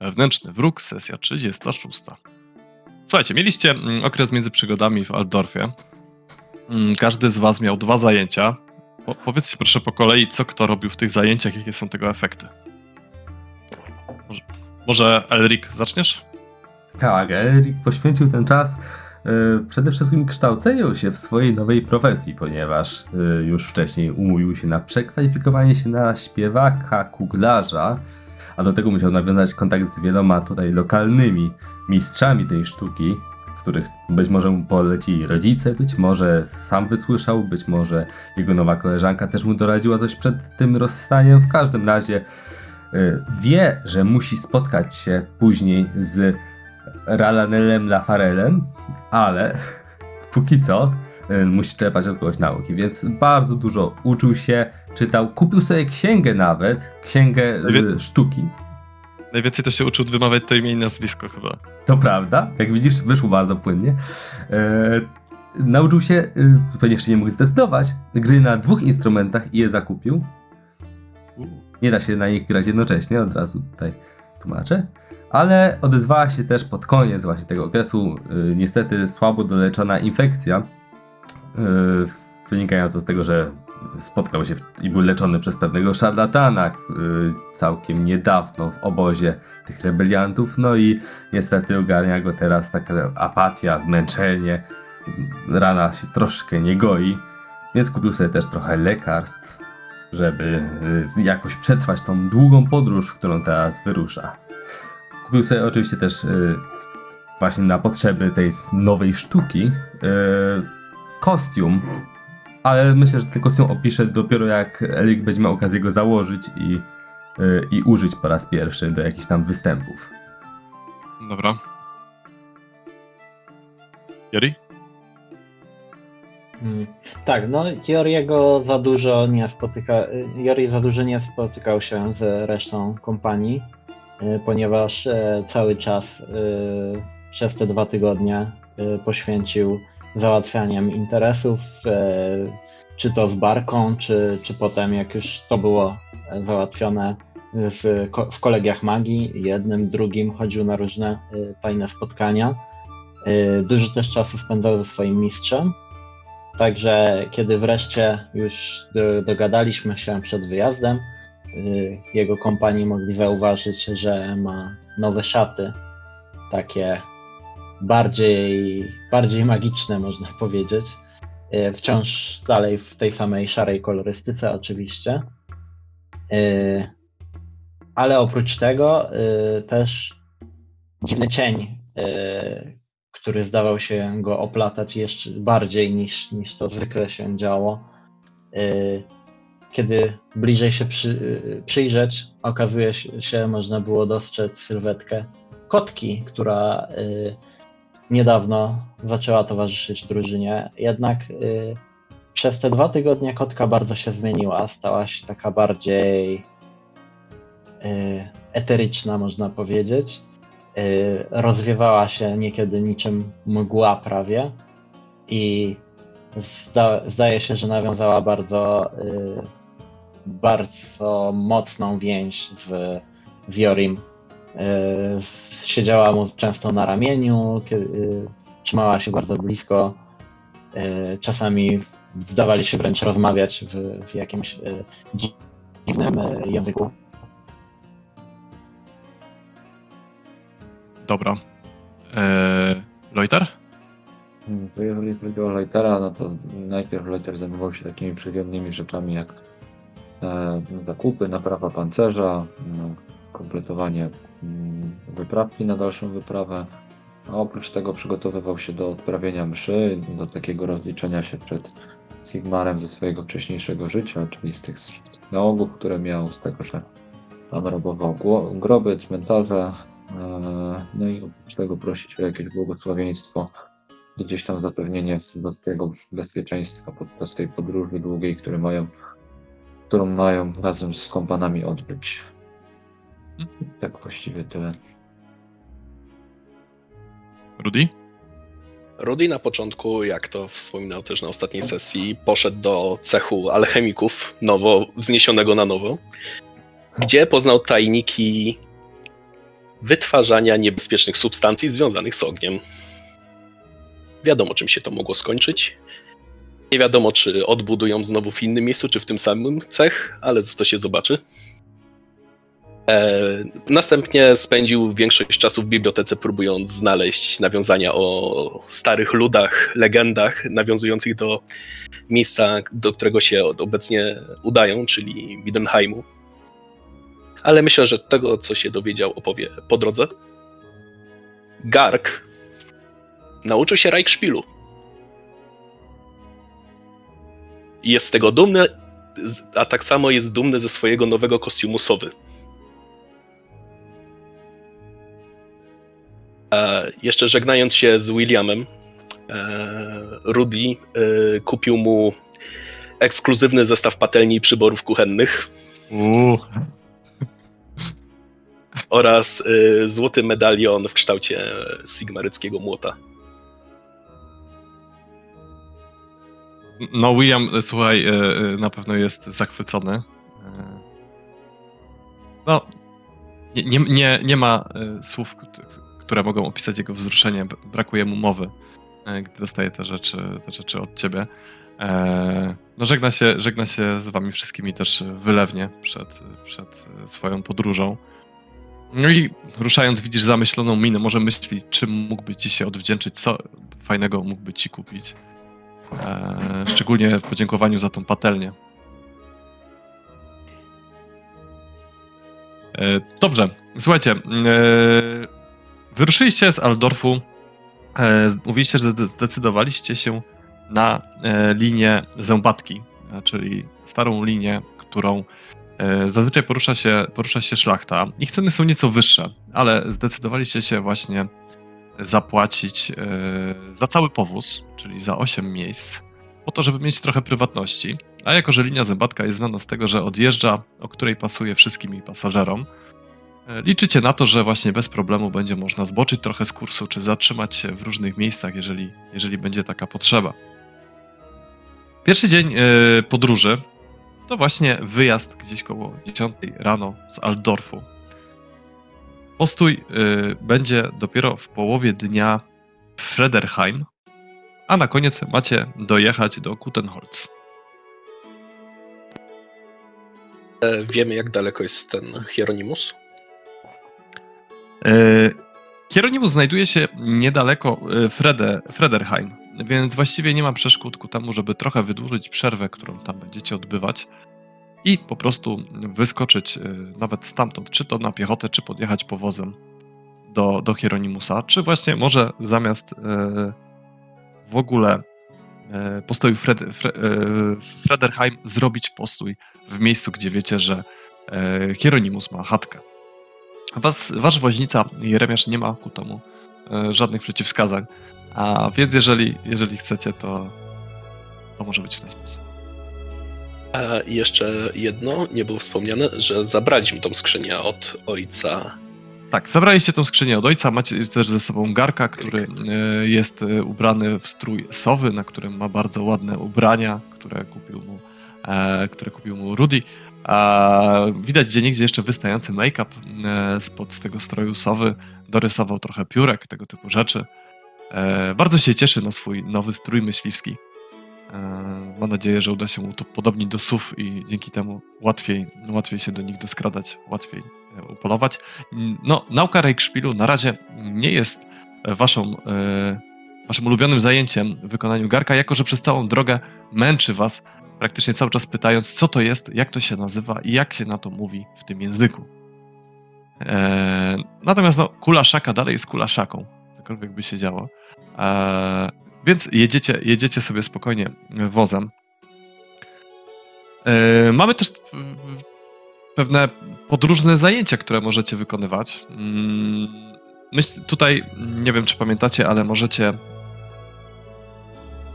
Wewnętrzny wróg, sesja 36. Słuchajcie, mieliście mm, okres między przygodami w Aldorfie. Mm, każdy z was miał dwa zajęcia. Po, powiedzcie proszę po kolei, co kto robił w tych zajęciach, jakie są tego efekty. Może, może Elric, zaczniesz? Tak, Elric poświęcił ten czas y, przede wszystkim kształceniu się w swojej nowej profesji, ponieważ y, już wcześniej umówił się na przekwalifikowanie się na śpiewaka, kuglarza, a do tego musiał nawiązać kontakt z wieloma tutaj lokalnymi mistrzami tej sztuki, których być może mu poleci rodzice, być może sam wysłyszał, być może jego nowa koleżanka też mu doradziła coś przed tym rozstaniem. W każdym razie y, wie, że musi spotkać się później z Ralanelem Lafarelem, ale póki co musi czerpać od kogoś nauki, więc bardzo dużo uczył się, czytał, kupił sobie księgę nawet, księgę y, sztuki. Najwięcej to się uczył wymawiać to imię i nazwisko chyba. To prawda, jak widzisz, wyszło bardzo płynnie. E, nauczył się, y, pewnie jeszcze nie mógł zdecydować, gry na dwóch instrumentach i je zakupił. Nie da się na nich grać jednocześnie, od razu tutaj tłumaczę. Ale odezwała się też pod koniec właśnie tego okresu y, niestety słabo doleczona infekcja, y, wynikająca z tego, że spotkał się w, i był leczony przez pewnego szarlatana y, całkiem niedawno w obozie tych rebeliantów. No i niestety ogarnia go teraz taka apatia, zmęczenie. Rana się troszkę nie goi, więc kupił sobie też trochę lekarstw, żeby y, jakoś przetrwać tą długą podróż, którą teraz wyrusza. Kupił sobie oczywiście też właśnie na potrzeby tej nowej sztuki kostium ale myślę, że ten kostium opiszę dopiero jak Elik będzie miał okazję go założyć i, yy, i użyć po raz pierwszy do jakichś tam występów. Dobra. Jori? Hmm. Tak, no Joriego za dużo nie spotyka, Jori za dużo nie spotykał się z resztą kompanii, yy, ponieważ yy, cały czas y, przez te dwa tygodnie y, poświęcił załatwianiem interesów, e, czy to z barką, czy, czy potem, jak już to było załatwione w, w kolegiach magii, jednym, drugim, chodził na różne e, tajne spotkania. E, dużo też czasu spędzał ze swoim mistrzem. Także kiedy wreszcie już do, dogadaliśmy się przed wyjazdem, jego kompanii mogli zauważyć, że ma nowe szaty, takie bardziej, bardziej magiczne, można powiedzieć. E, wciąż dalej w tej samej szarej kolorystyce, oczywiście. E, ale oprócz tego e, też dziwny cień, który zdawał się go oplatać jeszcze bardziej niż, niż to zwykle się działo. Kiedy bliżej się przy, przyjrzeć, okazuje się, można było dostrzec sylwetkę kotki, która niedawno zaczęła towarzyszyć drużynie, jednak y, przez te dwa tygodnie kotka bardzo się zmieniła, stała się taka bardziej y, eteryczna, można powiedzieć. Y, rozwiewała się niekiedy niczym mgła prawie i zda, zdaje się, że nawiązała bardzo, y, bardzo mocną więź w, z Jorim. Y, siedziała mu często na ramieniu, kiedy, trzymała się bardzo blisko. E, czasami zdawali się wręcz rozmawiać w, w jakimś e, dziwnym e, języku. Dobra. Eee, Loiter? Hmm, to jeżeli chodzi o Loitera, no to najpierw Loiter zajmował się takimi przyjemnymi rzeczami jak e, zakupy, naprawa pancerza, no, kompletowanie mm, wyprawki na dalszą wyprawę. A oprócz tego przygotowywał się do odprawienia mszy, do takiego rozliczenia się przed Sigmarem ze swojego wcześniejszego życia, czyli z tych nałogów, które miał, z tego, że tam robował groby, cmentarze, e, no i oprócz tego prosić o jakieś błogosławieństwo, gdzieś tam zapewnienie swojego bezpieczeństwa podczas tej podróży długiej, które mają, którą mają razem z kompanami odbyć. Tak właściwie tyle. Rudy? Rudy na początku, jak to wspominał też na ostatniej sesji, poszedł do cechu alchemików, nowo wzniesionego na nowo, gdzie poznał tajniki wytwarzania niebezpiecznych substancji związanych z ogniem. Wiadomo, czym się to mogło skończyć. Nie wiadomo, czy odbudują znowu w innym miejscu, czy w tym samym cech, ale to się zobaczy. E, następnie spędził większość czasu w bibliotece, próbując znaleźć nawiązania o starych ludach, legendach, nawiązujących do miejsca, do którego się obecnie udają, czyli Midenheimu. Ale myślę, że tego, co się dowiedział, opowie po drodze. Garg nauczył się Reichspielu. Jest z tego dumny, a tak samo jest dumny ze swojego nowego kostiumu sowy. E, jeszcze żegnając się z Williamem, e, Rudy e, kupił mu ekskluzywny zestaw patelni i przyborów kuchennych Uuu. oraz złoty medalion w kształcie sigmaryckiego młota. No, William, słuchaj, na pewno jest zachwycony. No, nie, nie, nie, ma słów, które mogą opisać jego wzruszenie. Brakuje mu mowy, e, gdy dostaje te rzeczy, te rzeczy od ciebie. E, No, żegna się, żegna się z wami wszystkimi też wylewnie przed, przed swoją podróżą. No i ruszając, widzisz zamyśloną minę. Może myśli, czym mógłby ci się odwdzięczyć, co fajnego mógłby ci kupić. E, szczególnie w podziękowaniu za tą patelnię. Dobrze, słuchajcie. Wyruszyliście z Aldorfu. E, mówiliście, że zde- zdecydowaliście się na e, linię Zębatki, e, czyli starą linię, którą zazwyczaj porusza się, porusza się szlachta. Ich ceny są nieco wyższe, ale zdecydowaliście się właśnie zapłacić za cały powóz, czyli za 8 miejsc, po to, żeby mieć trochę prywatności. A jako, że linia zębatka jest znana z tego, że odjeżdża, o której pasuje wszystkim jej pasażerom, liczycie na to, że właśnie bez problemu będzie można zboczyć trochę z kursu, czy zatrzymać się w różnych miejscach, jeżeli, jeżeli będzie taka potrzeba. Pierwszy dzień e, podróży to właśnie wyjazd gdzieś koło 10 rano z Aldorfu. Postój y, będzie dopiero w połowie dnia w Frederheim, a na koniec macie dojechać do Kutenholz. E, Wiemy, jak daleko jest ten Hieronymus? Y, Hieronymus znajduje się niedaleko y, Frede, Frederheim, więc właściwie nie ma przeszkód ku temu, żeby trochę wydłużyć przerwę, którą tam będziecie odbywać i po prostu wyskoczyć y, nawet stamtąd, czy to na piechotę, czy podjechać powozem do, do Hieronymusa, czy właśnie może zamiast w ogóle postoju Fred, Fre, Frederheim zrobić postój w miejscu, gdzie wiecie, że Hieronymus ma chatkę. Was, wasz woźnica Jeremiasz nie ma ku temu e, żadnych przeciwwskazań. A więc jeżeli, jeżeli chcecie, to, to może być w ten sposób. A jeszcze jedno, nie było wspomniane, że zabraliśmy tą skrzynię od ojca. Tak, zabraliście tą skrzynię od ojca, macie też ze sobą Garka, który e, jest e, ubrany w strój sowy, na którym ma bardzo ładne ubrania, które kupił mu, które kupił mu Rudy. A widać gdzie niegdzie jeszcze wystający make-up e, spod tego stroju sowy. Dorysował trochę piórek, tego typu rzeczy. E, bardzo się cieszy na swój nowy strój myśliwski. E, mam nadzieję, że uda się mu to podobnić do sów i dzięki temu łatwiej, łatwiej się do nich doskradać, łatwiej upolować. No, nauka Reichspielu na razie nie jest waszą, waszym ulubionym zajęciem w wykonaniu garka, jako że przez całą drogę męczy was, praktycznie cały czas pytając, co to jest, jak to się nazywa i jak się na to mówi w tym języku. E, natomiast no, kula szaka dalej jest kula szaką, cokolwiek by się działo. E, więc jedziecie, jedziecie sobie spokojnie wozem. E, mamy też pewne podróżne zajęcia, które możecie wykonywać. Mm, Myśl, tutaj nie wiem, czy pamiętacie, ale możecie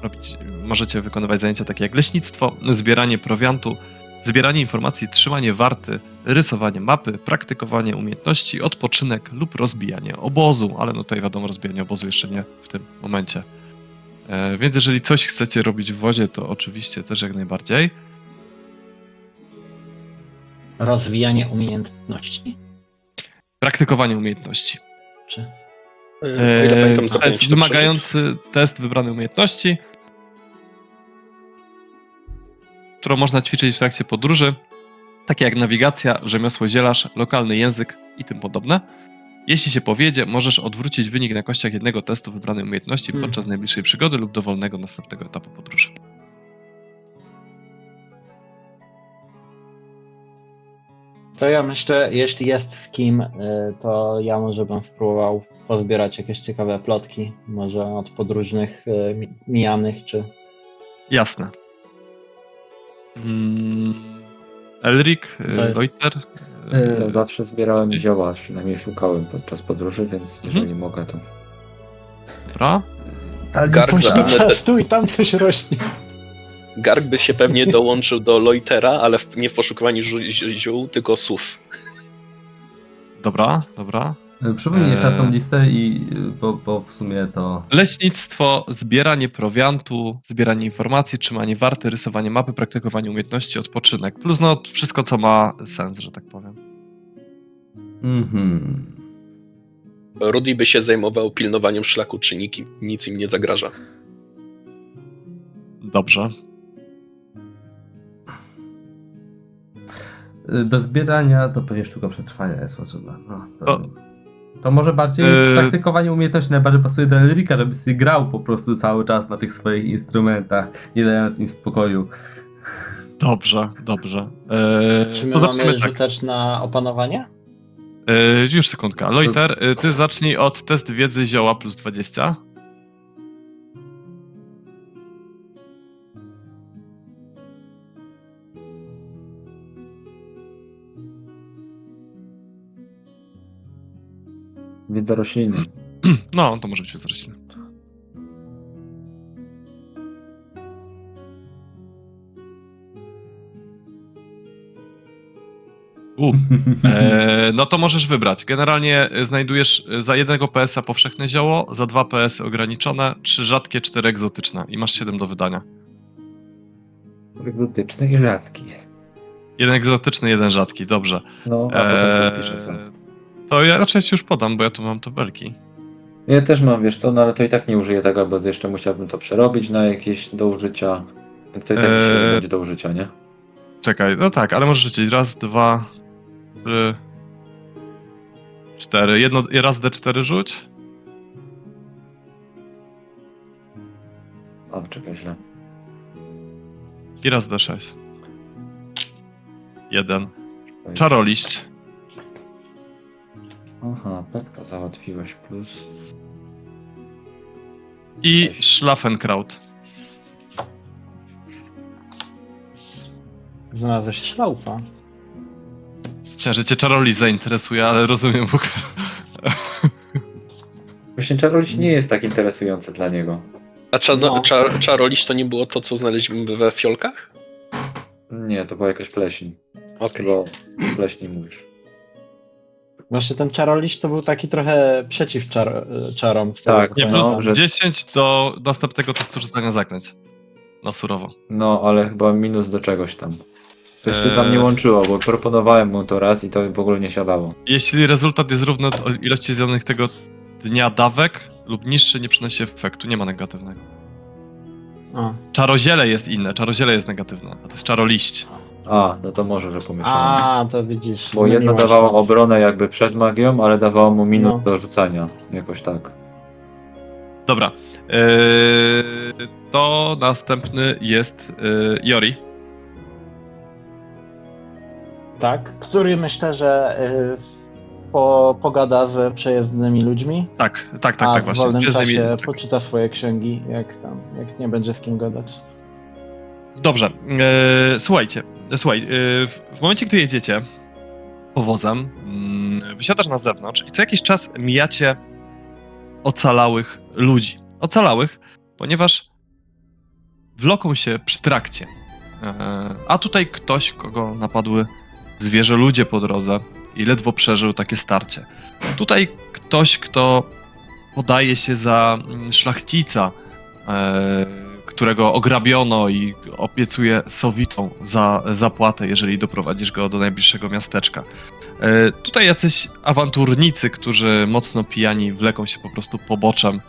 robić, możecie wykonywać zajęcia takie jak leśnictwo, zbieranie prowiantu, zbieranie informacji, trzymanie warty, rysowanie mapy, praktykowanie umiejętności, odpoczynek lub rozbijanie obozu, ale no tutaj wiadomo, rozbijanie obozu jeszcze nie w tym momencie. E, więc jeżeli coś chcecie robić w wozie, to oczywiście też jak najbardziej. Rozwijanie umiejętności. praktykowanie umiejętności. Czy... E, pamiętam, to przeżyć. wymagający test wybranej umiejętności, którą można ćwiczyć w trakcie podróży, takie jak nawigacja, rzemiosło zielarz, lokalny język i tym podobne. Jeśli się powiedzie, możesz odwrócić wynik na kościach jednego testu wybranej umiejętności Hmm. podczas najbliższej przygody lub dowolnego następnego etapu podróży. To ja myślę, jeśli jest z kim, y, to ja może bym spróbował pozbierać jakieś ciekawe plotki, może od podróżnych y, mi- mijanych, czy... Jasne. Mm, Elric, y, Tak. Loiter. E, Ja zawsze zbierałem zioła, przynajmniej szukałem podczas podróży, więc jeżeli mogę, to Dobra. Garza. Tu i tam coś rośnie. Garg by się pewnie dołączył do Loitera, ale w, nie w poszukiwaniu zi- zi- ziół, tylko słów. Dobra, dobra. E, Przypomnij jeszcze raz tą listę i e, bo, bo w sumie to... Leśnictwo, zbieranie prowiantu, zbieranie informacji, trzymanie warty, rysowanie mapy, praktykowanie umiejętności, odpoczynek. Plus no wszystko, co ma sens, że tak powiem. Mhm. Rudy by się zajmował pilnowaniem szlaku, czy nikim, nic im nie zagraża. Dobrze. E, Do zbierania to pewnie sztuka przetrwania jest potrzebna. No, to, To- to może bardziej Yy. praktykowanie umiejętności najbardziej pasuje do Elrika, żeby sobie grał po prostu cały czas na tych swoich instrumentach, nie dając im spokoju. Dobrze, dobrze. Eee, Czy my to mamy tak. na opanowanie? Eee, już sekundka. Loiter, y, ty zacznij od test wiedzy zioła plus 20. wiedza rośliny. No, to może być wzrośnie. U, e, no to możesz wybrać. Generalnie e, znajdujesz e, za jednego PS-a powszechne zioło, za dwa PS-y ograniczone, trzy rzadkie, cztery egzotyczne i masz 7 do wydania. Egzotyczny i rzadki. Jeden egzotyczny, jeden rzadki, dobrze. No, a potem Eee, sobie napiszę co. to ja raczej ci już podam, bo ja tu mam tabelki. Ja też mam, wiesz co, no ale to i tak nie użyję tego, bo jeszcze musiałbym to przerobić na jakieś do użycia. Więc to i tak Eee. będzie do użycia, nie? Czekaj, no tak, ale możesz rzucić raz, dwa, trzy, cztery. Jedno, raz D4 rzuć. O, czekaj źle. I raz D6. Jeden. Czaroliść. Aha, petka załatwiłeś, plus. I Cześć. Schlaffenkraut. Znalazłeś szlaufa. Myślałem, że cię czaroliść zainteresuje, ale rozumiem, bo... Właśnie czaroliś nie jest tak interesujący dla niego. A czar- No. czar- czaroliś to nie było to, co znaleźliśmy we fiolkach? Nie, to była jakaś pleśń. Okej. Bo pleśni mówisz. Właśnie ten czaroliś to był taki trochę przeciw czar czarom. Tak, Nie, No, plus pamiętam. że- 10 do następnego testu rzucania zaklęć. Na surowo. No, ale chyba minus do czegoś tam. Coś się tam Eee. nie łączyło, bo proponowałem mu to raz i to w ogóle nie siadało. Jeśli rezultat jest równy do ilości zjadzonych tego dnia dawek lub niższy, nie przynosi efektu, nie ma negatywnego. A. Czaroziele jest inne, czaroziele jest negatywne, a to jest czaroliść. A, no to może, że pomieszałem. A, to widzisz. Bo jedno myliło się. dawało obronę jakby przed magią, ale dawało mu minut No. do rzucania. Jakoś tak. Dobra. Yy, to następny jest yy, Jori. Tak, który myślę, że y, po, pogada z przejezdnymi ludźmi. Tak, tak, tak, a tak w właśnie. wolnym Z czasie przyjezdnymi- tak. poczyta swoje księgi, jak tam, jak nie będzie z kim gadać. Dobrze. E, słuchajcie, słuchaj, e, w, momencie, gdy jedziecie powozem, mm, wysiadasz na zewnątrz i co jakiś czas mijacie ocalałych ludzi. Ocalałych, ponieważ wloką się przy trakcie. E, a tutaj ktoś, kogo napadły zwierzę, ludzie po drodze i ledwo przeżył takie starcie. Tutaj ktoś, kto podaje się za mm, szlachcica, e, którego ograbiono i obiecuje sowitą za zapłatę, jeżeli doprowadzisz go do najbliższego miasteczka. E, tutaj jacyś awanturnicy, którzy mocno pijani wleką się po prostu poboczem.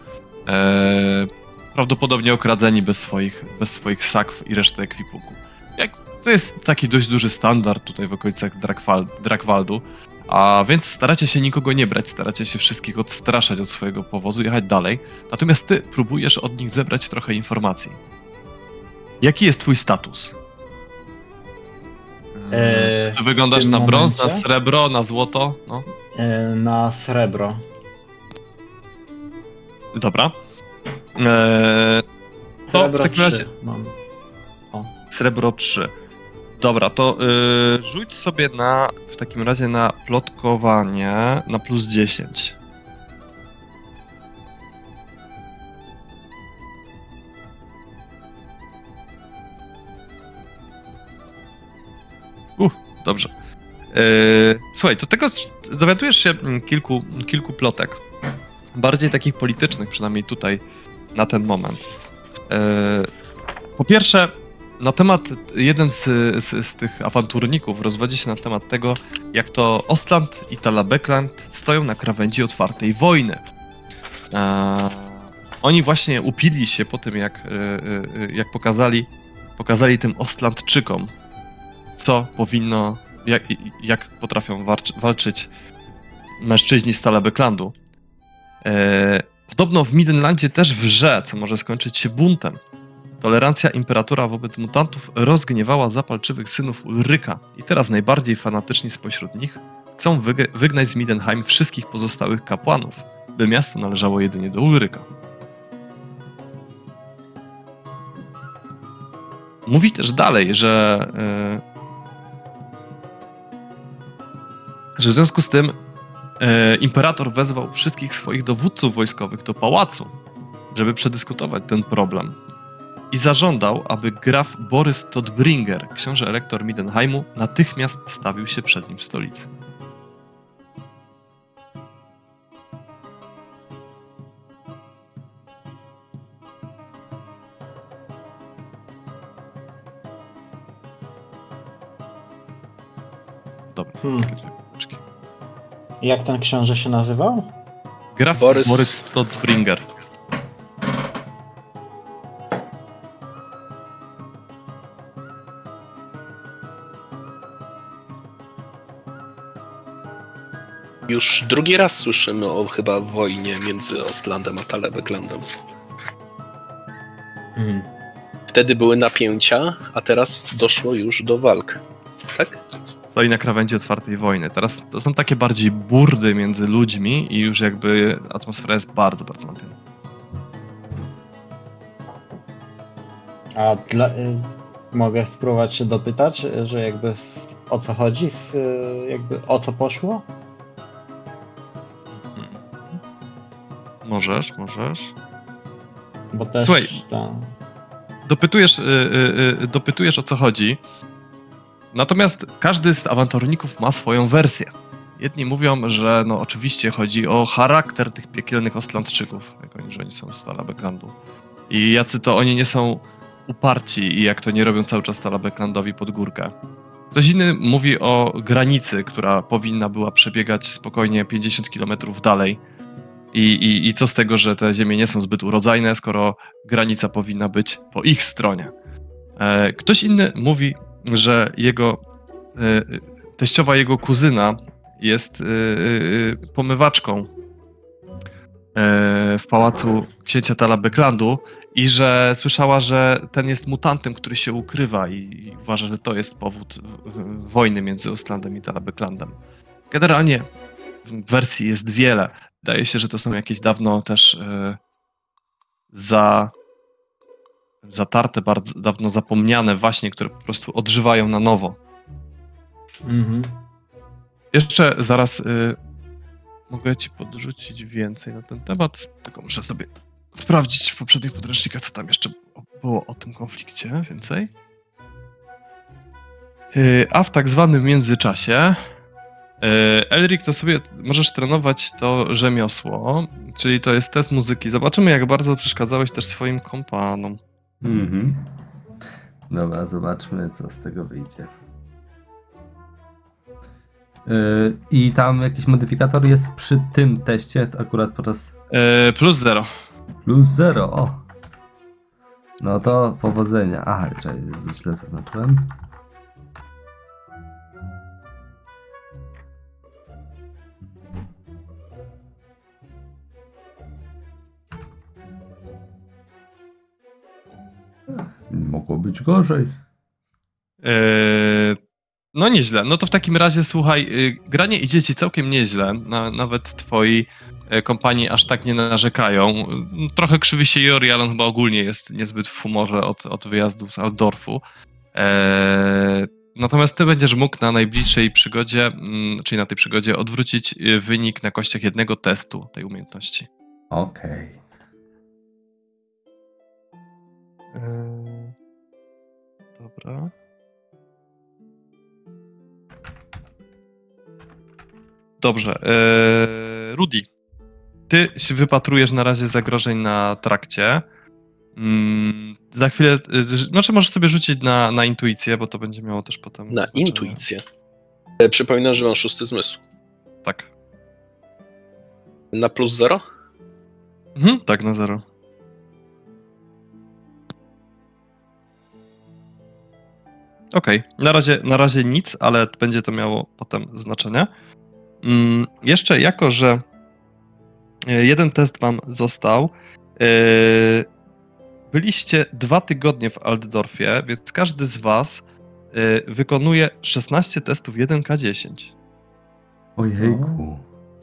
E, prawdopodobnie okradzeni bez swoich, bez swoich sakw i reszty ekwipunku. To jest taki dość duży standard tutaj w okolicach Drakwal, Drakwaldu. A więc staracie się nikogo nie brać, staracie się wszystkich odstraszać od swojego powozu, jechać dalej. Natomiast ty próbujesz od nich zebrać trochę informacji. Jaki jest twój status? Eee, Czy wyglądasz na brąz, na momencie? srebro, na złoto? No, E, na srebro. dobra. Eee, to w Srebro takim razie 3 mam. srebro 3. Dobra, to yy, rzuć sobie na, w takim razie na plotkowanie na plus 10. Uh, dobrze. Yy, słuchaj, do tego dowiadujesz się mm, kilku, kilku plotek. Bardziej takich politycznych, przynajmniej tutaj na ten moment. Yy, po pierwsze, na temat, jeden z, z, z tych awanturników rozwodzi się na temat tego, jak to Ostland i Talabekland stoją na krawędzi otwartej wojny. Oni właśnie upili się po tym, jak, e, e, jak pokazali, pokazali tym Ostlandczykom, co powinno, jak, jak potrafią walczy, walczyć mężczyźni z Talabeklandu. Eee, podobno w Midlandzie też wrze, co może skończyć się buntem. Tolerancja imperatora wobec mutantów rozgniewała zapalczywych synów Ulryka i teraz najbardziej fanatyczni spośród nich chcą wyg- wygnać z Midenheim wszystkich pozostałych kapłanów, by miasto należało jedynie do Ulryka. Mówi też dalej, że, yy, że w związku z tym yy, imperator wezwał wszystkich swoich dowódców wojskowych do pałacu, żeby przedyskutować ten problem i zażądał, aby graf Borys Todbringer, książę elektor Midenheimu, natychmiast stawił się przed nim w stolicy. Dobra, Hmm. Jak ten książę się nazywał? Graf Borys- Borys Todbringer. Już drugi raz słyszymy o chyba wojnie między Ostlandem a Talebeklandem. Hmm. Wtedy były napięcia, a teraz doszło już do walk. Tak? stoi na krawędzi otwartej wojny. Teraz to są takie bardziej burdy między ludźmi i już jakby atmosfera jest bardzo, bardzo napięta. A dla, y, mogę spróbować się dopytać, y, że jakby o co chodzi, y, jakby o co poszło? Możesz, możesz. Bo też Słuchaj. ta, Dopytujesz, y, y, y, dopytujesz o co chodzi. Natomiast każdy z awanturników ma swoją wersję. Jedni mówią, że no oczywiście chodzi o charakter tych piekielnych Ostlandczyków, jak oni, że oni są z Talabeklandu. I jacy to oni nie są uparci i jak to nie robią cały czas Talabeklandowi pod górkę. Ktoś inny mówi o granicy, która powinna była przebiegać spokojnie 50 km dalej. I, i, I co z tego, że te ziemie nie są zbyt urodzajne, skoro granica powinna być po ich stronie. E, Ktoś inny mówi, że jego e, teściowa jego kuzyna jest e, e, pomywaczką e, w pałacu księcia Talabeklandu i że słyszała, że ten jest mutantem, który się ukrywa i, uważa, że to jest powód wojny między Ostlandem i Talabeklandem. Generalnie wersji jest wiele. Wydaje się, że to są jakieś dawno też e, za zatarte, bardzo dawno zapomniane właśnie, które po prostu odżywają na nowo. mhm. Jeszcze zaraz y, mogę ci podrzucić więcej na ten temat, tylko muszę sobie sprawdzić w poprzednich podręcznikach, co tam jeszcze było o tym konflikcie więcej. Y, a w tak zwanym międzyczasie Elric, to sobie możesz trenować to rzemiosło, czyli to jest test muzyki. Zobaczymy, jak bardzo przeszkadzałeś też swoim kompanom. Mhm. Dobra, zobaczmy, co z tego wyjdzie. Yy, I tam jakiś modyfikator jest przy tym teście, akurat podczas E, plus 0. plus 0. O! No to powodzenia. Aha, czekaj, źle zaznaczyłem. Mogło być gorzej. E, no nieźle. No to w takim razie słuchaj, y, granie idzie ci całkiem nieźle. Na, nawet twoi e, kompanii aż tak nie narzekają. Y, Trochę krzywi się Jori, ale on chyba ogólnie jest niezbyt w humorze od, od wyjazdu z Aldorfu. E, natomiast ty będziesz mógł na najbliższej przygodzie, mm, czyli na tej przygodzie, odwrócić y, wynik na kościach jednego testu tej umiejętności. Okej. Eee, Dobra. Dobrze. Eee, Rudy, ty się wypatrujesz na razie zagrożeń na trakcie. Mm, za chwilę, e, znaczy możesz sobie rzucić na, na intuicję, bo to będzie miało też potem... Na znaczenie. intuicję. E, Przypominam, że mam szósty zmysł. Tak. Na plus zero? Mhm, tak, na zero. Okej, na, razie, na razie nic, ale będzie to miało potem znaczenie. Mm, jeszcze jako, że e, jeden test wam został, e, byliście dwa tygodnie w Altdorfie, więc każdy z was e, wykonuje 16 testów 1K10. Ojejku.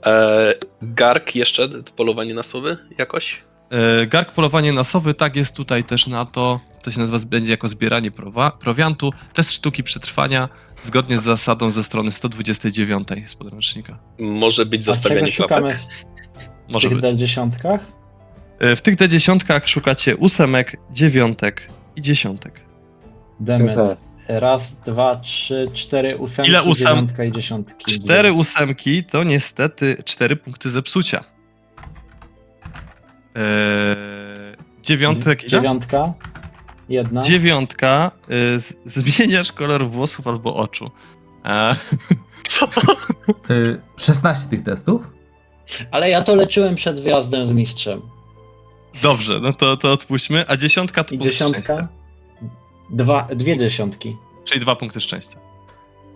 E, gark jeszcze, polowanie na sowy jakoś? E, Gark polowanie na sowy, tak jest tutaj też na to. To się nazywa, będzie jako zbieranie prowa- prowiantu. Test sztuki przetrwania zgodnie z zasadą ze strony 129 z podręcznika. Może być zastawianie klapek. w Może tych być. dziesiątkach? E, W tych D10 szukacie ósemek, dziewiątek i dziesiątek. Demet. Raz, dwa, trzy, cztery ósemki, Ile ósem? dziewiątka i dziesiątki. Cztery ósemki to niestety cztery punkty zepsucia. Eee, dziewiątek ile? Dziewiątka. Jedna. Dziewiątka. y, z- zmieniasz kolor włosów albo oczu. E, Co? Y, 16 tych testów? Ale ja to leczyłem przed wjazdem z mistrzem. Dobrze, no to, to odpuśćmy. A dziesiątka to I dziesiątka? szczęścia. Dwa, dwie dziesiątki. Czyli dwa punkty szczęścia.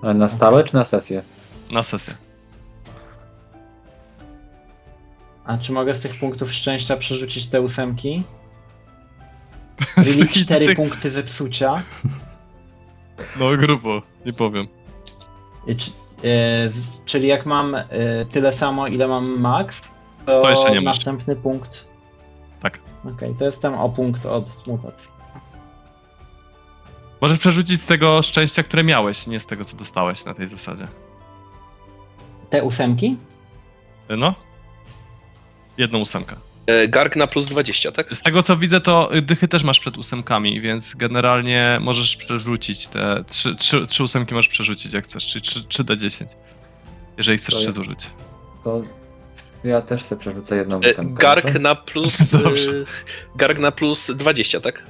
Ale na stałe czy na sesję? Na sesję. A czy mogę z tych punktów szczęścia przerzucić te ósemki? Czyli cztery tych- punkty zepsucia. No grubo, nie powiem. Czy- e, czyli jak mam e, tyle samo, ile mam max, to, To jeszcze nie masz. następny punkt. Tak. Okej, to jestem o punkt od mutacji. Możesz przerzucić z tego szczęścia, które miałeś, nie z tego, co dostałeś na tej zasadzie. Te ósemki? No? Jedną ósemkę. E, gark na plus 20, tak? Z tego, co widzę, to dychy też masz przed ósemkami, więc generalnie możesz przerzucić te... Trzy, trzy, trzy ósemki możesz przerzucić, jak chcesz, czyli 3, 3D10. Jeżeli chcesz To trzy ja- zużyć. To ja też sobie przerzucę jedną E, ósemkę. gark dobrze? na plus. Dobrze. E, gark na plus 20, tak?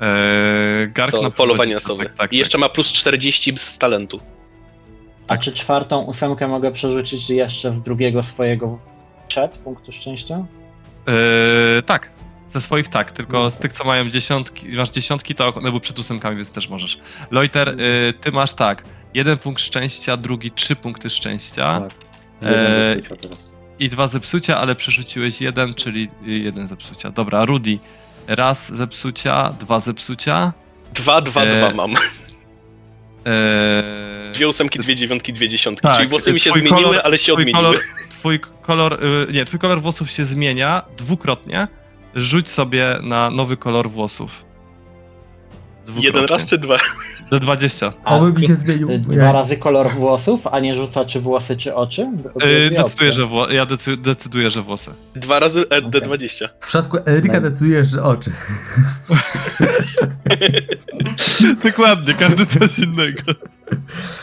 Eee, gark To na polowanie 20, na sowy. Tak, tak, I jeszcze ma plus 40 z talentu. A Tak. czy czwartą ósemkę mogę przerzucić jeszcze z drugiego swojego przed punktu szczęścia? Eee, tak, ze swoich tak, tylko No z tak. tych, co mają dziesiątki, masz dziesiątki, to one były przed ósemkami, więc też możesz. Loiter, Mhm. y, ty masz tak, jeden punkt szczęścia, drugi trzy punkty szczęścia Tak. Jeden zepsucia teraz. i dwa zepsucia, ale przerzuciłeś jeden, czyli jeden zepsucia. Dobra, Rudy, raz zepsucia, dwa zepsucia. 2, 2, E, 2 mam. Eee, Dwie ósemki, dwie dziewiątki, dwie dziesiątki. tak, Czyli włosy mi się twój zmieniły, kolor- ale się odmieniły. Kolor, twój kolor, y, nie, twój kolor włosów się zmienia dwukrotnie. Rzuć sobie na nowy kolor włosów. Dwukrotnie. Jeden raz czy dwa? Do 20. A, Oby mi się zmienił. Y, Dwa razy kolor włosów, a nie rzuca czy włosy, czy oczy? Yy, decyduję, że wło- ja decy- decyduję, że włosy. Dwa razy E, Okej. D20. W przypadku Eryka No. decydujesz, że oczy. Dokładnie, każdy coś innego.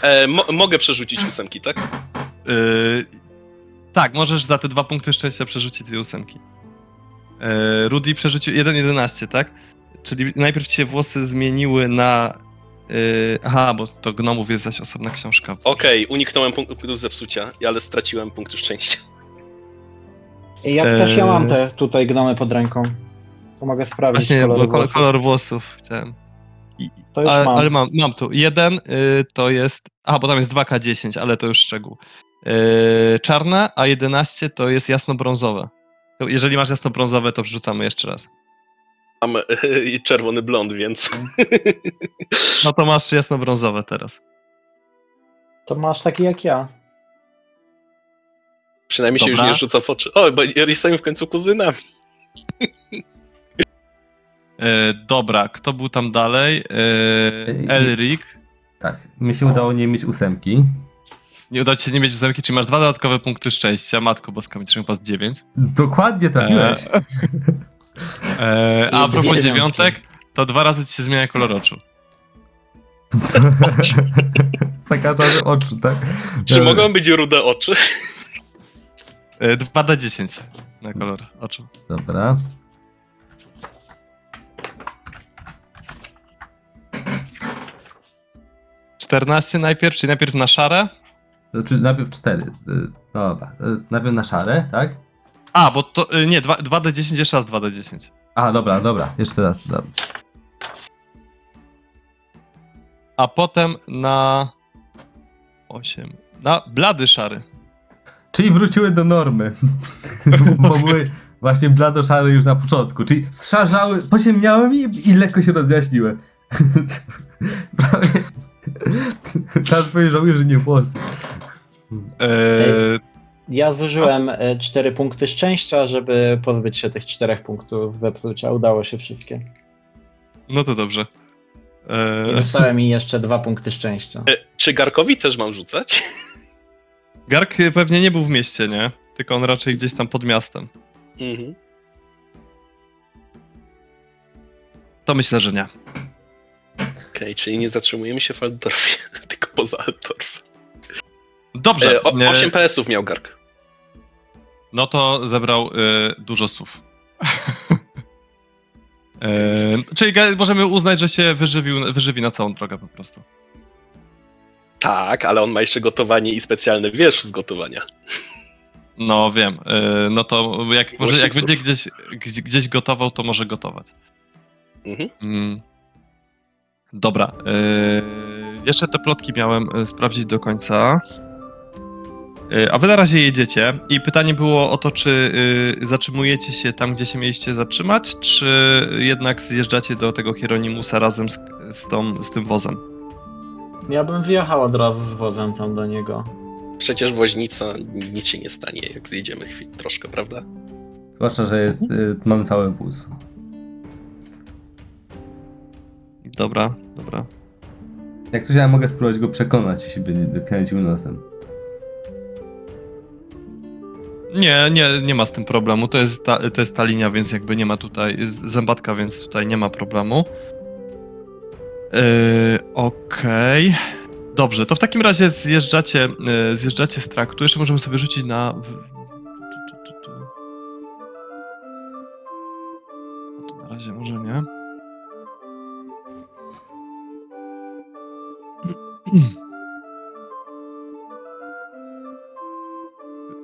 E, mo mogę przerzucić ósemki, tak? Yy, tak, możesz za te dwa punkty szczęścia przerzucić dwie ósemki. Yy, Rudy przerzucił 1,11, tak? Czyli najpierw ci się włosy zmieniły na Yy, aha, bo to gnomów jest zaś osobna książka. Okej, uniknąłem punktu zepsucia, ale straciłem punktu szczęścia. I jak też ja mam Eee. te tutaj gnomy pod ręką. To mogę sprawdzić Właśnie, kolor bo kolor, włosów. kolor włosów chciałem. I, To już ale, mam. ale mam, mam tu. Jeden y, to jest. A, bo tam jest 2K10, ale to już szczegół. Y, czarne, a 11 to jest jasno-brązowe. Jeżeli masz jasno-brązowe, to wrzucamy jeszcze raz. Mam i czerwony blond, więc No to masz jasno-brązowe teraz. To masz taki jak ja. przynajmniej się już Dobra. nie rzuca w oczy. O, bo jesteśmy w końcu kuzynami. E, dobra, kto był tam dalej? E, Elric. Tak, mi się udało nie mieć ósemki. Nie udało ci się nie mieć ósemki, czyli masz dwa dodatkowe punkty szczęścia. Matko boska, mi trzeba pas 9. Dokładnie trafiłeś. E, a a propos dziewiątek, to dwa razy ci się zmienia kolor oczu. Zakażamy oczu, tak? Czy E, mogą być rude oczy? E, 2D10 na kolor oczu. Dobra. Czternaście najpierw, czyli najpierw na szare. Znaczy najpierw cztery. Y, No dobra. Y, Najpierw na szare, tak? A, bo to. y, Nie, 2, 2D10, jeszcze raz 2D10. A, dobra, dobra. Jeszcze raz. Dobra. A potem na. 8. Na blady szary. Czyli wróciły do normy. Bo były właśnie blado-szare już na początku. Czyli zszarzały, pociemniały mi i lekko się rozjaśniły. Prawie. Teraz powiem, żałuję, że nie włosy. E, Ja zużyłem e, cztery punkty szczęścia, żeby pozbyć się tych czterech punktów zepsucia. Udało się wszystkie. no to dobrze. I E, zostały mi jeszcze dwa punkty szczęścia. E, Czy Garkowi też mam rzucać? Gark pewnie nie był w mieście, nie? Tylko on raczej gdzieś tam pod miastem. Mhm. To myślę, że nie. Okej, czyli nie zatrzymujemy się w Altdorfie, tylko poza Altdorf. Dobrze. E, o, e, 8 PS-ów miał Gark. No to zebrał y, dużo słów. y, czyli możemy uznać, że się wyżywił, wyżywi na całą drogę po prostu. Tak, ale on ma jeszcze gotowanie i specjalny wiersz z gotowania. No wiem. Y, no to jak, może, jak będzie gdzieś, gdzieś, gdzieś gotował, to może gotować. Mhm. Mm. Dobra. y, jeszcze te plotki miałem y, sprawdzić do końca. Y, A wy na razie jedziecie i pytanie było o to, czy y, zatrzymujecie się tam, gdzie się mieliście zatrzymać, czy jednak zjeżdżacie do tego Hieronimusa razem z, z, tą, z tym wozem? Ja bym wjechał od razu z wozem tam do niego. Przecież woźnica nic się nie stanie, jak zjedziemy chwilę troszkę, prawda? Zwłaszcza, że jest, y, mamy cały wóz. Dobra, dobra. Jak coś, ja mogę spróbować go przekonać, jeśli by kręcił nosem. Nie, nie, nie ma z tym problemu. To jest, ta, to jest ta linia, więc jakby nie ma tutaj zębatka, więc tutaj nie ma problemu. Yy, Okej. Dobrze, to w takim razie zjeżdżacie, yy, zjeżdżacie z traktu. Jeszcze możemy sobie rzucić na. w- tu, tu, tu, tu. No to na razie może nie.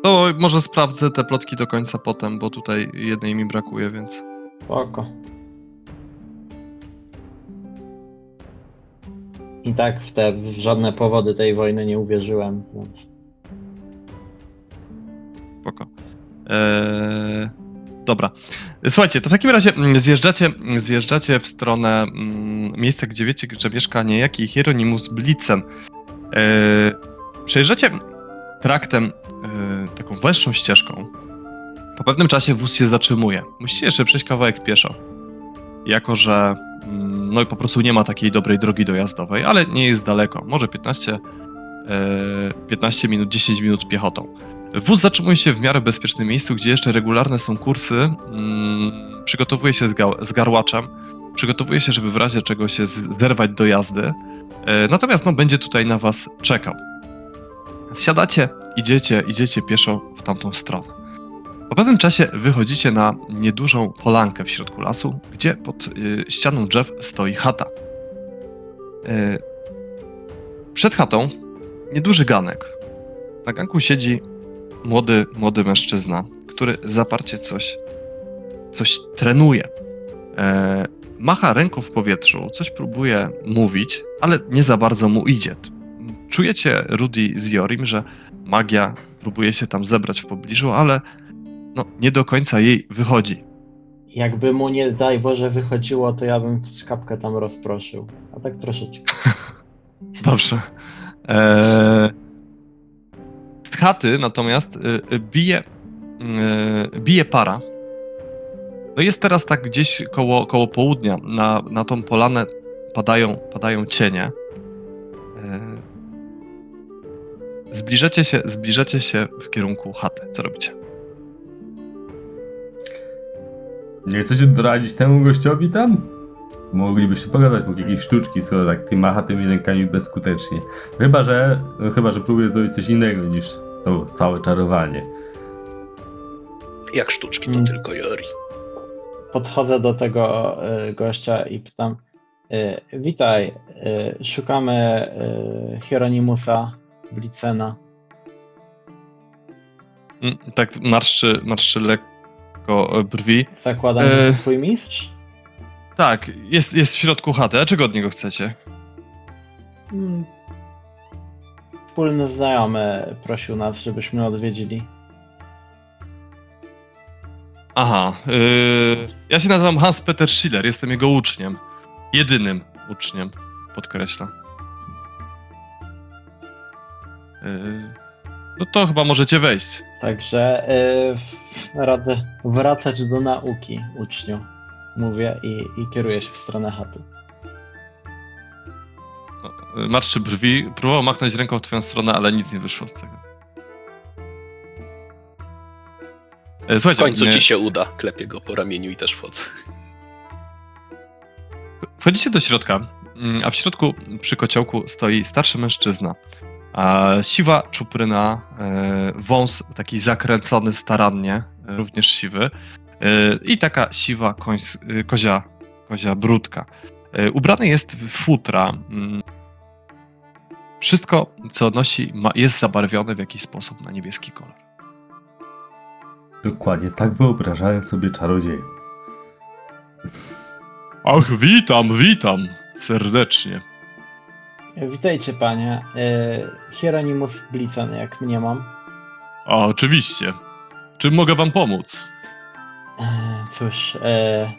To może sprawdzę te plotki do końca potem, bo tutaj jednej mi brakuje, więc. Spoko. I tak w te w żadne powody tej wojny nie uwierzyłem. Więc... Spoko. Eee, dobra. Słuchajcie, to w takim razie mm, zjeżdżacie, zjeżdżacie w stronę mm, miejsca, gdzie wiecie, że mieszka niejaki Hieronymus Blitzen. Eee, przejeżdżacie traktem, e, taką węższą ścieżką. Po pewnym czasie wóz się zatrzymuje. Musicie jeszcze przejść kawałek pieszo. Jako, że mm, no i po prostu nie ma takiej dobrej drogi dojazdowej, ale nie jest daleko. Może 15, e, 15 minut, 10 minut piechotą. Wóz zatrzymuje się w miarę bezpiecznym miejscu, gdzie jeszcze regularne są kursy. Mm, przygotowuje się z, ga- z garłaczem. Przygotowuje się, żeby w razie czego się zerwać do jazdy. E, natomiast no, będzie tutaj na was czekał. Siadacie, idziecie, idziecie pieszo w tamtą stronę. Po pewnym czasie wychodzicie na niedużą polankę w środku lasu, gdzie pod y, ścianą drzew stoi chata. E, Przed chatą nieduży ganek. Na ganku siedzi młody, młody mężczyzna, który zaparcie coś, coś trenuje. E, macha ręką w powietrzu, coś próbuje mówić, ale nie za bardzo mu idzie. Czujecie, Rudy z Jorim, że magia próbuje się tam zebrać w pobliżu, ale no, nie do końca jej wychodzi. Jakby mu nie daj Boże wychodziło, to ja bym szkapkę tam rozproszył. A tak troszeczkę. Dobrze. Eee, chaty natomiast y, y, bije, y, bije para. No jest teraz tak gdzieś koło, koło południa. Na, na tą polanę padają, padają cienie. Zbliżacie się, zbliżacie się w kierunku chaty. Co robicie? Nie chcecie doradzić temu gościowi tam? Moglibyście pogadać, mógł jakieś sztuczki, skoro tak ty macha tymi rękami bezskutecznie. Chyba, że, no, chyba, że próbuje zrobić coś innego niż to całe czarowanie. Jak sztuczki, to Mm. tylko Jori. Podchodzę do tego y, gościa i pytam: y, Witaj, y, szukamy y, Hieronimusa Blicena. Mm, Tak marszczy, marszczy lekko brwi. Zakładam, E. że to twój mistrz? Tak, jest, jest w środku chaty. A czego od niego chcecie? Hmm. Wspólny znajomy prosił nas, żebyśmy odwiedzili. Aha, yy, ja się nazywam Hans Peter Schiller, jestem jego uczniem. Jedynym uczniem, podkreślam. Yy, no to chyba możecie wejść. Także y, w- radzę wracać do nauki, uczniu. Mówię i, i kieruję się w stronę chaty. Marszczy brwi, próbował machnąć ręką w twoją stronę, ale nic nie wyszło z tego. W Słuchajcie, końcu yy, ci się uda. Klepię go po ramieniu i też wchodzę. Wchodzicie do środka, mm, a w środku przy kociołku stoi starszy mężczyzna. A siwa czupryna, e, wąs taki zakręcony starannie, e, również siwy. E, I taka siwa końs, e, kozia, kozia brudka. E, Ubrany jest w futra. mm. Wszystko, co nosi, ma, jest zabarwione w jakiś sposób na niebieski kolor. Dokładnie, tak wyobrażałem sobie czarodziejów. Ach, witam, witam serdecznie. Witajcie panie. Y, Hieronimus Blicen, jak mnie mam. A, oczywiście. Czym mogę wam pomóc? E, Cóż, e,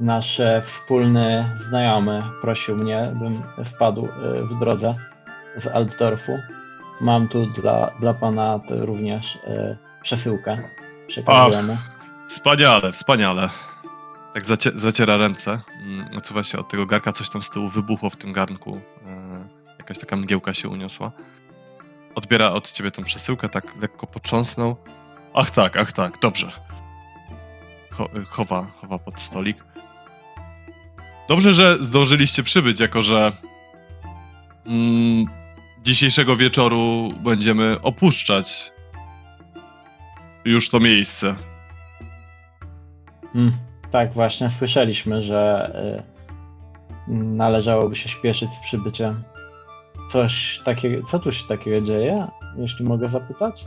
nasz e, wspólny znajomy prosił mnie, bym wpadł w drodze z Altdorfu. Mam tu dla, dla pana również przesyłkę. Przekazuję. Wspaniale, wspaniale. Tak zacie, zaciera ręce. Mm, Odsuwa się od tego garka, coś tam z tyłu wybuchło w tym garnku. Jakaś taka mgiełka się uniosła. Odbiera od ciebie tą przesyłkę, tak lekko potrząsnął. Ach tak, ach tak, dobrze. Cho, chowa, chowa pod stolik. Dobrze, że zdążyliście przybyć, jako że mm, dzisiejszego wieczoru będziemy opuszczać już to miejsce. Mm, tak, właśnie słyszeliśmy, że e, należałoby się śpieszyć z przybyciem. Coś takiego, co tu się takiego dzieje, jeśli mogę zapytać?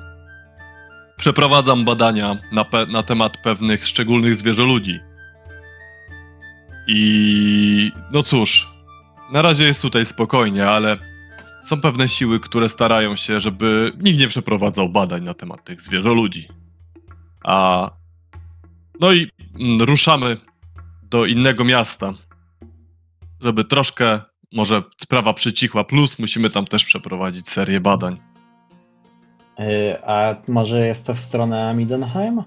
Przeprowadzam badania na, pe- na temat pewnych szczególnych zwierzoludzi. I no cóż, na razie jest tutaj spokojnie, ale są pewne siły, które starają się, żeby nikt nie przeprowadzał badań na temat tych zwierzoludzi. A no i mm, ruszamy do innego miasta, żeby troszkę może sprawa przycichła, plus musimy tam też przeprowadzić serię badań. E, A może jest to w stronę Midenheim?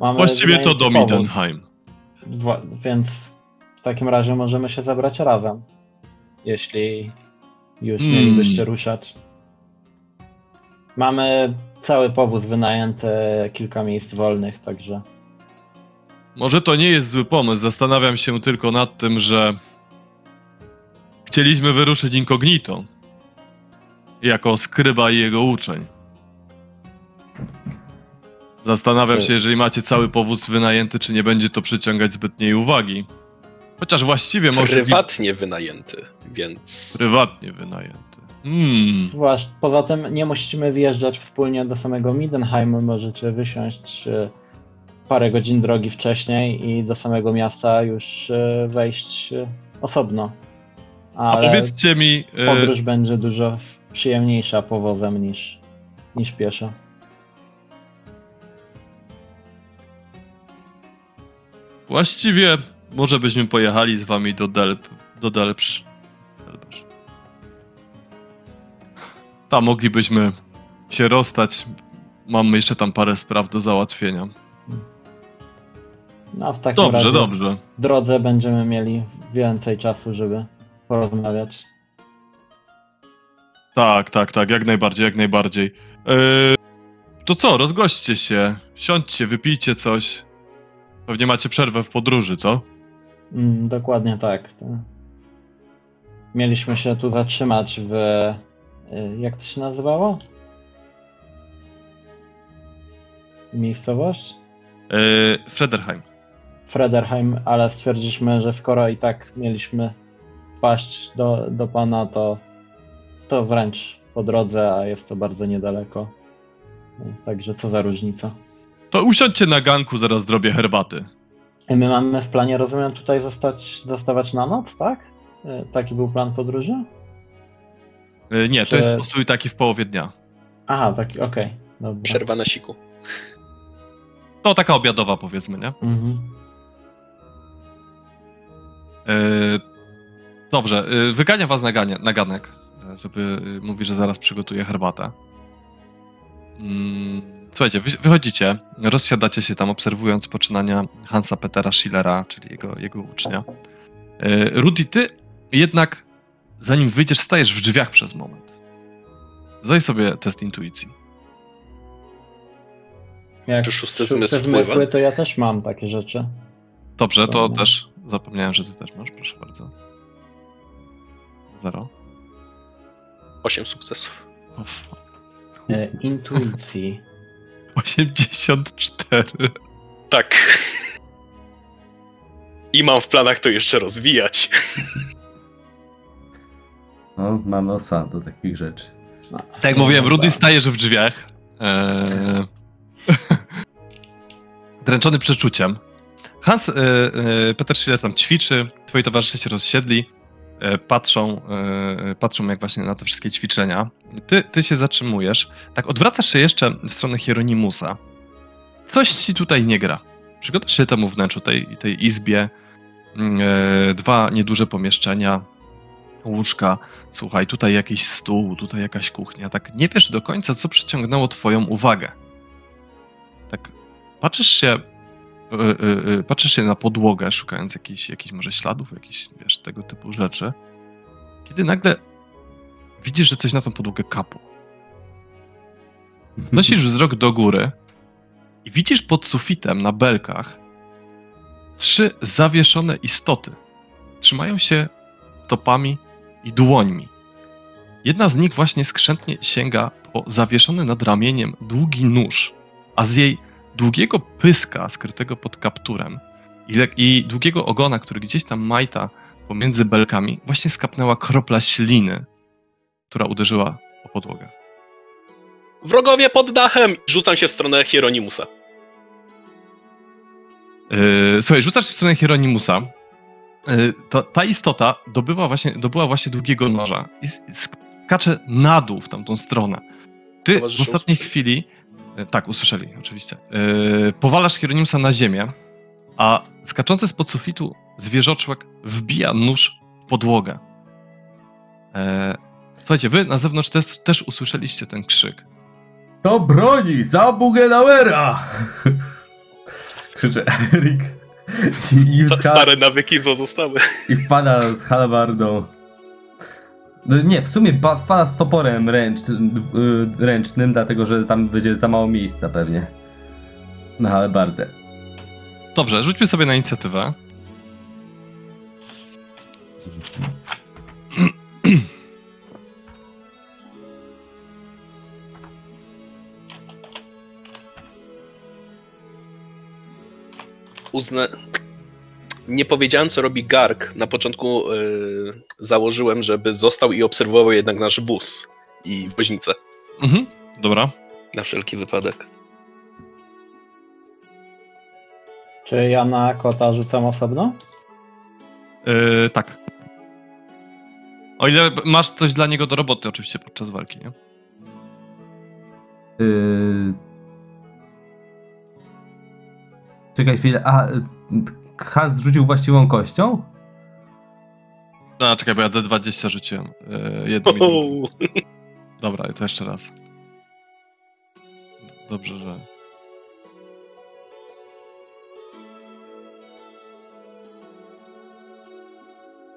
Mamy Właściwie to do. Midenheim. Więc w takim razie możemy się zabrać razem. Jeśli już Hmm. mielibyście ruszać. Mamy cały powóz wynajęty, kilka miejsc wolnych, także. Może to nie jest zły pomysł. Zastanawiam się tylko nad tym, że chcieliśmy wyruszyć incognito. Jako skryba i jego uczeń. Zastanawiam się, jeżeli macie cały powóz wynajęty, czy nie będzie to przyciągać zbytniej uwagi. Chociaż właściwie może... Prywatnie wynajęty, więc Prywatnie wynajęty. Hmm. Poza tym nie musimy wjeżdżać wspólnie do samego Midenheimu, możecie wysiąść e, parę godzin drogi wcześniej i do samego miasta już e, wejść e, osobno. A Ale powiedzcie mi, e, podróż będzie dużo przyjemniejsza powozem niż, niż pieszo. Właściwie może byśmy pojechali z wami do Delp, do Delpsz. Delpsz. Tam moglibyśmy się rozstać. Mamy jeszcze tam parę spraw do załatwienia. No, w takim Dobrze, razie dobrze. w drodze będziemy mieli więcej czasu, żeby porozmawiać. Tak, tak, tak, jak najbardziej, jak najbardziej. Yy, to co, rozgośćcie się, siądźcie, wypijcie coś. Pewnie macie przerwę w podróży, co? Mm, dokładnie tak. Mieliśmy się tu zatrzymać w. y, Jak to się nazywało? Miejscowość? Yy, Frederheim. Frederheim, ale stwierdziliśmy, że skoro i tak mieliśmy wpaść do, do pana, to, to wręcz po drodze, a jest to bardzo niedaleko. Także co za różnica. To usiądźcie na ganku, zaraz zrobię herbaty. My mamy w planie, rozumiem, tutaj zostać, zostawać na noc, tak? Y, Taki był plan podróży? Yy, nie, to Czy- jest postój taki w połowie dnia. Aha, taki, okej. Dobra. przerwa na siku. To taka obiadowa, powiedzmy, nie? Mhm. Yy, dobrze, yy, wygania was na, ganie, na ganek, żeby yy, mówi, że zaraz przygotuje herbatę. Mm, słuchajcie, wy, wychodzicie, rozsiadacie się tam, obserwując poczynania Hansa Petera Schillera, czyli jego, jego ucznia. Yy, Rudy, ty jednak, zanim wyjdziesz, stajesz w drzwiach przez moment. Zdaj sobie test intuicji. Jak Czy szósty szóste zmysł zmysły, wpływa? to ja też mam takie rzeczy. Dobrze, to też zapomniałem, że ty też masz, proszę bardzo. Zero. Osiem sukcesów. Fuck. E, intuicji. 84. Tak. I mam w planach to jeszcze rozwijać. No, mamy osa do takich rzeczy. No, Tak jak mówiłem, Rudy stajesz w drzwiach. Eee... Dręczony przeczuciem. Hans, e, e, Peter Schiller tam ćwiczy, twoi towarzysze się rozsiedli, patrzą, e, patrzą jak właśnie na te wszystkie ćwiczenia. Ty, ty się zatrzymujesz, tak odwracasz się jeszcze w stronę Hieronimusa. Coś ci tutaj nie gra. Przygotasz się temu wnętrzu, tej, tej izbie, Mm, e, dwa nieduże pomieszczenia, łóżka, słuchaj, tutaj jakiś stół, tutaj jakaś kuchnia. Tak nie wiesz do końca, co przyciągnęło twoją uwagę. Tak patrzysz się, patrzysz się na podłogę, szukając jakichś, jakichś może śladów, jakichś, wiesz, tego typu rzeczy. Kiedy nagle widzisz, że coś na tą podłogę kapło. Nosisz wzrok do góry i widzisz pod sufitem na belkach trzy zawieszone istoty. Trzymają się stopami i dłońmi. Jedna z nich właśnie skrzętnie sięga po zawieszony nad ramieniem długi nóż, a z jej długiego pyska skrytego pod kapturem i, długiego ogona, który gdzieś tam majta pomiędzy belkami, właśnie skapnęła kropla śliny, która uderzyła o podłogę. Wrogowie pod dachem! Rzucam się w stronę Hieronimusa. Yy, słuchaj, rzucasz się w stronę Hieronimusa. Yy, ta, ta istota dobyła właśnie, dobyła właśnie długiego noża i skacze na dół w tamtą stronę. Ty w ostatniej chwili, tak, usłyszeli oczywiście, yy, powalasz Hieronimusa na ziemię, a skaczący spod sufitu zwierzoczłek wbija nóż w podłogę. Yy, słuchajcie, wy na zewnątrz też, też usłyszeliście ten krzyk. To broni! Za Bugenauera! Krzycze Erik. I, Stare nawyki pozostały. i wpada z halabardą. No nie, w sumie wpada z toporem ręcz, y, ręcznym, dlatego że tam będzie za mało miejsca pewnie. Na halabardę. Dobrze, rzućmy sobie na inicjatywę. Uzna... Nie powiedziałem, co robi Garg. Na początku e, założyłem, żeby został i obserwował jednak nasz bus i woźnicę. Mhm, dobra. Na wszelki wypadek. Czy ja na kota rzucam osobno? Yy, tak. O ile masz coś dla niego do roboty, oczywiście podczas walki, nie? Yy... Czekaj chwilę, a Hans rzucił właściwą kością? No, czekaj, bo ja D20 rzuciłem. Yy, jedną. Dobra, i to jeszcze raz. Dobrze, że.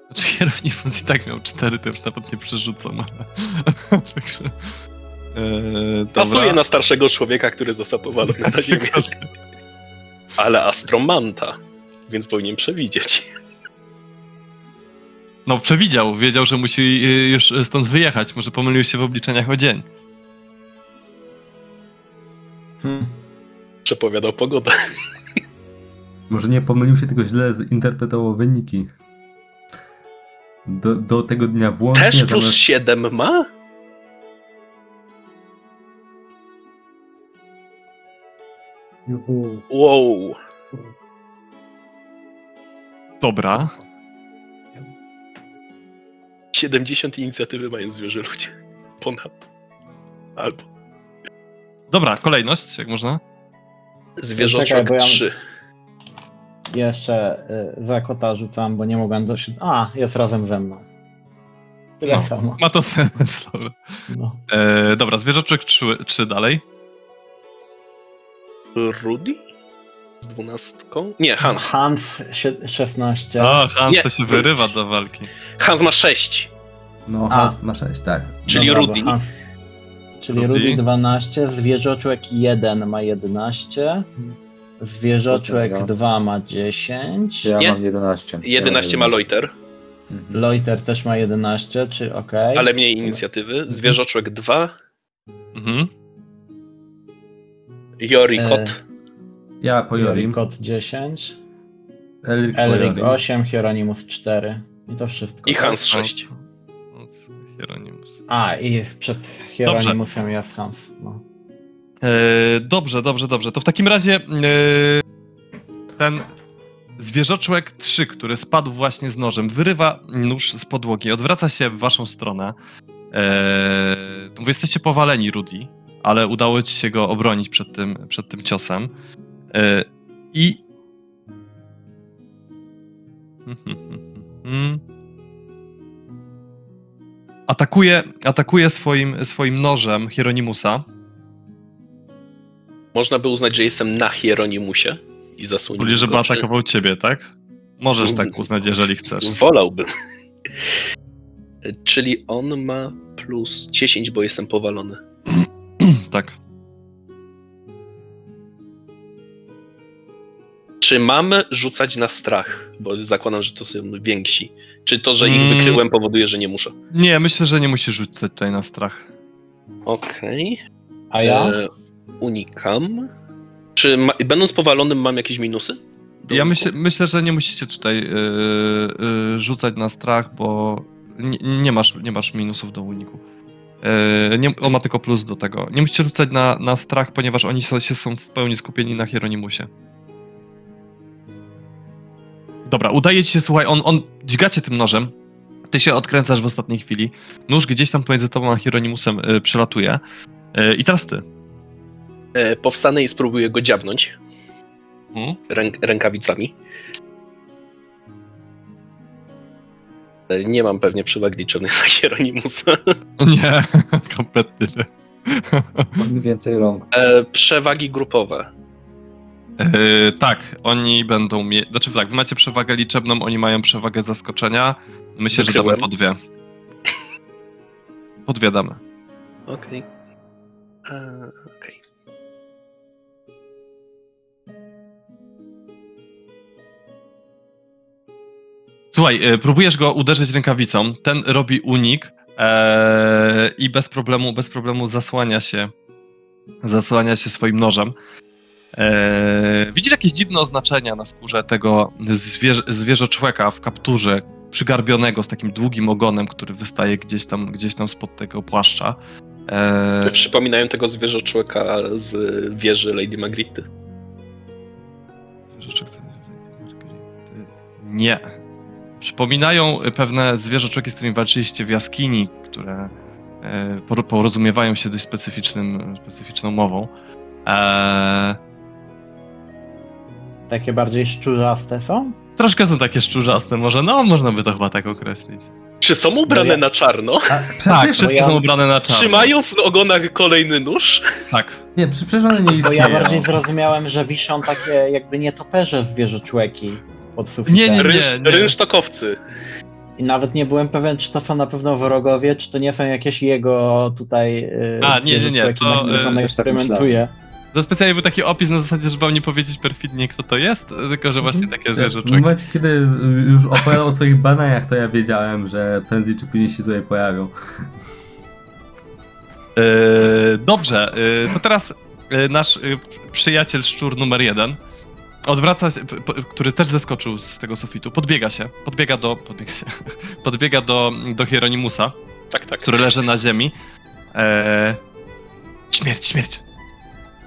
Znaczy, Hieronimus i tak miał cztery, to już nawet nie przerzucam. Także... Eee, Pasuje na starszego człowieka, który został powalony na ziemię. Ale astromanta, więc powinien przewidzieć. No, przewidział, wiedział, że musi y, już stąd wyjechać. Może pomylił się w obliczeniach o dzień. Hmm. Przepowiadał pogodę. Może nie pomylił się, tylko źle zinterpretował wyniki. Do, do tego dnia włącznie Też plus zamiast... 7 ma? Wow. Dobra. 70 inicjatywy mają zwierzę ludzie. Ponad. Albo. Dobra, kolejność, jak można? Zwierzoczek Czekaj, bo ja- 3. Jeszcze y, za kota rzucam, bo nie mogłem dość. A, jest razem ze mną. Tyle No. samo. Ma to sens. Dobra, No. eee, dobra zwierzoczek 3, 3 dalej. Rudy? Z dwunastką? Nie, Hans. Hans sie- 16. O, Hans Nie. to się wyrywa do walki. Hans ma 6. No, A. Hans ma 6, tak. Czyli Dobra, Rudy. Hans- Czyli Rudy. Rudy 12, zwierzoczłek 1 ma 11, zwierzoczłek Dobra. 2 ma 10, Ja Nie. mam 11. 11 ma Loiter, Mhm. Loiter też ma 11, czy ok. ale mniej inicjatywy. Zwierzoczłek 2. Mhm. Jori E, Kot. Ja po Jorim. Kot 10, Elric Elric Jorim. 8, Hieronymus 4. I to wszystko. I? Hans 6. Hans, Hieronymus. A, i przed Hieronymusem jest Hans. No. Eee, dobrze, dobrze, dobrze. To w takim razie eee, ten zwierzoczłek 3, który spadł właśnie z nożem, wyrywa nóż z podłogi, odwraca się w waszą stronę. Eee, wy jesteście powaleni, Rudy, ale udało ci się go obronić przed tym, przed tym ciosem. Eee, I... Atakuje, atakuje swoim, swoim nożem Hieronimusa. Można by uznać, że jestem na Hieronimusie i zasłonić Czyli, żeby atakował ciebie, tak? Możesz tak uznać, jeżeli chcesz. Wolałbym. Czyli on ma plus 10, bo jestem powalony. Tak. Czy mamy rzucać na strach? Bo zakładam, że to są więksi. Czy to, że ich Mm. wykryłem, powoduje, że nie muszę? Nie, myślę, że nie musisz rzucać tutaj na strach. Okej. A ja? E, unikam. Czy ma, będąc powalonym mam jakieś minusy? Do Ja uniku? myślę, myślę, że nie musicie tutaj yy, yy, rzucać na strach, bo nie, nie, masz, nie masz minusów do uniku. Yy, nie, on ma tylko plus do tego. Nie musicie rzucać na, na strach, ponieważ oni są, się są w pełni skupieni na Hieronimusie. Dobra, udaje ci się, słuchaj, on, on dźgacie tym nożem, ty się odkręcasz w ostatniej chwili, nóż gdzieś tam pomiędzy tobą a Hieronimusem yy, przelatuje yy, i teraz ty. E, powstanę i spróbuję go dziabnąć ręk, rękawicami. E, Nie mam pewnie przewag liczonych na Hieronimusa. Nie, kompletnie nie. Mam więcej rąk. E, przewagi grupowe. Yy, tak, oni będą mieć. Znaczy tak, wy macie przewagę liczebną, oni mają przewagę zaskoczenia. Myślę, że damy Wykryłem. po dwie. Po dwie damy. Okej. E, Okej. Słuchaj, yy, próbujesz go uderzyć rękawicą, ten robi unik ee, i bez problemu, bez problemu zasłania się zasłania się swoim nożem. E, widzisz jakieś dziwne oznaczenia na skórze tego zwierzę, zwierzoczłeka w kapturze, przygarbionego z takim długim ogonem, który wystaje gdzieś tam, gdzieś tam spod tego płaszcza. E, Przypominają tego zwierzoczłeka z wieży Lady Magritte. Nie. Przypominają pewne zwierzoczłeki, z którymi walczyliście w jaskini, które e, por- porozumiewają się dość specyficznym, specyficzną mową. Eee, Takie bardziej szczurzaste są? troszkę są takie szczurzaste, może, no można by to chyba tak określić. Czy są ubrane No ja- na czarno? A, Tak, przecież, wszystkie ja- są ubrane na czarno. Trzymają w ogonach kolejny nóż? Tak. nie, one nie Bo istnieją. ja bardziej zrozumiałem, że wiszą takie jakby nietoperze zwierzoczłeki pod sufitem. Nie, nie, Rynsz, nie. rynsztokowcy. I nawet nie byłem pewien, czy to są na pewno wrogowie, czy to nie są jakieś jego tutaj yy, A, nie, nie, nie, to, na yy, on też tak eksperymentuje. To specjalnie był taki opis na zasadzie, żeby wam nie powiedzieć perfidnie, kto to jest, tylko że właśnie takie W zwierzoczłeki. momencie, kiedy już opowiadał o swoich badaniach, to ja wiedziałem, że prędzej czy później się tutaj pojawią. Yy, dobrze, yy, to teraz yy, nasz przyjaciel szczur numer jeden odwraca się, p- p- który też zeskoczył z tego sufitu, podbiega się, podbiega do, podbiega się, podbiega do, do Hieronimusa, Tak, tak. który leży na ziemi. Eee, śmierć, śmierć.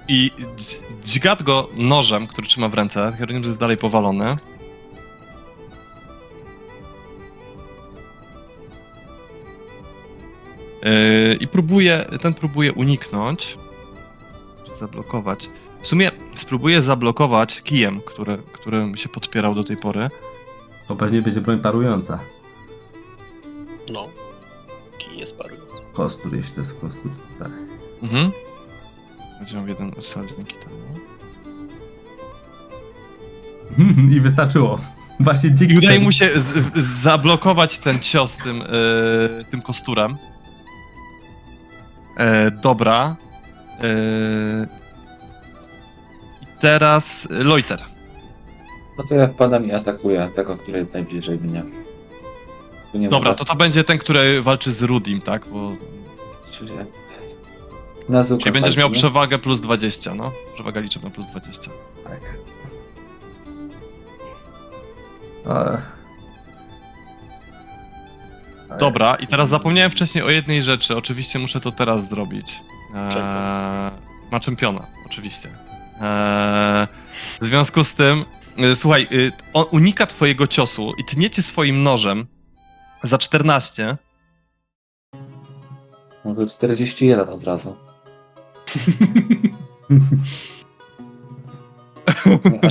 I dź- dźga go nożem, który trzyma w ręce. Hieronimus jest dalej powalony. Eee, I próbuje, ten próbuje uniknąć, czy zablokować. W sumie spróbuje zablokować kijem, który, którym się podpierał do tej pory. To pewnie będzie broń parująca. No. Kij jest parujący. Kostur, jeśli to jest kostur. Tak. Mhm. Miał jeden SL dzięki temu. I wystarczyło. Właśnie dzięki I udaje temu- mu się z, z, zablokować ten cios tym, e, tym kosturem. E, dobra. E, I teraz Loiter. No to ja wpadam i atakuję tego, który jest najbliżej mnie. Tu nie Dobra, to to będzie ten, który walczy z Rudim, tak? Bo, Czyli, na czyli będziesz miał walce, przewagę plus 20, no. Przewaga liczebna plus 20. Tak. Ech. Dobra, i teraz zapomniałem wcześniej o jednej rzeczy. Oczywiście muszę to teraz zrobić. Eee, ma czempiona, oczywiście. Eee, w związku z tym, e, słuchaj, y, on unika twojego ciosu i tnie cię swoim nożem za 14. No to 41 od razu.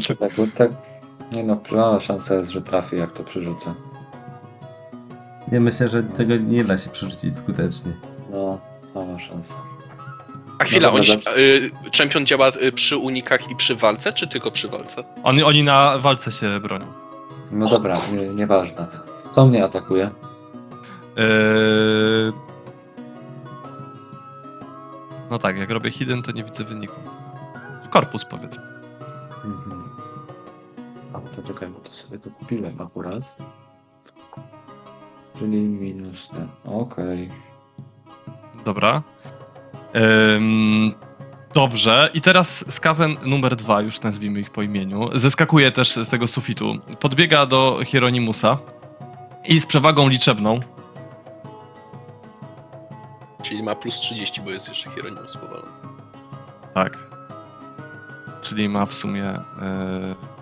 To tak, tak. Nie no, mała szansa jest, że trafię, jak to przerzucę. Nie myślę, że tego nie da się przerzucić skutecznie. No, mała szansa. A chwila, dobra, oni, y, czempion działa y, przy unikach i przy walce, czy tylko przy walce? Oni, oni na walce się bronią. No dobra, nie, nieważne. Co mnie atakuje? Eee, no tak, jak robię hidden, to nie widzę wyniku. W korpus powiedzmy. Mhm. A to czekaj, bo to sobie to kupiłem akurat. Czyli minus ten. Okej. Dobra. Ym, dobrze. I teraz skawen numer dwa, już nazwijmy ich po imieniu, zeskakuje też z tego sufitu. Podbiega do Hieronimusa i z przewagą liczebną. Czyli ma plus 30, bo jest jeszcze Hieronimus powalony. Tak. Czyli ma w sumie y,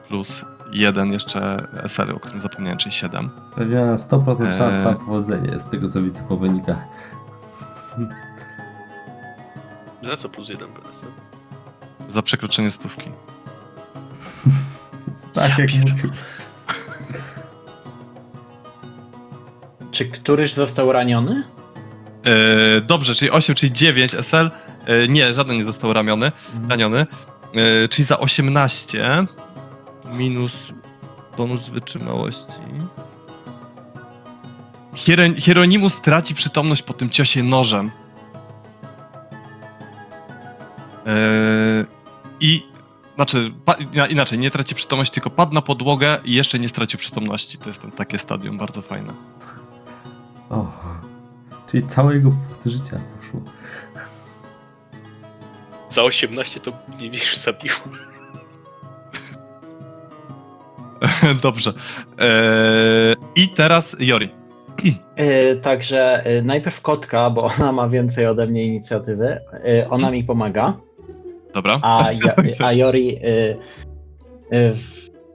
plus jeden jeszcze SL, o którym zapomniałem, czyli 7. Pewnie mam 100% szans na powodzenie z tego co widzę po wynikach. Za co plus 1 PS? Za przekroczenie stówki. Tak jak mówił. Czy któryś został raniony? E, dobrze, czyli 8, czyli 9 SL. E, nie, żaden nie został ramiony, raniony. E, czyli za 18 minus bonus wytrzymałości. Hieren- Hieronimus traci przytomność po tym ciosie nożem. I znaczy, inaczej, nie traci przytomności, tylko padł na podłogę i jeszcze nie stracił przytomności. To jest ten, takie stadium bardzo fajne. O, Czyli całe jego życia poszło. Za 18 to mnie niż zabiło. Dobrze. Eee, I teraz Jori. Yy, także yy, najpierw kotka, bo ona ma więcej ode mnie inicjatywy. Yy, ona mi pomaga. Dobra. A, a Jori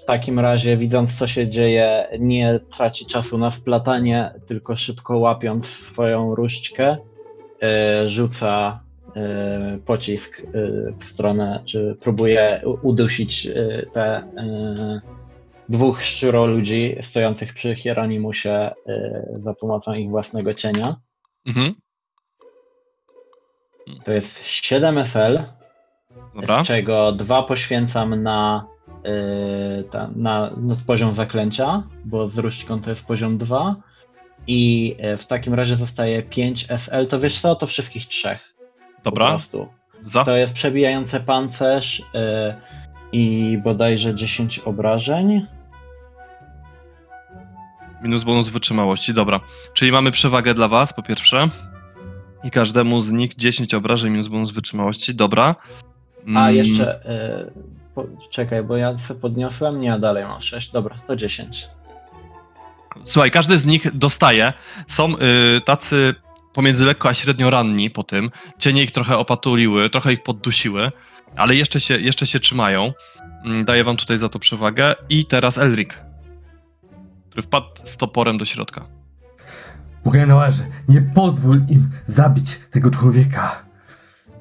takim razie, widząc co się dzieje, nie traci czasu na splatanie, tylko szybko łapiąc swoją różdżkę, y, rzuca y, pocisk y, w stronę, czy próbuje udusić te dwóch szczuro ludzi stojących przy Hieronimusie za pomocą ich własnego cienia. Mhm. To jest 7 SL. Dobra. z czego dwa poświęcam na, ta, na no, poziom zaklęcia, bo z różdżką to jest poziom 2 i yy, w takim razie zostaje 5 SL, to wiesz co, to wszystkich trzech po Dobra. prostu. Za. To jest przebijający pancerz yy, i bodajże 10 obrażeń. Minus bonus wytrzymałości, dobra. Czyli mamy przewagę dla was, po pierwsze. I każdemu z nich 10 obrażeń minus bonus wytrzymałości, dobra. A Mm, jeszcze, yy, po, czekaj, bo ja sobie podniosłem, nie, dalej mam 6, dobra, to 10. Słuchaj, każdy z nich dostaje. Są y, tacy pomiędzy lekko a średnio ranni po tym. Cienie ich trochę opatuliły, trochę ich poddusiły, ale jeszcze się, jeszcze się trzymają. Mm, Daję wam tutaj za to przewagę. I teraz Elric, który wpadł z toporem do środka. Bugenoarze, nie pozwól im zabić tego człowieka.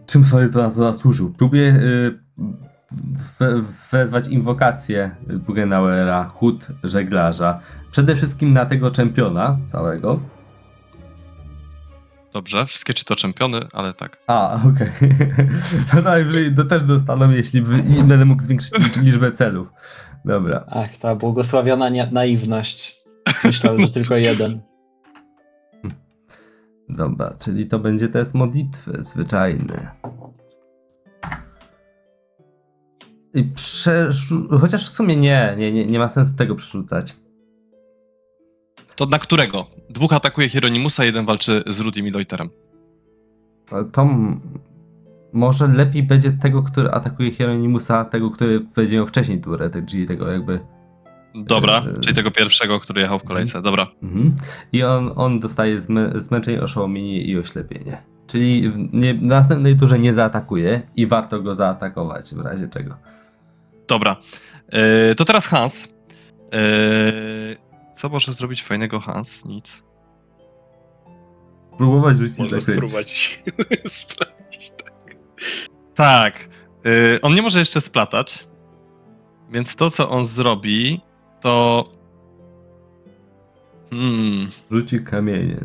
Czym sobie to zasłużył? Próbuję y, we, wezwać inwokację Bugenauera, chód żeglarza. Przede wszystkim na tego czempiona całego. Dobrze, wszystkie czy to czempiony, ale tak. A, okej. no najwyżej to też dostaną, jeśli będę mógł zwiększyć licz- liczbę celów. Dobra. Ach, ta błogosławiona naiwność. Myślałem, że tylko jeden. Dobra, czyli to będzie test modlitwy zwyczajny. I przerzu- Chociaż w sumie nie, nie, nie, nie ma sensu tego przerzucać. To na którego? Dwóch atakuje Hieronimusa, jeden walczy z Rudim i Loiterem. To m- może lepiej będzie tego, który atakuje Hieronimusa, tego, który będzie miał wcześniej turę, te- czyli tego jakby. Dobra, Eee. czyli tego pierwszego, który jechał w kolejce. Dobra. Mhm. I on, on dostaje zmę- zmęczenie, oszołomienie i oślepienie. Czyli w, nie, w następnej turze nie zaatakuje i warto go zaatakować w razie czego. Dobra. Eee, to teraz Hans. Eee, co może zrobić fajnego Hans? Nic. Próbować rzucić Można zaklęcie. spróbować sprawdzić. Tak. Tak. Eee, on nie może jeszcze splatać. Więc to, co on zrobi, to. Hmm. Rzuci kamienie.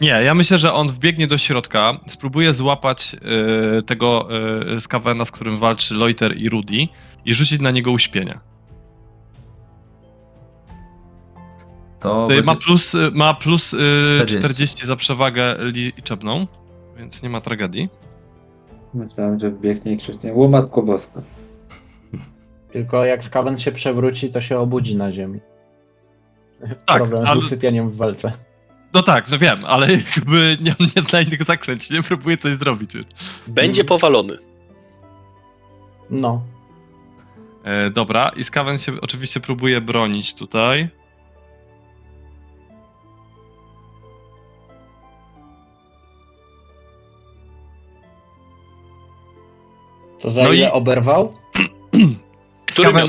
Nie, ja myślę, że on wbiegnie do środka, spróbuje złapać e, tego e, skawena, z którym walczy Loiter i Rudy i rzucić na niego uśpienie. To będzie... Ma plus, ma plus e, 40. 40. za przewagę liczebną, więc nie ma tragedii. Myślałem, że biegnie i krzycznie Łomatko boska. Tylko jak Skaven się przewróci, to się obudzi na ziemi. Tak, Problem ale- z usypianiem w walce. No tak, no wiem, ale jakby nie, nie zna innych zaklęć, nie próbuje coś zrobić. Będzie powalony. No. E, dobra, i Skaven się oczywiście próbuje bronić tutaj. To za No ile i- oberwał? Który Skaven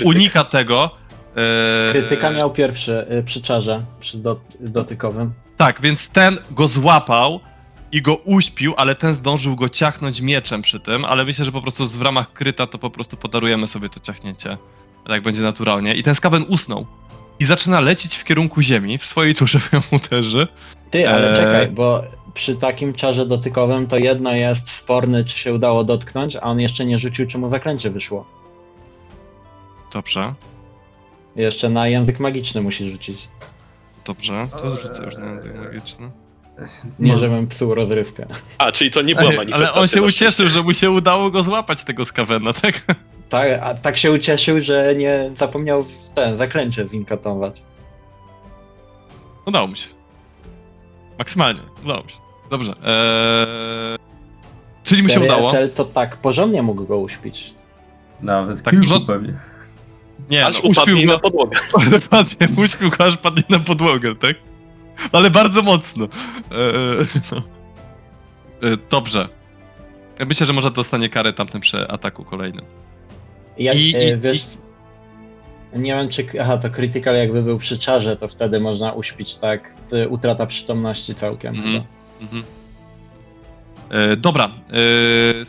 e, unika tego. E, Krytyka miał pierwszy y, przy czarze, przy dot, dotykowym. Tak, więc ten go złapał i go uśpił, ale ten zdążył go ciachnąć mieczem przy tym, ale myślę, że po prostu w ramach kryta to po prostu podarujemy sobie to ciachnięcie. Tak będzie naturalnie. I ten skawen usnął. I zaczyna lecieć w kierunku ziemi, w swojej turze ją uderzy. Ty, ale Eee. czekaj, bo przy takim czarze dotykowym to jedno jest sporny, czy się udało dotknąć, a on jeszcze nie rzucił, czy mu zaklęcie wyszło. Dobrze, Jeszcze na język magiczny musi rzucić. dobrze. To rzucę już na język magiczny. Nie, żebym psuł rozrywkę. A, czyli to nie była manifestacja. Ale on się ucieszył, że mu się udało go złapać, tego skawena, tak? Tak, a tak się ucieszył, że nie zapomniał w ten zaklęcie zinkatować. Udało mu się. Maksymalnie, udało mu się. Dobrze. Eee... Czyli mu się udało. To tak porządnie mógł go uśpić. Nawet Tak, kilku pewnie. Nie, Aż no, uśpił na go, podłogę. dokładnie, uśpił go, aż padnie na podłogę, tak? Ale bardzo mocno. Eee, no. Eee, dobrze. Ja myślę, że może dostanie karę tamtym przy ataku kolejnym. Jak, I- e, i- wiesz, nie wiem czy, aha, to critical jakby był przy czarze, to wtedy można uśpić tak, utrata przytomności całkiem. Chyba. Mhm. E, dobra, e,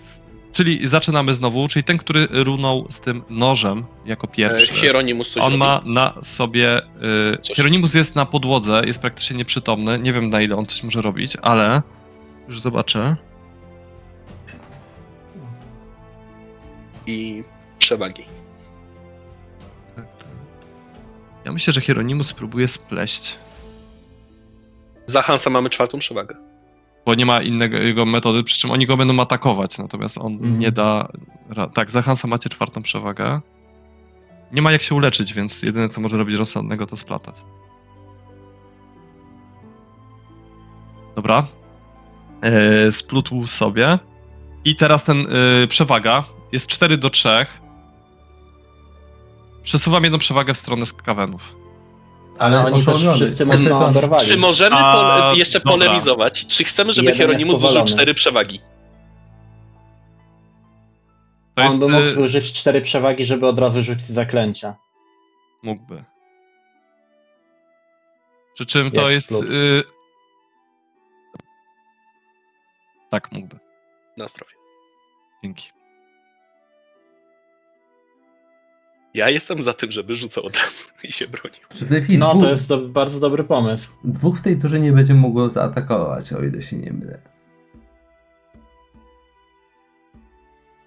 czyli zaczynamy znowu, czyli ten, który runął z tym nożem jako E, pierwszy. Hieronimus coś On ma na sobie. E, Coś. Hieronimus jest na podłodze, jest praktycznie nieprzytomny. Nie wiem na ile on coś może robić, ale już zobaczę. i przewagi. Tak, tak. Ja myślę, że Hieronimus spróbuje spleść, Za Hansa mamy czwartą przewagę. Bo nie ma innego jego metody, przy czym oni go będą atakować, natomiast on Mhm. nie da. Tak, za Hansa macie czwartą przewagę. Nie ma jak się uleczyć, więc jedyne co może robić rozsądnego to splatać. Dobra. E, splutł sobie. I teraz ten e, przewaga jest 4 do 3. Przesuwam jedną przewagę w stronę skawenów. Ale oni też wszyscy mocno oberwali. Czy możemy A, pole- jeszcze dobra. polemizować? Czy chcemy, żeby Jeden Hieronimus jest zużył cztery przewagi? To On jest, by mógł e, użyć cztery przewagi, żeby od razu rzucić zaklęcia. Mógłby. Przy czym to jest. splut. Y... Tak, mógłby. Na zdrowie. Dzięki. Ja jestem za tym, żeby rzucał od razu i się bronił. Przy tej chwili No dwóch, to jest do, bardzo dobry pomysł. dwóch w tej turze nie będzie mogło zaatakować, o ile się nie mylę.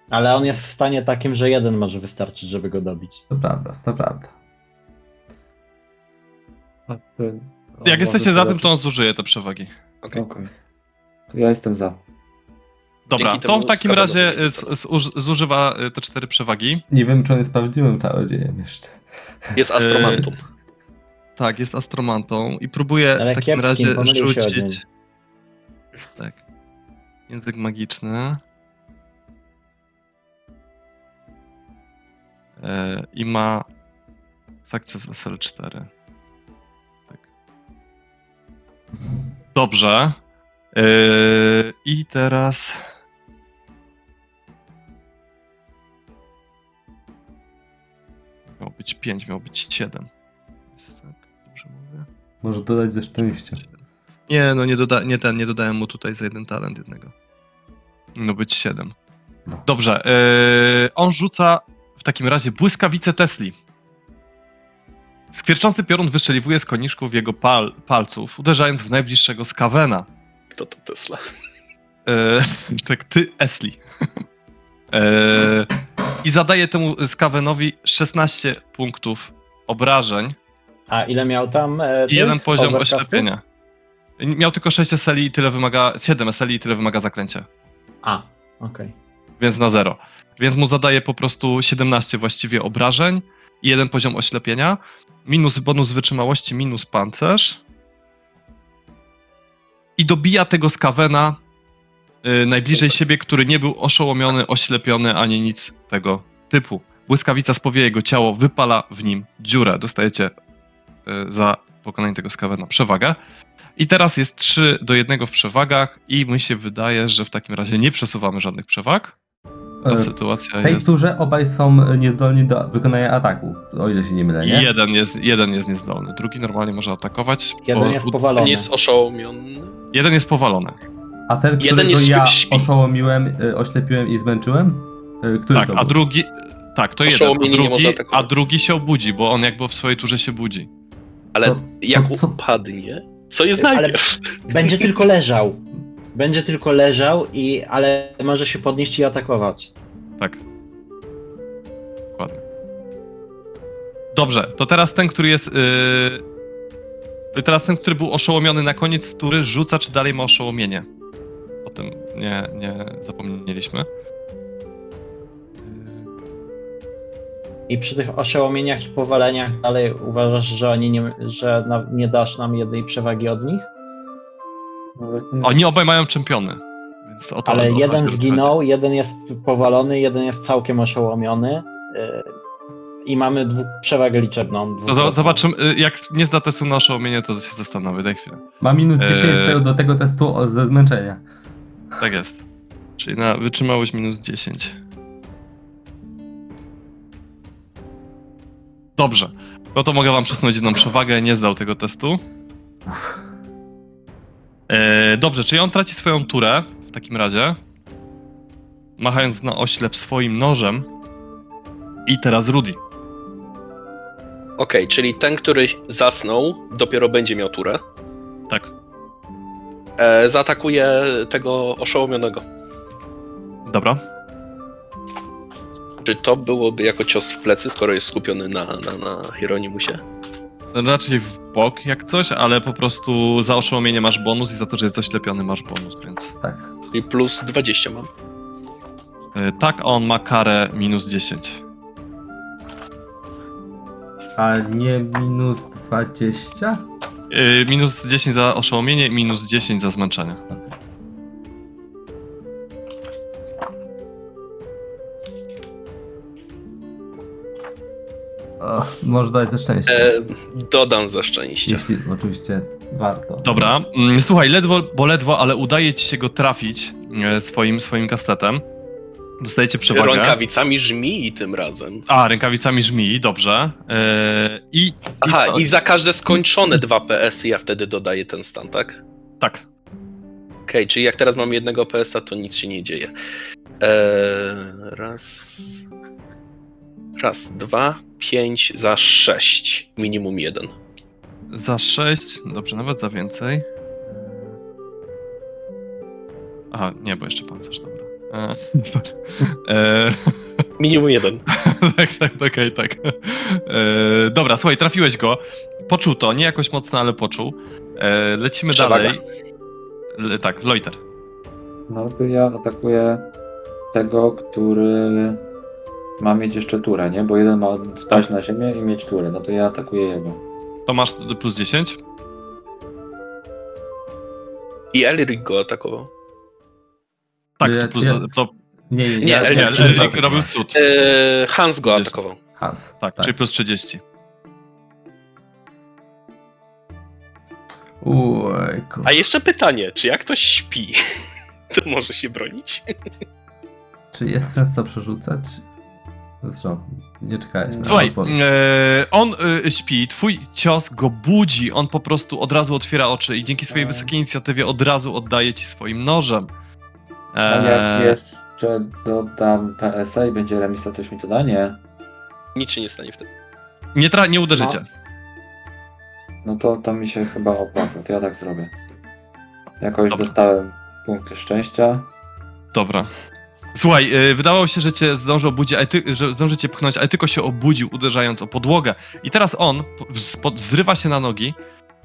Ale on jest w stanie takim, że jeden może wystarczyć, żeby go dobić. To prawda, to prawda. A ty- Jak może jesteście za tym, to on zużyje te przewagi. Okej. Okej. To Ja jestem za. Dobra, to w takim razie z, z, uż- zużywa y, te cztery przewagi. Nie wiem, czy on jest prawdziwym czarodziejem jeszcze. Jest astromantą. Tak, jest astromantą i próbuje Ale w takim razie rzucić. Tak. Język magiczny. E, I ma sukces SL4. Tak. Dobrze. E, I teraz. Miało być 5, miało być 7. Jest tak, dobrze mówię. Może dodać ze szczęścia. Nie, no nie, doda nie, ten, nie dodałem mu tutaj za jeden talent jednego. No być 7. No. Dobrze. Yy, on rzuca w takim razie błyskawice Tesli. Skwierczący piorun wystrzeliwuje z koniszków jego pal palców, uderzając w najbliższego skawena. Kto to Tesla? Yy, tak, ty, Esli. Yy, I zadaje temu skawenowi 16 punktów obrażeń A ile miał tam? E, i jeden poziom oślepienia. Miał tylko 6 SLI i tyle wymaga, 7 SLI i tyle wymaga zaklęcie. A, okej. więc na zero. Więc mu zadaje po prostu 17 właściwie obrażeń i jeden poziom oślepienia, minus bonus wytrzymałości, minus pancerz i dobija tego skawena y, najbliżej siebie, który nie był oszołomiony, oślepiony ani nic tego typu. Błyskawica spowieje jego ciało, wypala w nim dziurę. Dostajecie y, za pokonanie tego skawena przewagę. I teraz jest 3 do 1 w przewagach i mi się wydaje, że w takim razie nie przesuwamy żadnych przewag. Ta E, sytuacja W tej jest... turze obaj są niezdolni do wykonania ataku, o ile się nie mylę, nie? Jeden jest, jeden jest niezdolny, drugi normalnie może atakować. Jeden bo- jest powalony. Nie jest oszołomiony. jeden jest powalony. A ten, Jeden którego ja śpi. oszołomiłem, y, oślepiłem i zmęczyłem? Y, Który Tak, to a był? drugi. Tak, to jeden. A drugi, a drugi się obudzi, bo on jakby w swojej turze się budzi. Ale To- jak to co- upadnie, co jest Ale- najpierw? Będzie tylko leżał. Będzie tylko leżał, i, ale może się podnieść i atakować. Tak. Dokładnie. Dobrze, to teraz ten, który jest. Yy... Teraz ten, który był oszołomiony na koniec tury, rzuca, czy dalej ma oszołomienie. O tym nie, nie zapomnieliśmy. I przy tych oszołomieniach i powaleniach dalej uważasz, że oni nie, że na, nie dasz nam jednej przewagi od nich? Oni obaj mają czempiony. Więc o to Ale jeden zginął, jeden jest powalony, jeden jest całkiem oszołomiony. Yy, I mamy dwu, przewagę liczebną. To zobaczymy, y, jak nie zda testu na oszołomienie, to się zastanowię, daj chwilę. Ma minus 10 z Eee. tego, do tego testu ze zmęczenia. Tak jest. Czyli na wytrzymałość minus 10. Dobrze. No to mogę wam przesunąć jedną przewagę, nie zdał tego testu. E, dobrze, czyli on traci swoją turę w takim razie. Machając na oślep swoim nożem. I teraz Rudy. Okej, czyli ten, który zasnął, dopiero będzie miał turę. Tak. E, zaatakuje tego oszołomionego. Dobra. Czy to byłoby jako cios w plecy, skoro jest skupiony na, na, na Hieronimusie? Raczej w bok jak coś, ale po prostu za oszołomienie masz bonus i za to, że jest oślepiony masz bonus, więc... Tak. I plus 20 mam. E, tak, a on ma karę minus 10. A nie minus 20? Yy, minus 10 za oszołomienie, minus 10 za zmęczenie. O, może dać ze szczęścia. E, dodam za szczęście. Jeśli oczywiście warto. Dobra, mm, słuchaj, ledwo, bo ledwo, ale udaje ci się go trafić e, swoim, swoim kastetem. Dostajecie przewagę. Rękawicami żmii tym razem. A, rękawicami żmii, dobrze. E, I. Aha, i, i za każde skończone 2 PS ja wtedy dodaję ten stan, tak? Tak. Okej, czyli jak teraz mam jednego PS-a, to nic się nie dzieje. Eee, raz. Raz, dwa, pięć, za sześć. Minimum jeden. Za 6, dobrze, nawet za więcej. Aha, nie, bo jeszcze pancerz, dobra. E, e, Minimum jeden. tak, tak, tak, okej, tak. E, dobra, słuchaj, trafiłeś go. Poczuł to, nie jakoś mocno, ale poczuł. E, lecimy Przewaga. dalej. Le, tak, Loiter. No to ja atakuję tego, który ma mieć jeszcze turę, nie? Bo jeden ma spaść na ziemię i mieć turę. No to ja atakuję jego. To masz plus 10? I Elric go atakował. Tak, Ja- to plus. To, Nie, nie, Nie, nie, Elric Elric- robił cud. Eee, Hans go 30. atakował. Hans. Tak, czyli plus 30. Ujku. A jeszcze pytanie, czy jak ktoś śpi, to może się bronić? Czy jest sens to przerzucać? Zresztą, nie czekałeś na Słuchaj, odpowiedź. e, on e, śpi, twój cios go budzi, on po prostu od razu otwiera oczy i dzięki swojej wysokiej inicjatywie od razu oddaje ci swoim nożem. A jak E, jeszcze dodam PSA i będzie remis, to coś mi to da? Nie. Nic się nie stanie wtedy. nie, tra- nie uderzycie. No to, to mi się chyba opłaca, to ja tak zrobię. Jakoś Dobra. dostałem punkty szczęścia. Dobra. Słuchaj, e, wydawało się, że cię zdąży obudzić, ty, że zdąży cię pchnąć, ale tylko się obudził, uderzając o podłogę. I teraz on po- zrywa się na nogi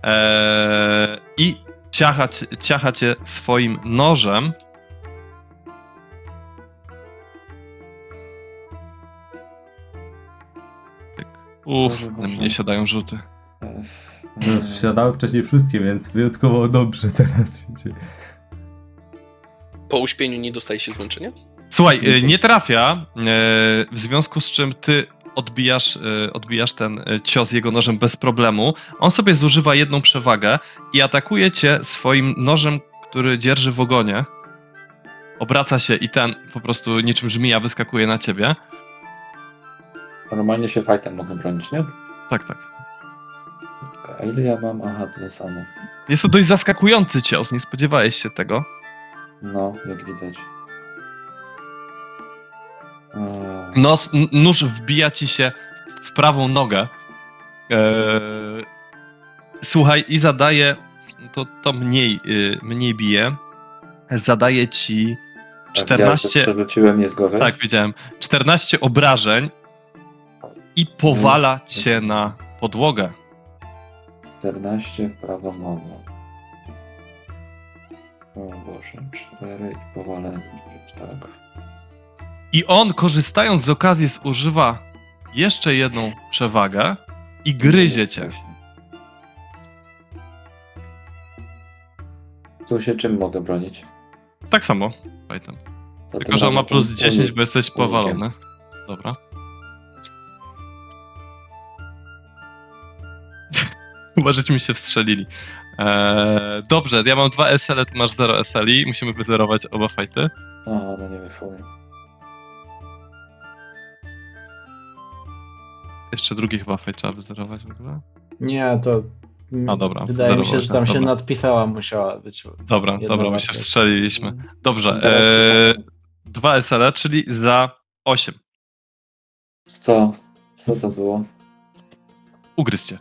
e, i ciacha, ciacha cię swoim nożem. Uff, na mnie siadają rzuty. E, No, wsiadały wcześniej wszystkie, więc wyjątkowo dobrze teraz się dzieje. Po uśpieniu nie dostaje się zmęczenia? Słuchaj, y, nie trafia, y, w związku z czym ty odbijasz, y, odbijasz ten cios jego nożem bez problemu. On sobie zużywa jedną przewagę i atakuje cię swoim nożem, który dzierży w ogonie. Obraca się i ten po prostu niczym żmija wyskakuje na ciebie. Normalnie się fightem mogę bronić, nie? Tak, tak. A ile ja mam? Aha, tyle samo. Jest to dość zaskakujący cios, nie spodziewałeś się tego. No, jak widać. Eee, Nos, nóż wbija ci się w prawą nogę. Eee, słuchaj, i zadaje. To, to mniej, y, mniej bije. Zadaje ci tak, Ja 14. przerzuciłem z głowy. Tak, widziałem. 14 obrażeń i powala cię na podłogę. 14 w prawą nogą. O Boże, 4 i powalenie. Tak. I on, korzystając z okazji, zużywa jeszcze jedną przewagę i gryzie cię. Tu się czym mogę bronić? Tak samo. To Tylko, ty że on ma plus unik- 10, bo jesteś powalony. Dobra. Chyba, żeśmy się wstrzelili. Eee, dobrze, ja mam dwa SL, ty masz 0 SLi. Musimy wyzerować oba fajty. Aha, no nie wyszło mi. Jeszcze drugi chyba fight trzeba wyzerować w ogóle. Nie, to. A, dobra, Wydaje mi się, że tam dobra. się nadpisała musiała być. Dobra, dobra, my się wstrzeliliśmy. Dobrze, eee, dwa SL, czyli za 8. Co? Co to było? Ugryzcie.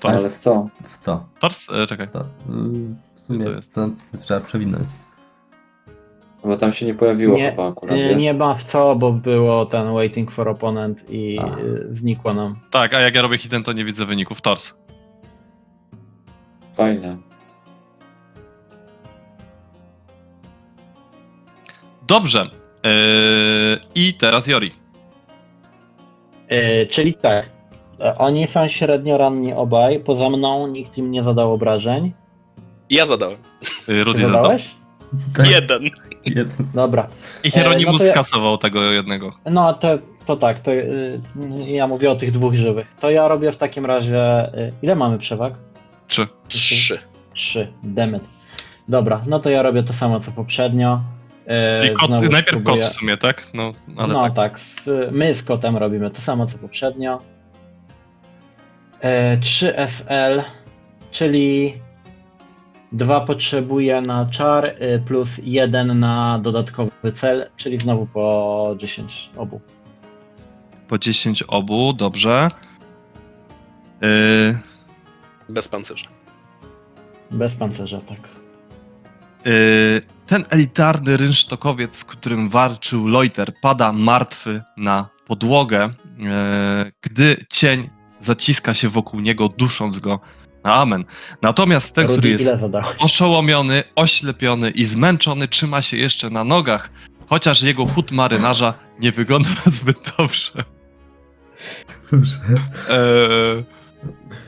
Tors. Ale w co? W co? Tors? E, czekaj. To, w sumie to jest? to, to trzeba przewinąć. Bo tam się nie pojawiło Nie, chyba akurat, Nie, wiesz? nie ma w co, bo było ten waiting for opponent i A. y, znikło nam. Tak, a jak ja robię hidden, to nie widzę wyników. Tors. Fajne. Dobrze. Eee, I teraz Jori. Y, czyli tak. E, Oni są średnio ranni obaj. Poza mną nikt im nie zadał obrażeń. Ja zadałem. Ty Rudy zadał. zadałeś? Tak, Jeden. jeden. Dobra. I Hieronimus no to ja- skasował tego jednego. No to, to tak, to y, ja mówię o tych dwóch żywych. To ja robię w takim razie. y, Ile mamy przewag? Trzy. Trzy. Trzy. Demet. Dobra, no to ja robię to samo co poprzednio. Y, Czyli kot, najpierw spróbuję- kot w sumie, tak? No, ale no tak. tak, z, my z kotem robimy to samo co poprzednio. E, 3 SL, czyli 2 potrzebuję na czar, y, plus 1 na dodatkowy cel, czyli znowu po 10 obu. Po 10 obu, dobrze. Yy, Bez pancerza. Bez pancerza, tak. yy, ten elitarny rynsztokowiec, z którym walczył Loiter, pada martwy na podłogę, yy, gdy cień zaciska się wokół niego, dusząc go na amen. Natomiast ten, który Rudy, jest ile zadałeś? oszołomiony, oślepiony i zmęczony, trzyma się jeszcze na nogach, chociaż jego chód marynarza nie wygląda zbyt dobrze. Dobrze. Eee,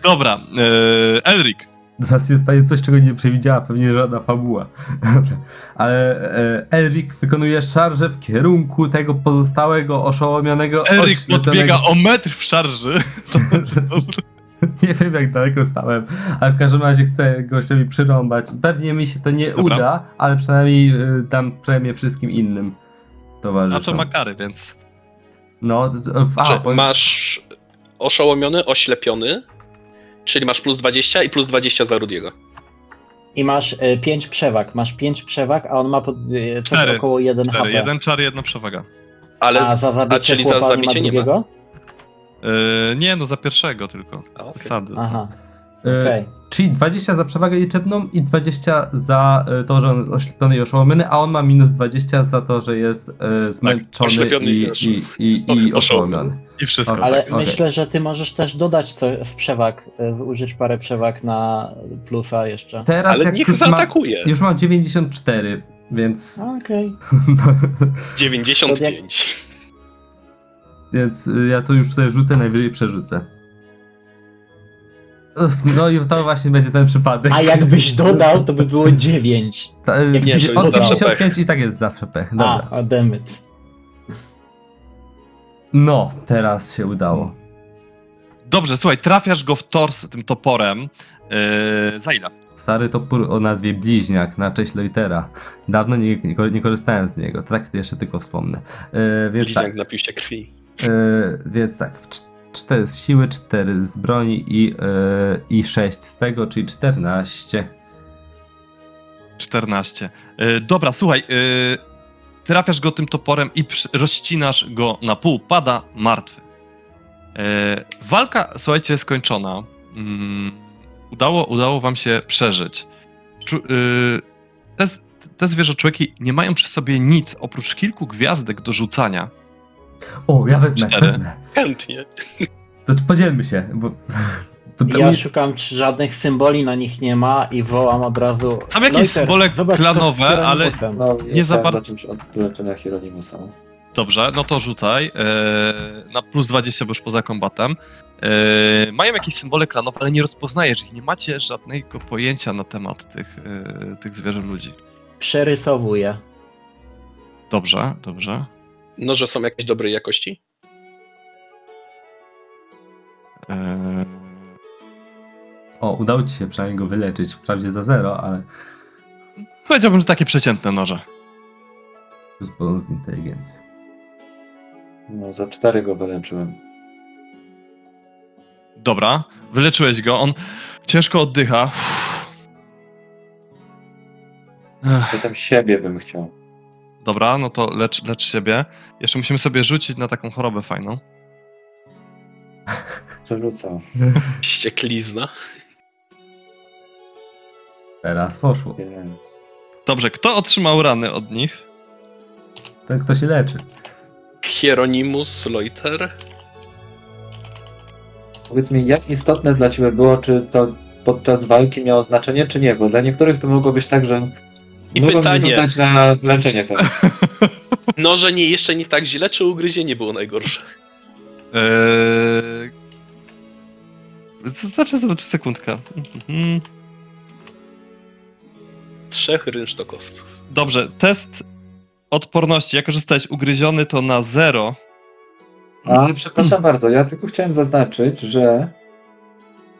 dobra, eee, Elric. Zaraz się stanie coś, czego nie przewidziała pewnie żadna fabuła. Ale e, Elric wykonuje szarżę w kierunku tego pozostałego oszołomionego, oślepionego- podbiega o metr w szarży. Nie wiem jak daleko stałem, ale w każdym razie chcę gościowi przyrąbać. Pewnie mi się to nie Dobra. uda, ale przynajmniej y, dam premię wszystkim innym A towarzyszom. to ma kary, więc. No, a, Czy masz oszołomiony, oślepiony, czyli masz plus 20 i plus 20 za Rudiego. I masz 5 przewag, masz 5 przewag, a on ma pod, y, Cztery. około 1 Cztery. HP. Jeden czar, jedna przewaga. Ale a z, za zabicie a czyli za zabicie ma nie ma. drugiego? Eee, nie, no za pierwszego tylko. A, okej. Zasady. Aha, y, okej. Czyli 20 za przewagę liczebną i 20 za y, to, że on jest oślepiony i oszołomiony, a on ma minus 20 za to, że jest y, zmęczony oślepiony i, i, i, i oszołomiony. I wszystko. Ale- Ale tak. okej. myślę, że ty możesz też dodać to z przewag, y, zużyć parę przewag na plusa jeszcze. Teraz Ale jak niech już, ma, zaatakuje. już mam 94, więc... Okej. 95. Więc y, ja to już sobie rzucę, najwyżej przerzucę. No i to właśnie będzie ten przypadek. A jakbyś dodał, to by było 9. Ta, nie, od zawsze 95 i tak jest zawsze pech. Dobra. A, a demyt. No, teraz się udało. Dobrze, słuchaj, trafiasz go w tors tym toporem. Eee, za ile? Stary topór o nazwie Bliźniak na cześć Loitera. Dawno nie, nie, nie korzystałem z niego, tak jeszcze tylko wspomnę. E, więc Bliźniak tak, napił się krwi. e, więc tak, 4 z siły, 4 z broni i, e, i 6 z tego, czyli 14. 14. Eee, dobra, słuchaj, eee, trafiasz go tym toporem i rozcinasz go na pół. Pada martwy. Eee, walka, słuchajcie, jest skończona. Mm, udało, udało wam się przeżyć. Czu, eee, te, te zwierzoczłeki nie mają przy sobie nic oprócz kilku gwiazdek do rzucania. O, ja wezmę, Cztery. wezmę. Chętnie. To podzielmy się, bo... to Ja mi- szukam, czy żadnych symboli na nich nie ma i wołam od razu. Są jakieś Loiter, symbole zobacz, klanowe, ale-. No, Nie za bardzo- od leczenia Hieronimusa. Dobrze, no to rzucaj. Eee, na plus 20, bo już poza kombatem. Eee, mają jakieś symbole klanowe, ale nie rozpoznajesz ich. Nie macie żadnego pojęcia na temat tych, eee, tych zwierzę ludzi. Przerysowuję. Dobrze, dobrze. Noże są jakieś dobrej jakości? Eee, O, udało ci się przynajmniej go wyleczyć, wprawdzie za zero, ale Powiedziałbym, że takie przeciętne noże. plus bonus z inteligencji. No, za cztery go wyleczyłem. Dobra, wyleczyłeś go, on ciężko oddycha. Ech, Potem siebie bym chciał. Dobra, no to lecz, lecz siebie. Jeszcze musimy sobie rzucić na taką chorobę fajną. Przerzucam. Ścieklizna. Teraz poszło. Dobrze, kto otrzymał rany od nich? Ten kto się leczy. Hieronymus Loiter. Powiedz mi, jak istotne dla ciebie było, czy to podczas walki miało znaczenie, czy nie? Bo dla niektórych to mogło być tak, że I mogą pytanie. rzucać na leczenie teraz. Noże nie, jeszcze nie tak źle, czy ugryzienie było najgorsze? Eee... Znaczy, zobaczyć sekundkę. Mhm. Trzech rynsztokowców. Dobrze, test odporności. Jako, że zostałeś ugryziony, to na zero. Ale przepraszam bardzo, ja tylko chciałem zaznaczyć, że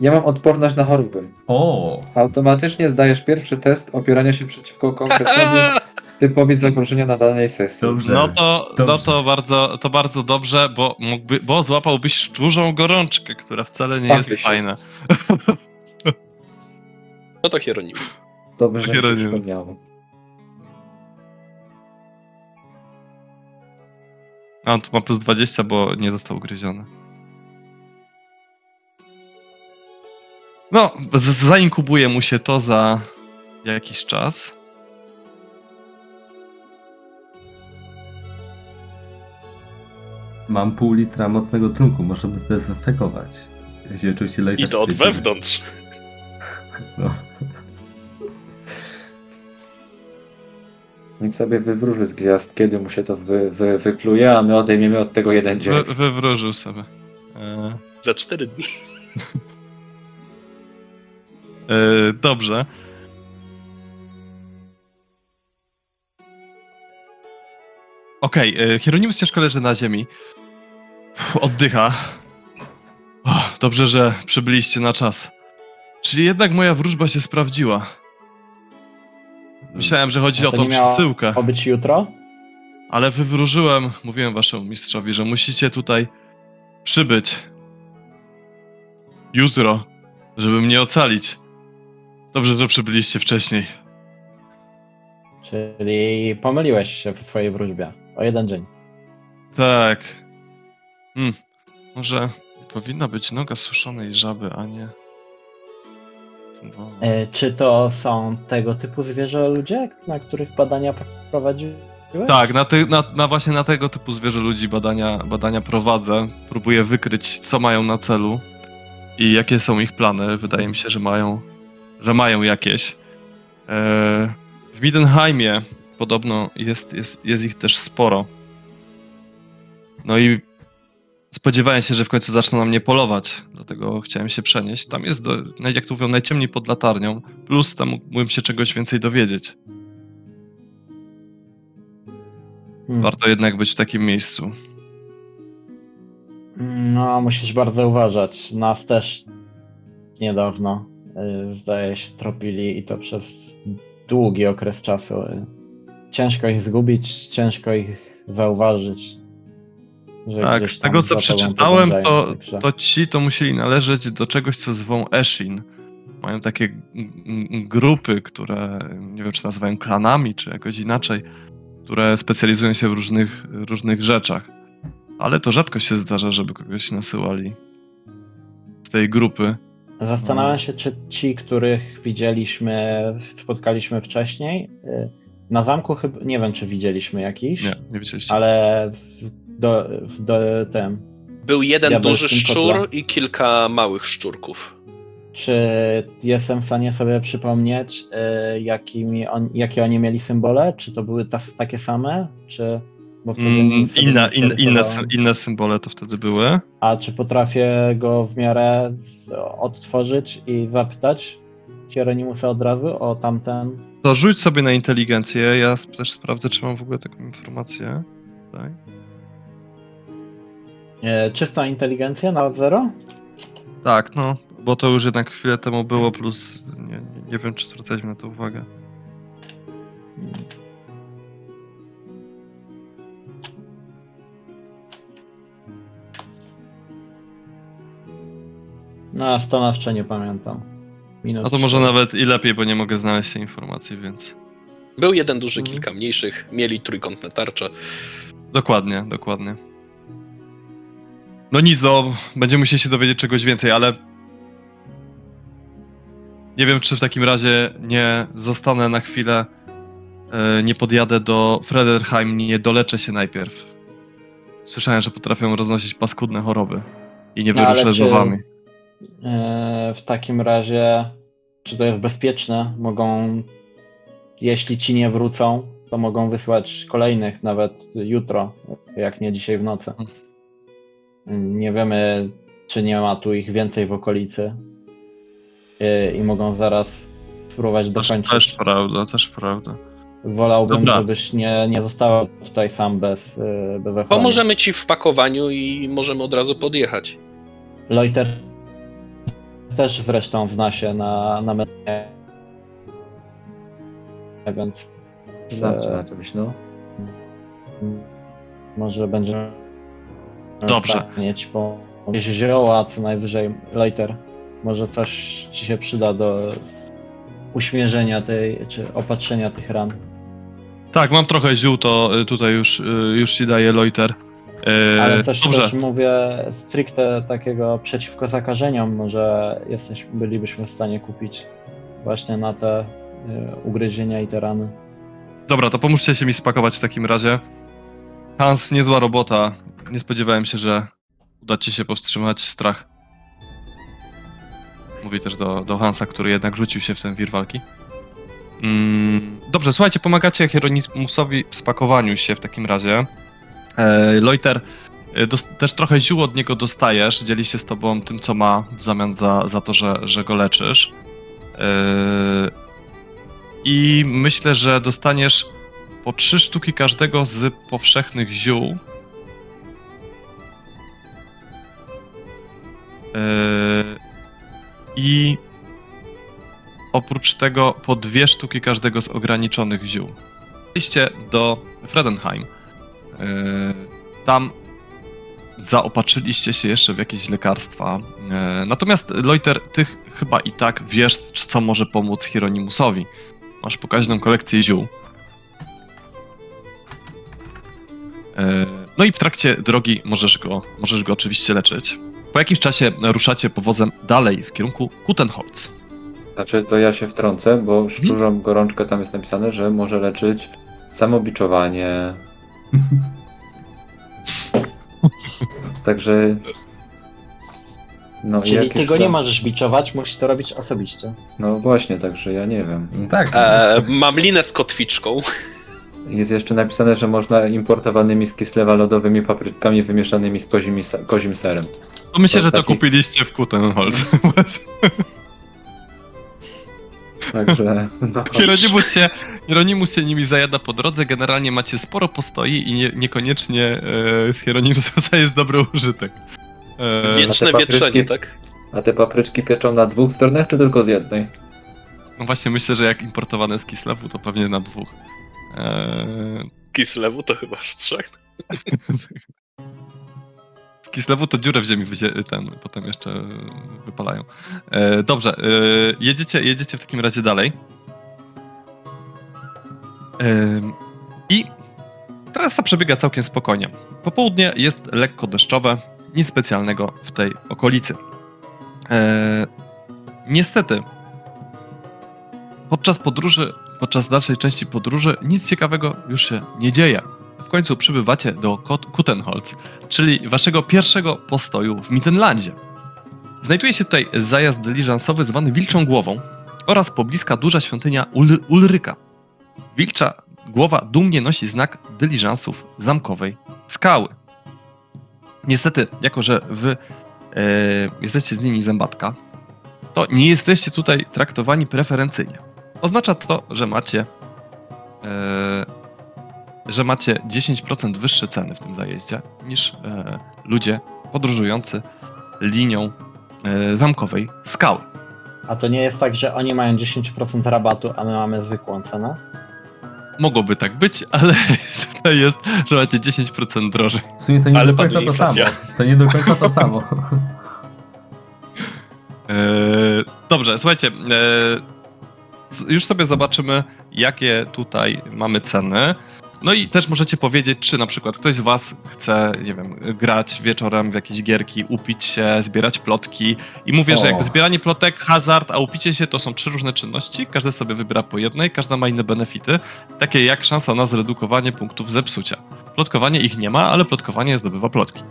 ja mam odporność na choroby. O! Automatycznie zdajesz pierwszy test opierania się przeciwko konkretnemu typowi zagrożenia na danej sesji. Dobrze. No to, no dobrze. to, bardzo, to bardzo dobrze, bo, mógłby, bo złapałbyś szczurzą gorączkę, która wcale nie Fuck jest się. fajna. No to Hieronymus. Dobrze, że się przypomniało. A on tu ma plus 20, bo nie został ugryziony. No, zainkubuje mu się to za jakiś czas. Mam pół litra mocnego trunku, można by zdezynfekować. Jeśli oczywiście I lekarz to od wewnątrz. No. Niech sobie wywróży z gwiazd, kiedy mu się to wy, wy, wypluje, a my odejmiemy od tego jeden dzień. Wy, wywróżył sobie. E, Za cztery dni. e, dobrze. Okej, okay, Hieronymus ciężko leży na ziemi. Oddycha. O, dobrze, że przybyliście na czas. Czyli jednak moja wróżba się sprawdziła. Myślałem, że chodzi A o to tą przesyłkę. O być jutro? Ale wywróżyłem, mówiłem waszemu mistrzowi, że musicie tutaj przybyć. Jutro, żeby mnie ocalić. Dobrze, że przybyliście wcześniej. Czyli pomyliłeś się w swojej wróżbie. O jeden dzień. Tak. Hmm. Może powinna być noga suszonej żaby, a nie. Bo- E, czy to są tego typu zwierzę ludzie, na których badania prowadziłeś? Tak, na, ty, na, na właśnie na tego typu zwierzę ludzi badania, badania prowadzę. Próbuję wykryć, co mają na celu i jakie są ich plany. Wydaje mi się, że mają, że mają jakieś. E, w Midenheimie podobno jest, jest, jest ich też sporo. No i spodziewałem się, że w końcu zaczną na mnie polować, dlatego chciałem się przenieść. Tam jest, do, jak to mówią, najciemniej pod latarnią, plus tam mógłbym się czegoś więcej dowiedzieć. Hmm. Warto jednak być w takim miejscu. No, musisz bardzo uważać. Nas też niedawno, y, zdaje się, tropili i to przez długi okres czasu. y. Ciężko ich zgubić, ciężko ich zauważyć. Tak, z tego co przeczytałem, to, to ci to musieli należeć do czegoś, co zwą Eshin. Mają takie grupy, które nie wiem, czy nazywają klanami, czy jakoś inaczej, które specjalizują się w różnych, różnych rzeczach. Ale to rzadko się zdarza, żeby kogoś nasyłali z tej grupy. Zastanawiam się, czy ci, których widzieliśmy, spotkaliśmy wcześniej, y, na zamku chyba, nie wiem, czy widzieliśmy jakiś, Nie, nie widzieliście. ale do, w do, tym, Był jeden duży szczur i kilka małych szczurków. Czy jestem w stanie sobie przypomnieć, y, jakimi on, jakie oni mieli symbole? Czy to były ta, takie same? Czy, bo wtedy Mm, nie in, inne, inne symbole to wtedy były. A czy potrafię go w miarę odtworzyć i zapytać Hieronimusa od razu o tamten? To rzuć sobie na inteligencję. Ja też sprawdzę, czy mam w ogóle taką informację. Tutaj. E, czystą inteligencję na zero? Tak, no. bo to już jednak chwilę temu było, plus nie, nie, nie wiem, czy zwracaliśmy na to uwagę. No, a stanowczo nie pamiętam. Minut A to może nawet i lepiej, bo nie mogę znaleźć tej informacji, więc... Był jeden duży, Mhm. kilka mniejszych, mieli trójkątne tarcze. Dokładnie, dokładnie. No nic, no, będziemy musieli się dowiedzieć czegoś więcej, ale... Nie wiem, czy w takim razie nie zostanę na chwilę, e, nie podjadę do Frederheim, nie doleczę się najpierw. Słyszałem, że potrafią roznosić paskudne choroby i nie No, wyruszę czy- złowami. E, w takim razie, czy to jest bezpieczne? Mogą, jeśli ci nie wrócą, to mogą wysłać kolejnych, nawet jutro, jak nie dzisiaj w nocy. Nie wiemy, czy nie ma tu ich więcej w okolicy E, i mogą zaraz spróbować Też, dokończyć. też prawda, też prawda. Wolałbym, Dobra. żebyś nie, nie została tutaj sam bez, e, bez ochrony. Pomożemy ci w pakowaniu i możemy od razu podjechać. Loiter też zresztą zna się na, na medycynie. Więc Znam się e, na czymś, no. może będzie Dobrze. mieć po jakieś zioła, co najwyżej Loiter. Może coś ci się przyda do uśmierzenia tej, czy opatrzenia tych ran. Tak, mam trochę ziół, to y, tutaj już, y, już ci daję Loiter. E, Ale też, Dobrze, też mówię stricte takiego przeciwko zakażeniom, może jesteś, bylibyśmy w stanie kupić właśnie na te y, ugryzienia i te rany. dobra, to pomóżcie się mi spakować w takim razie. Hans, niezła robota. Nie spodziewałem się, że uda ci się powstrzymać strach. Mówi też do, do Hansa, który jednak rzucił się w ten wir walki. Mm, dobrze, słuchajcie, pomagacie Hieronimusowi w spakowaniu się w takim razie. E, Loiter, e, też trochę ziół od niego dostajesz, dzieli się z tobą tym, co ma w zamian za, za to, że, że go leczysz. E, I myślę, że dostaniesz po trzy sztuki każdego z powszechnych ziół. E, I oprócz tego po dwie sztuki każdego z ograniczonych ziół. Iście do Fredenheim. Yy, Tam zaopatrzyliście się jeszcze w jakieś lekarstwa. Yy, Natomiast Loiter, ty ch- chyba i tak wiesz, co może pomóc Hieronimusowi. Masz pokaźną kolekcję ziół. No i w trakcie drogi możesz go, możesz go oczywiście leczyć. Po jakimś czasie ruszacie powozem dalej w kierunku Kutenholz. Znaczy, to ja się wtrącę, bo szczurzą gorączkę tam jest napisane, że może leczyć samobiczowanie. Także. No, Czyli ty go tam- nie możesz biczować, musisz to robić osobiście. No właśnie, także ja nie wiem. No tak. E, mam linę z kotwiczką. Jest jeszcze napisane, że można importowanymi z Kislewa lodowymi papryczkami wymieszanymi z kozim, kozim serem. To myślę, To że to taki- kupiliście w Kutenholz. Także. No, Hieronimus się, Hieronimus się nimi zajada po drodze. Generalnie macie sporo postoi i nie, niekoniecznie e, z Hieronimusa jest dobry użytek. E, Wieczne papryczki- wietrzenie, tak? a te papryczki pieczą na dwóch stronach, czy tylko z jednej? no właśnie myślę, że jak importowane z Kislewu, to pewnie na dwóch. E, Kislewu to chyba w trzech. z Kislewu to dziurę w ziemi wyzie- ten, potem jeszcze wypalają. E, dobrze, e, jedziecie, jedziecie w takim razie dalej. Ym, I trasa przebiega całkiem spokojnie. Popołudnie jest lekko deszczowe, nic specjalnego w tej okolicy. E, niestety, podczas podróży, podczas dalszej części podróży nic ciekawego już się nie dzieje. W końcu przybywacie do Kutenholz, czyli waszego pierwszego postoju w Mittenlandzie. Znajduje się tutaj zajazd dyliżansowy zwany Wilczą Głową oraz pobliska duża świątynia Ul- Ulryka. Wilcza głowa dumnie nosi znak dyliżansów zamkowej skały. Niestety, jako że wy e, jesteście z linii zębatka, to nie jesteście tutaj traktowani preferencyjnie. Oznacza to, że macie e, że macie 10% wyższe ceny w tym zajeździe niż e, ludzie podróżujący linią e, zamkowej skały. A to nie jest tak, że oni mają 10% rabatu, a my mamy zwykłą cenę? Mogłoby tak być, ale tutaj jest, że macie 10% drożej. W sumie to nie Ale do końca to samo. To nie do końca to samo. Eee, dobrze, słuchajcie. eee, z- już sobie zobaczymy, jakie tutaj mamy ceny. No i też możecie powiedzieć, czy na przykład ktoś z Was chce, nie wiem, grać wieczorem w jakieś gierki, upić się, zbierać plotki. I mówię, że O. jakby zbieranie plotek, hazard, a upicie się to są trzy różne czynności. Każdy sobie wybiera po jednej, każda ma inne benefity, takie jak szansa na zredukowanie punktów zepsucia. Plotkowanie ich nie ma, ale plotkowanie zdobywa plotki.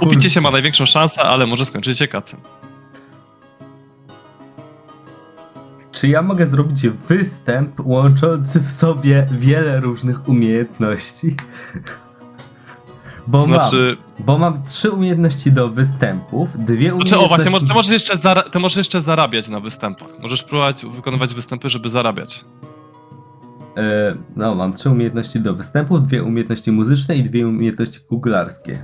Upicie się ma największą szansę, ale może skończyć się kacem. Czy ja mogę zrobić występ łączący w sobie wiele różnych umiejętności? Bo, Znaczy, mam, bo mam trzy umiejętności do występów, dwie umiejętności... znaczy o właśnie, ty możesz, jeszcze zara- ty możesz jeszcze zarabiać na występach. Możesz próbować wykonywać występy, żeby zarabiać. E, no, mam trzy umiejętności do występów, dwie umiejętności muzyczne i dwie umiejętności kuglarskie.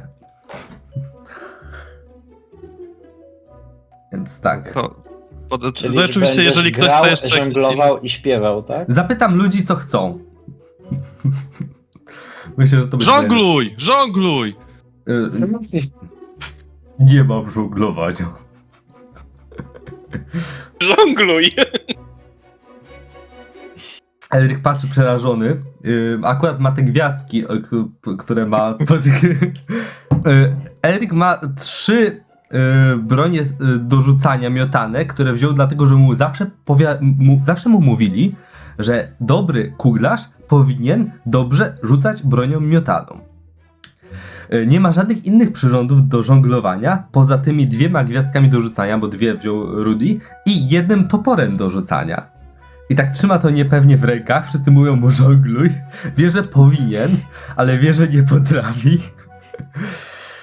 Więc tak. To, Czyli no oczywiście, jeżeli ktoś grał, chce jeszcze... żonglował i śpiewał, tak? Zapytam ludzi, co chcą. Myślę, że to będzie... Żongluj! Żongluj! E, nie mam żonglowania. Żongluj! Elryk patrzy przerażony. Yy, akurat ma te gwiazdki, które ma. Yy, Elryk ma trzy bronie yy, do rzucania miotane, które wziął dlatego, że mu zawsze, powia- mu zawsze mu mówili, że dobry kuglarz powinien dobrze rzucać bronią miotaną. Yy, Nie ma żadnych innych przyrządów do żonglowania, poza tymi dwiema gwiazdkami do rzucania, bo dwie wziął Rudy, i jednym toporem do rzucania. I tak trzyma to niepewnie w rękach, wszyscy mówią mu żongluj. Wie, że powinien, ale wie, że nie potrafi.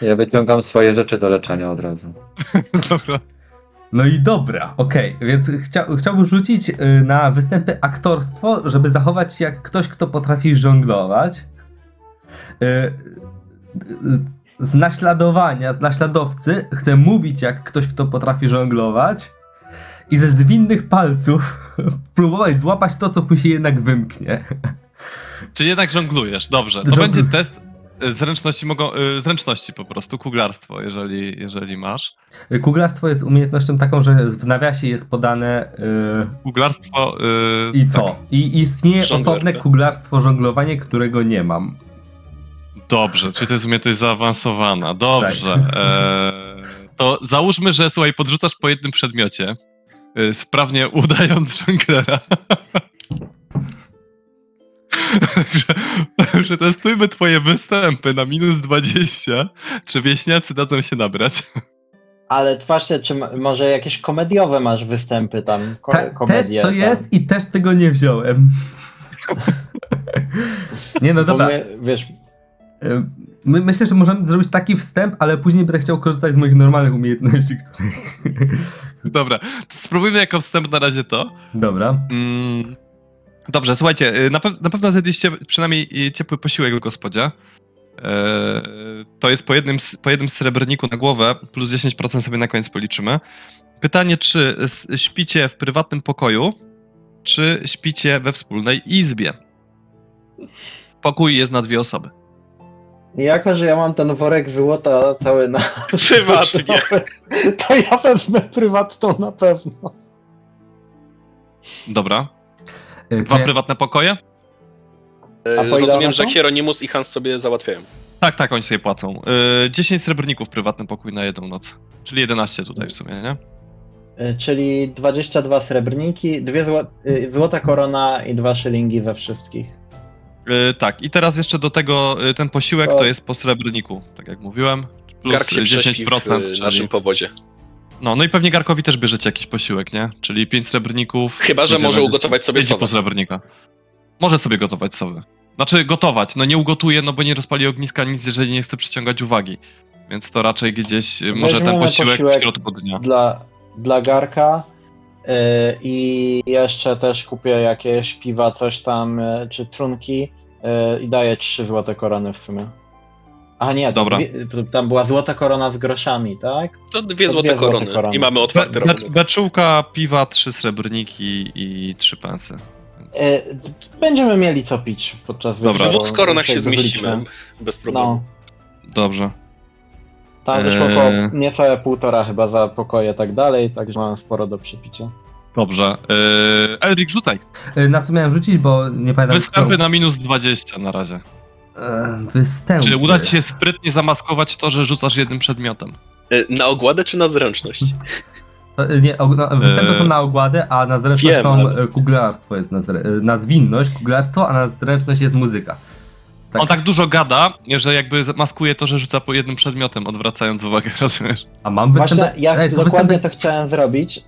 Ja wyciągam swoje rzeczy do leczenia od razu. Dobra. No i dobra, okej, więc chcia, chciałbym rzucić y, na występy aktorstwo, żeby zachować się jak ktoś, kto potrafi żonglować. Y, y, z naśladowania, z naśladowcy chcę mówić jak ktoś, kto potrafi żonglować i ze zwinnych palców próbować złapać to, co mu się jednak wymknie. Czy jednak żonglujesz? Dobrze. To Żongl- będzie test zręczności, mogą, y, zręczności po prostu, kuglarstwo, jeżeli, jeżeli masz. Kuglarstwo jest umiejętnością taką, że w nawiasie jest podane y, Kuglarstwo... y, i co? tak. I istnieje osobne kuglarstwo żonglowanie, którego nie mam. Dobrze, czyli to jest umiejętność zaawansowana. Dobrze. Tak. E, to załóżmy, że słuchaj, podrzucasz po jednym przedmiocie, y, sprawnie udając żonglera. Także Przetestujmy twoje występy na minus 20, czy wieśniacy dadzą się nabrać. Ale patrzcie, czy może jakieś komediowe masz występy tam, ko- Ta, też to tam. jest i też tego nie wziąłem. nie no dobra. my, wiesz, My, myślę, że możemy zrobić taki wstęp, ale później będę chciał korzystać z moich normalnych umiejętności, których... Dobra, to spróbujmy jako wstęp na razie to. Dobra. Mm, Dobrze, słuchajcie, y, na, pew- na pewno zjedliście przynajmniej y, ciepły posiłek w gospodzie. Eee, To jest po jednym, po jednym srebrniku na głowę, plus 10% sobie na koniec policzymy. Pytanie, czy śpicie w prywatnym pokoju, czy śpicie we wspólnej izbie? Pokój jest na dwie osoby. jako, że ja mam ten worek złota cały na... Prywatnie. To ja wezmę prywatną na pewno. Dobra. Y, Dwa prywatne pokoje? E, A po ile one Rozumiem, że? Hieronimus i Hans sobie załatwiają. Tak, tak, oni sobie płacą. Yy, 10 srebrników prywatny pokój na jedną noc. Czyli 11 tutaj w sumie, nie? Czyli 22 srebrniki, dwie zło... y, złota korona i dwa szylingi ze wszystkich. Yy, tak, i teraz jeszcze do tego yy, ten posiłek To- to jest po srebrniku, tak jak mówiłem. Plus Gark się y, prześpi 10%, w czyli... naszym powodzie. No, no i pewnie Garkowi też bierzecie jakiś posiłek, nie? Czyli 5 srebrników. Chyba, że może 11, ugotować sobie pięć po srebrnika. Może sobie gotować sobie. Znaczy gotować, no nie ugotuje, no bo nie rozpali ogniska nic, jeżeli nie chce przyciągać uwagi. Więc to raczej gdzieś y, może ten Weźmiemy posiłek, posiłek w środku dnia. Dla, dla Garka y, i jeszcze też kupię jakieś piwa, coś tam, y, czy trunki y, i daję 3 złote korony w sumie. A nie, to Dobra. dwie- tam była złota korona z groszami, tak? To dwie To złote dwie złote korony. korony. I mamy Be, otwarty be, rachunek. beczułka, piwa, trzy srebrniki i trzy pensy. E, Będziemy mieli co pić podczas Dobra. W dwóch koronach się zmieścimy. Bez problemu. No, Dobrze. tam wyszło Eee. około niecałe półtora chyba za pokoje tak dalej, także mam sporo do przypicia. Dobrze. Yy, Eldrik, rzucaj. Y, Na co miałem rzucić, bo nie pamiętam. Występy którą- na minus 20 na razie. E, Występy. Czyli uda ci się sprytnie zamaskować to, że rzucasz jednym przedmiotem. E, Na ogładę czy na zręczność? E, Nie, no, występy są na ogładę, a na zręczność Wiem, są ale- kuglarstwo jest na, zre- na zwinność, kuglarstwo, a na zręczność jest muzyka. Tak. On tak dużo gada, że jakby maskuje to, że rzuca po jednym przedmiotem, odwracając uwagę, rozumiesz? A mam występy. Właśnie ja Ej, to dokładnie występy... to chciałem zrobić.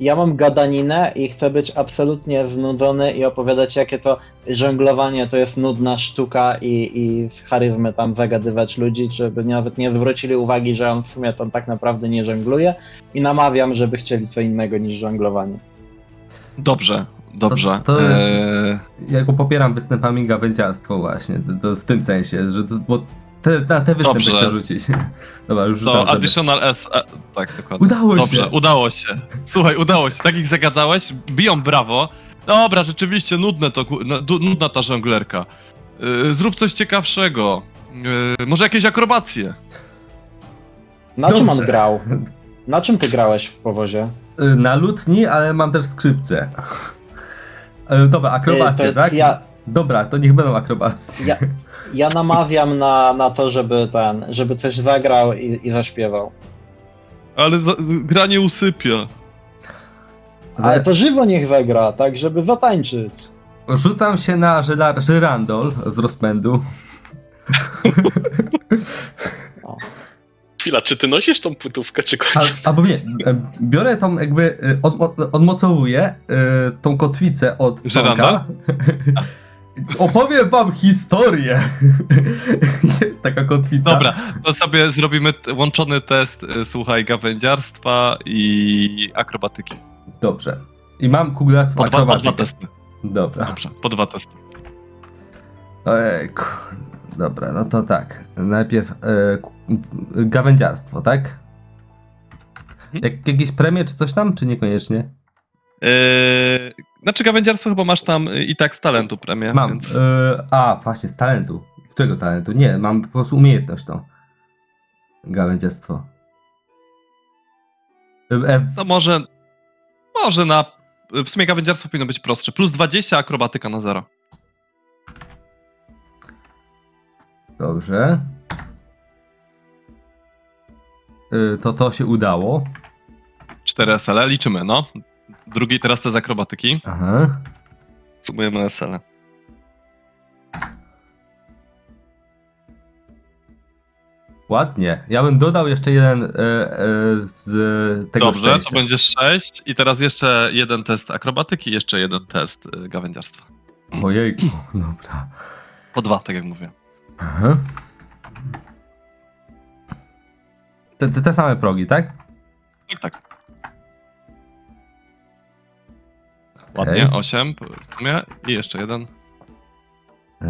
Ja mam gadaninę i chcę być absolutnie znudzony i opowiadać, jakie to żonglowanie to jest nudna sztuka i, i z charyzmy tam zagadywać ludzi, żeby nawet nie zwrócili uwagi, że on w sumie tam tak naprawdę nie żongluje i namawiam, żeby chcieli co innego niż żonglowanie. Dobrze, dobrze. To- to- Eee, Ja go popieram występami gawędziarstwo właśnie, to, to w tym sensie, że to, bo te, na te występy Dobrze. chcę rzucić. Dobra, już rzucam to sobie. additional S. E, tak, dokładnie. Udało Dobrze, się! udało się. Słuchaj, udało się. Tak ich zagadałeś, biją brawo. Dobra, rzeczywiście nudne to, ku- no, du- nudna ta żonglerka. Yy, zrób coś ciekawszego. Yy, może jakieś akrobacje. Na czym on Dobrze. grał? Na czym ty grałeś w powozie? Y, Na lutni, ale mam też skrzypce. Dobra, akrobacje, Y, to tak? Ja, Dobra, to niech będą akrobacje. ja, ja namawiam na, na to, żeby ten, żeby coś zagrał i, i zaśpiewał. Ale za, gra nie usypia. Ale to żywo niech zagra, tak, żeby zatańczyć. Rzucam się na żyrandol z rozpędu. Chwila, czy ty nosisz tą płytówkę, czy A, kończysz? albo nie, e, biorę tą jakby, e, od, od, odmocowuję e, tą kotwicę od Żyrandol? Opowiem wam historię. Jest taka kotwica. Dobra, to sobie zrobimy łączony test, y, słuchaj, gawędziarstwa i akrobatyki. Dobrze. I mam kuglarstwo Po dwa, po dwa testy. Dobra. Dobrze, po dwa testy. Ojejku. Dobra, no to tak. Najpierw ku- gawędziarstwo, tak? Jak, jakieś premie czy coś tam, czy niekoniecznie? Yy, znaczy gawędziarstwo chyba masz tam y, i tak z talentu premię. Mam. Więc... E, a, właśnie, z talentu. Którego talentu? Nie, mam po prostu umiejętność to. Gawędziarstwo. E, e, No może, może na, w sumie gawędziarstwo powinno być prostsze. Plus 20, akrobatyka na 0. dobrze. E, to to się udało. 4 SL, liczymy, no. Drugi teraz te z akrobatyki. Aha. Sumujemy SL. Ładnie. Ja bym dodał jeszcze jeden e, e, z tego Dobrze, szczęścia. to będzie 6 i teraz jeszcze jeden test akrobatyki, jeszcze jeden test y, gawędziarstwa. Ojejku, dobra. Po dwa, tak jak mówię. Aha. Te, te, te same progi, tak? Tak, tak. Ładnie, 8 w sumie i jeszcze jeden. Eee,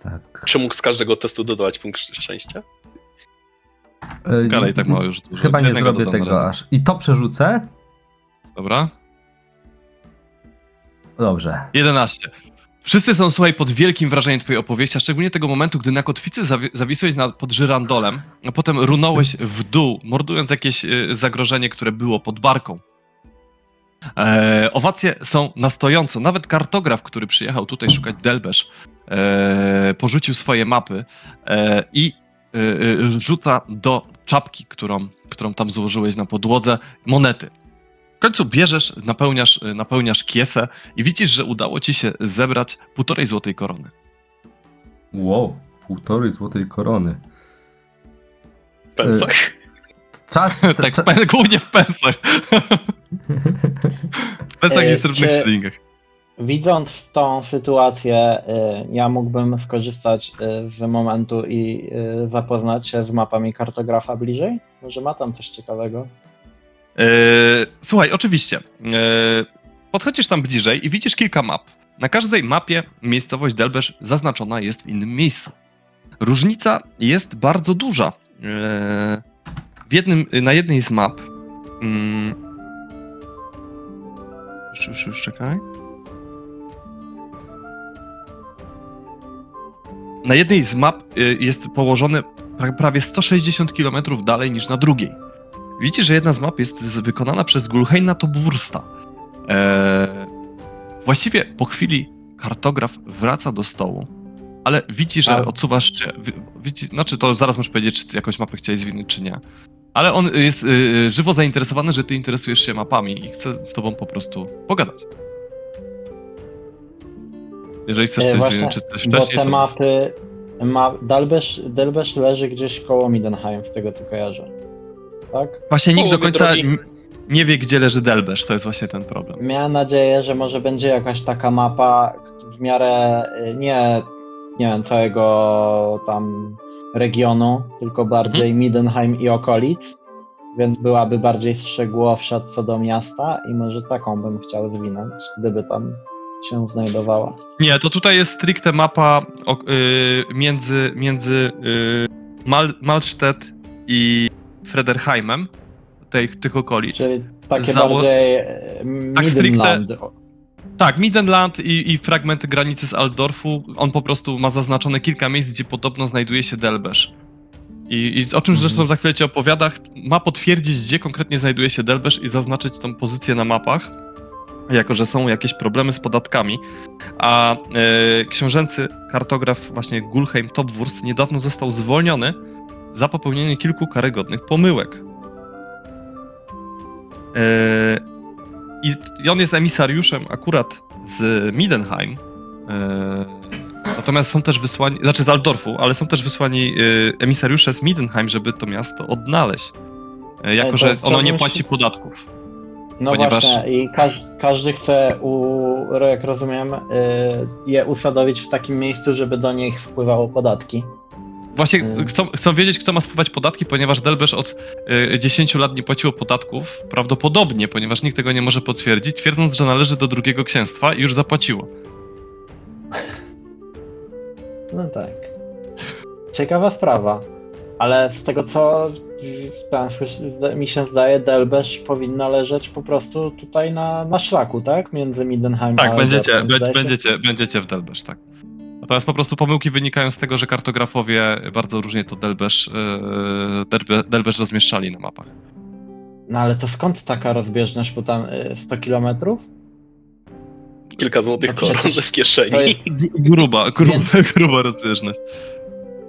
tak. Czy mógł z każdego testu dodawać punkt szczęścia? Eee, tak ma już dużo. Chyba nie Jednego zrobię dodam tego aż. I to przerzucę? Dobra. Dobrze. 11. Wszyscy są, słuchaj, pod wielkim wrażeniem twojej opowieści, a szczególnie tego momentu, gdy na kotwicy zawi- zawisłeś nad, pod żyrandolem, a potem runąłeś w dół, mordując jakieś y, zagrożenie, które było pod barką. E, owacje są na stojąco. Nawet kartograf, który przyjechał tutaj szukać Delbesz, e, porzucił swoje mapy e, i e, e, rzuca do czapki, którą, którą tam złożyłeś na podłodze, monety. W końcu bierzesz, napełniasz, e, napełniasz kiesę i widzisz, że udało ci się zebrać półtorej złotej korony. Wow, półtorej złotej korony. Pensach? Czas. tak, cza- głównie w pensach. w pensach E, i srebrnych czy- szylingach. Widząc tą sytuację, y, ja mógłbym skorzystać y, z momentu i y, zapoznać się z mapami kartografa bliżej? Może ma tam coś ciekawego? E, słuchaj, oczywiście. E, podchodzisz tam bliżej i widzisz kilka map. Na każdej mapie miejscowość Delbesz zaznaczona jest w innym miejscu. różnica jest bardzo duża. Jednym, na jednej z map. mm, Już, już, już czekaj. Na jednej z map y, jest położone pra- prawie 160 km dalej niż na drugiej. Widzicie, że jedna z map jest wykonana przez Gulheina Topwursta. Eee, właściwie po chwili kartograf wraca do stołu, ale widzi, że odsuwasz się. wi- Widzi, znaczy, to zaraz możesz powiedzieć, czy jakąś mapę chciałeś zwinąć, czy nie. Ale on jest y, y, żywo zainteresowany, że ty interesujesz się mapami i chce z tobą po prostu pogadać. Jeżeli chcesz E, coś właśnie, czy coś Bo wcześniej, te to... mapy. Ma, Dalbesz, Delbesz leży gdzieś koło Midenheim, z tego co kojarzę. Tak? Właśnie nikt do końca n- nie wie, gdzie leży Delbesz, to jest właśnie ten problem. Miałem nadzieję, że może będzie jakaś taka mapa w miarę y, nie, nie wiem, całego tam regionu, tylko bardziej Mhm. Midenheim i okolic, więc byłaby bardziej szczegółowsza co do miasta i może taką bym chciał zwinąć, gdyby tam się znajdowała. Nie, to tutaj jest stricte mapa o, y, między, między y, Mal, Malstedt i Frederheimem, tej, tych okolic. Czyli takie Zało- bardziej e, Tak Midland. Tak, Midenland i, i fragmenty granicy z Aldorfu. On po prostu ma zaznaczone kilka miejsc, gdzie podobno znajduje się Delbesz. I, i o czym Mhm. zresztą za chwilę ci opowiada, ma potwierdzić, gdzie konkretnie znajduje się Delbesz i zaznaczyć tą pozycję na mapach, jako że są jakieś problemy z podatkami. A e, książęcy kartograf właśnie Gulheim Topwurst niedawno został zwolniony za popełnienie kilku karygodnych pomyłek. E, i, on jest emisariuszem akurat z Midenheim. E, natomiast są też wysłani, znaczy z Aldorfu, ale są też wysłani e, emisariusze z Midenheim, żeby to miasto odnaleźć. E, jako, że ono nie płaci podatków. No ponieważ- właśnie, i każ, każdy chce, u, jak rozumiem, je usadowić w takim miejscu, żeby do nich wpływało podatki. Właśnie chcą, chcą wiedzieć, kto ma spływać podatki, ponieważ Delbesz od y, 10 lat nie płaciło podatków. Prawdopodobnie, ponieważ nikt tego nie może potwierdzić, twierdząc, że należy do drugiego księstwa i już zapłaciło. No tak. Ciekawa sprawa. Ale z tego co tam, mi się zdaje, Delbesz powinna leżeć po prostu tutaj na, na szlaku, tak? Między Midenheim a Tak, będziecie, be, będziecie, będziecie w Delbesz, tak. Natomiast po prostu pomyłki wynikają z tego, że kartografowie bardzo różnie to Delbesz, yy, Delbe, Delbesz rozmieszczali na mapach. No ale to skąd taka rozbieżność, bo tam y, 100 kilometrów? Kilka złotych No koron w kieszeni. Jest Gruba, gruba, gruba rozbieżność.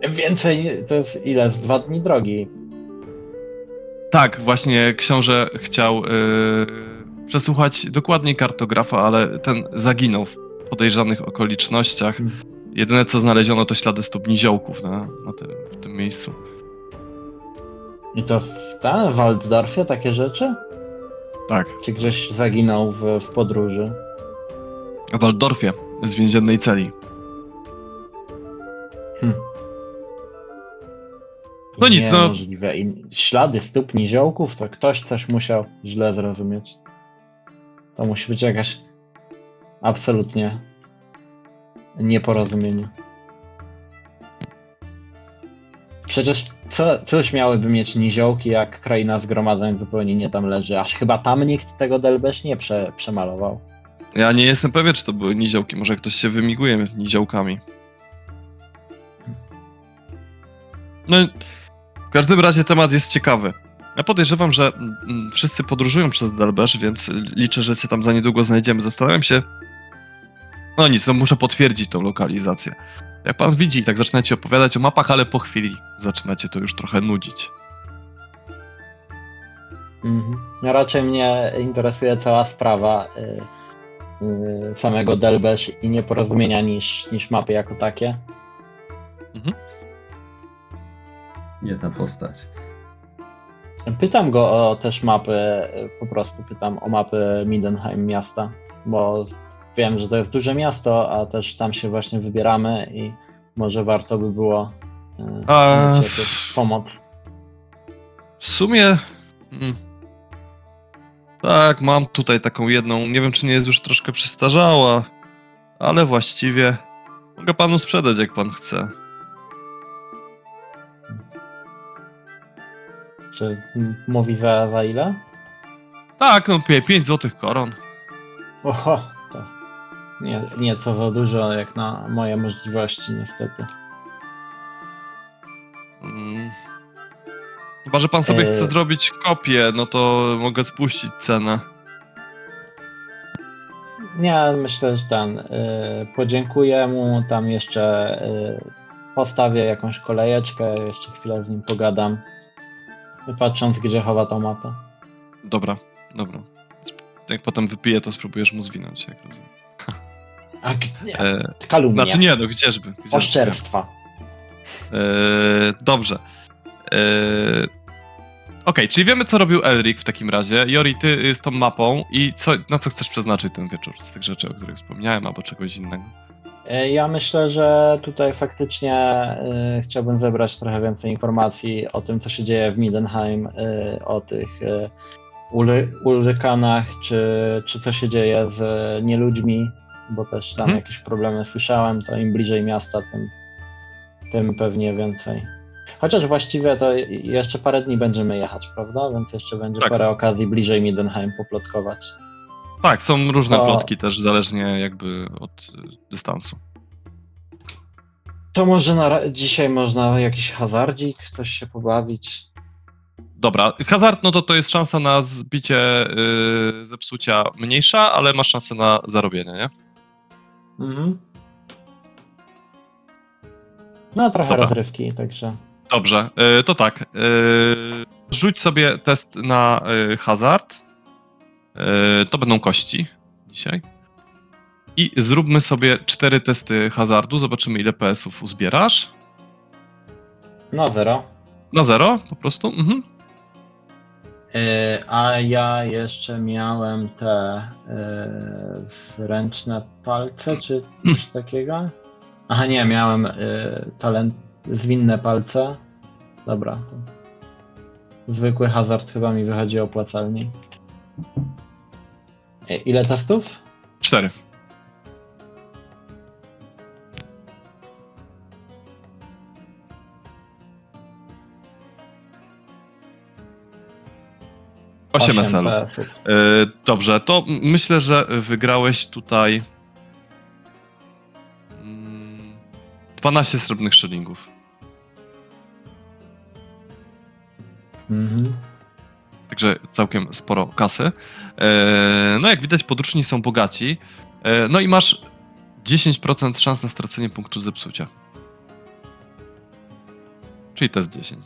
więcej, to jest ile? Z dwa dni drogi. Tak, właśnie książę chciał yy, przesłuchać dokładniej kartografa, ale ten zaginął w podejrzanych okolicznościach. Hmm. Jedyne co znaleziono to ślady stóp niziołków na, na tym, w tym miejscu. I to w, tam, w Waldorfie takie rzeczy? Tak, Czy gdzieś zaginął w, w podróży? w Waldorfie, z więziennej celi. Hm. No nic, no. Niemożliwe. I ślady stóp niziołków, to ktoś coś musiał źle zrozumieć. To musi być jakaś absolutnie nieporozumienie. Przecież co, coś miałyby mieć niziołki, jak kraina zgromadzeń zupełnie nie tam leży. Aż chyba tam nikt tego Delbesz nie prze, przemalował. Ja nie jestem pewien, czy to były niziołki. Może ktoś się wymiguje niziołkami. No, w każdym razie temat jest ciekawy. Ja podejrzewam, że mm, wszyscy podróżują przez Delbesz, więc liczę, że się tam za niedługo znajdziemy. Zastanawiam się. No nic, no muszę potwierdzić tą lokalizację. Jak pan widzi, tak zaczynacie opowiadać o mapach, ale po chwili zaczynacie to już trochę nudzić. Mhm. No Raczej mnie interesuje cała sprawa y, y, samego Delbesz i nieporozumienia niż, niż mapy jako takie. Nie ta postać. Pytam go o też mapy, po prostu pytam o mapy Midenheim miasta, bo wiem, że to jest duże miasto, a też tam się właśnie wybieramy i może warto by było e, a... pomoc. W sumie. Mm, tak, mam tutaj taką jedną. Nie wiem, czy nie jest już troszkę przestarzała, ale właściwie mogę panu sprzedać, jak pan chce. Czy mówi za, za ile? Tak, no 5 złotych koron. Oho nie, nieco za dużo jak na moje możliwości niestety. Mm. Chyba, że pan sobie E. chce zrobić kopię, no to mogę spuścić cenę. Nie, myślę, że ten. Y, podziękuję mu, tam jeszcze y, postawię jakąś kolejeczkę, jeszcze chwilę z nim pogadam. Patrząc, gdzie chowa tą mapę. Dobra, dobra. Jak potem wypiję, to spróbujesz mu zwinąć, jak rozumiem. A gdzie? E, Kalumnia. znaczy nie, no gdzieżby. gdzieżby. Oszczerstwa. E, dobrze. E, Okej, czyli wiemy, co robił Elric w takim razie. Jori, ty z tą mapą i co, na co chcesz przeznaczyć ten wieczór z tych rzeczy, o których wspomniałem, albo czegoś innego? E, Ja myślę, że tutaj faktycznie y, chciałbym zebrać trochę więcej informacji o tym, co się dzieje w Midenheim, y, o tych y, ul- Ulrykanach, czy, czy co się dzieje z nieludźmi, bo też tam Mhm. jakieś problemy słyszałem, to im bliżej miasta, tym, tym pewnie więcej. Chociaż właściwie to jeszcze parę dni będziemy jechać, prawda? Więc jeszcze będzie Tak. parę okazji bliżej Midenheim poplotkować. Tak, są różne To- plotki też, zależnie jakby od y, dystansu. To może na, dzisiaj można jakiś hazardzik, coś się pobawić. Dobra, hazard, no to to jest szansa na zbicie y, zepsucia mniejsza, ale masz szansę na zarobienie, nie? Mhm. No trochę Dobra. rozrywki, także. Dobrze, y, to tak. y, Rzuć sobie test na y, hazard. To będą kości dzisiaj. I zróbmy sobie cztery testy hazardu. Zobaczymy, ile PS-ów uzbierasz. No zero. Na zero po prostu. Mhm. Yy, a ja jeszcze miałem te yy, zręczne palce, czy coś takiego? Aha, nie, miałem yy, talent, zwinne palce. Dobra. Zwykły hazard chyba mi wychodzi opłacalniej. Ile testów? Cztery. Osiem Osiem SL. PS-ów. E, Dobrze, to myślę, że wygrałeś tutaj mm, 12 srebrnych szylingów. Mhm. Także całkiem sporo kasy. E, No jak widać, podróżni są bogaci. E, No i masz 10% szans na stracenie punktu zepsucia. Czyli to jest 10.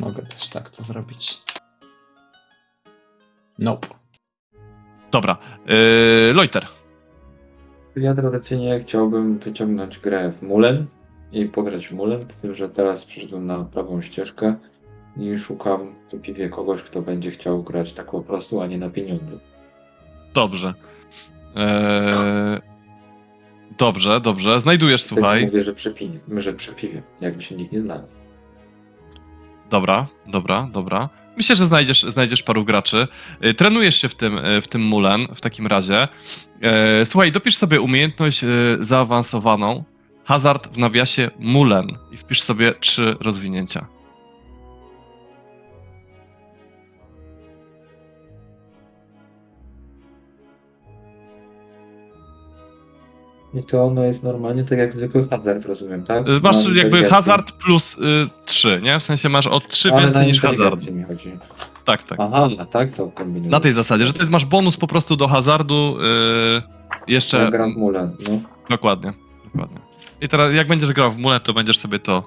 Mogę też tak to zrobić. Nope. Dobra. E, Loiter. Ja tradycyjnie chciałbym wyciągnąć grę w Mulen i pograć w Mulen, z tym, że teraz przyszedłem na prawą ścieżkę i szukam w piwie kogoś, kto będzie chciał grać tak po prostu, a nie na pieniądze. Dobrze. E, Dobrze, dobrze. Znajdujesz, Wtedy słuchaj. Mówię, że przy piwie, że przy piwie, jakby się nikt nie znalazł. Dobra, dobra, dobra. Myślę, że znajdziesz, znajdziesz paru graczy. Y, Trenujesz się w tym, y, w tym Mulen w takim razie. E, Słuchaj, dopisz sobie umiejętność y, zaawansowaną. Hazard w nawiasie Mulen i wpisz sobie trzy rozwinięcia. I to ono jest normalnie tak jak zwykły hazard, rozumiem, tak? Y, Masz Na jakby hazard plus y, trzy, nie? W sensie masz o trzy Ale więcej niż hazard. mi chodzi. Tak, tak. Aha, a tak to kombinuję. Na tej zasadzie, że to jest, masz bonus po prostu do hazardu y, jeszcze... Na Grand Mulen, no. Dokładnie, dokładnie. I teraz jak będziesz grał w Mulet, to będziesz sobie to,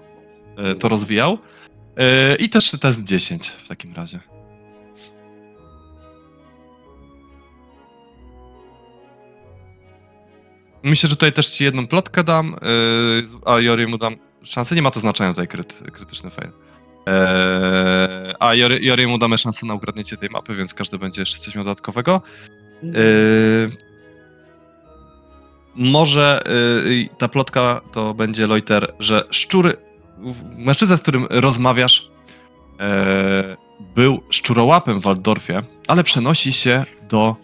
e, to rozwijał. E, I też test 10 w takim razie. Myślę, że tutaj też ci jedną plotkę dam, e, a Jori mu dam szansę. Nie ma to znaczenia tutaj kryt, krytyczny fail. E, a Jori, Jori mu damy szansę na ukradnięcie tej mapy, więc każdy będzie jeszcze coś miał dodatkowego. Yy, może ta plotka to będzie Loiter, że szczury, w- mężczyzna, z którym rozmawiasz, był szczurołapem w Waldorfie, ale przenosi się do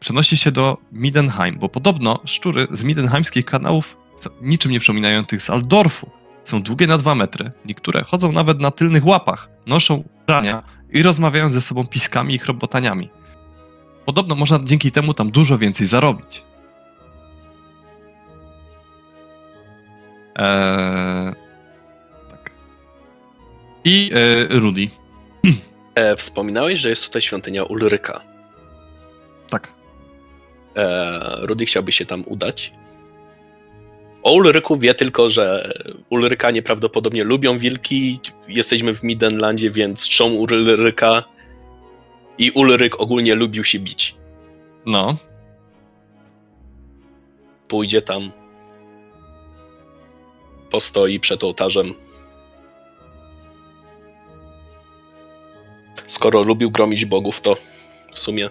przenosi się do Midenheim, bo podobno szczury z midenheimskich kanałów są niczym nie przypominają tych z Aldorfu. są długie na 2 metry. Niektóre chodzą nawet na tylnych łapach, noszą ubrania i rozmawiają ze sobą piskami i chrobotaniami. Podobno można dzięki temu tam dużo więcej zarobić. Eee, tak. I e, Rudy. E, wspominałeś, że jest tutaj świątynia Ulryka. Tak. E, Rudy chciałby się tam udać. O Ulryku wie tylko, że Ulrykanie prawdopodobnie lubią wilki. Jesteśmy w Midenlandzie, więc czczą Ulryka. I Ulryk ogólnie lubił się bić. No. Pójdzie tam. Postoi przed ołtarzem. Skoro lubił gromić bogów, to w sumie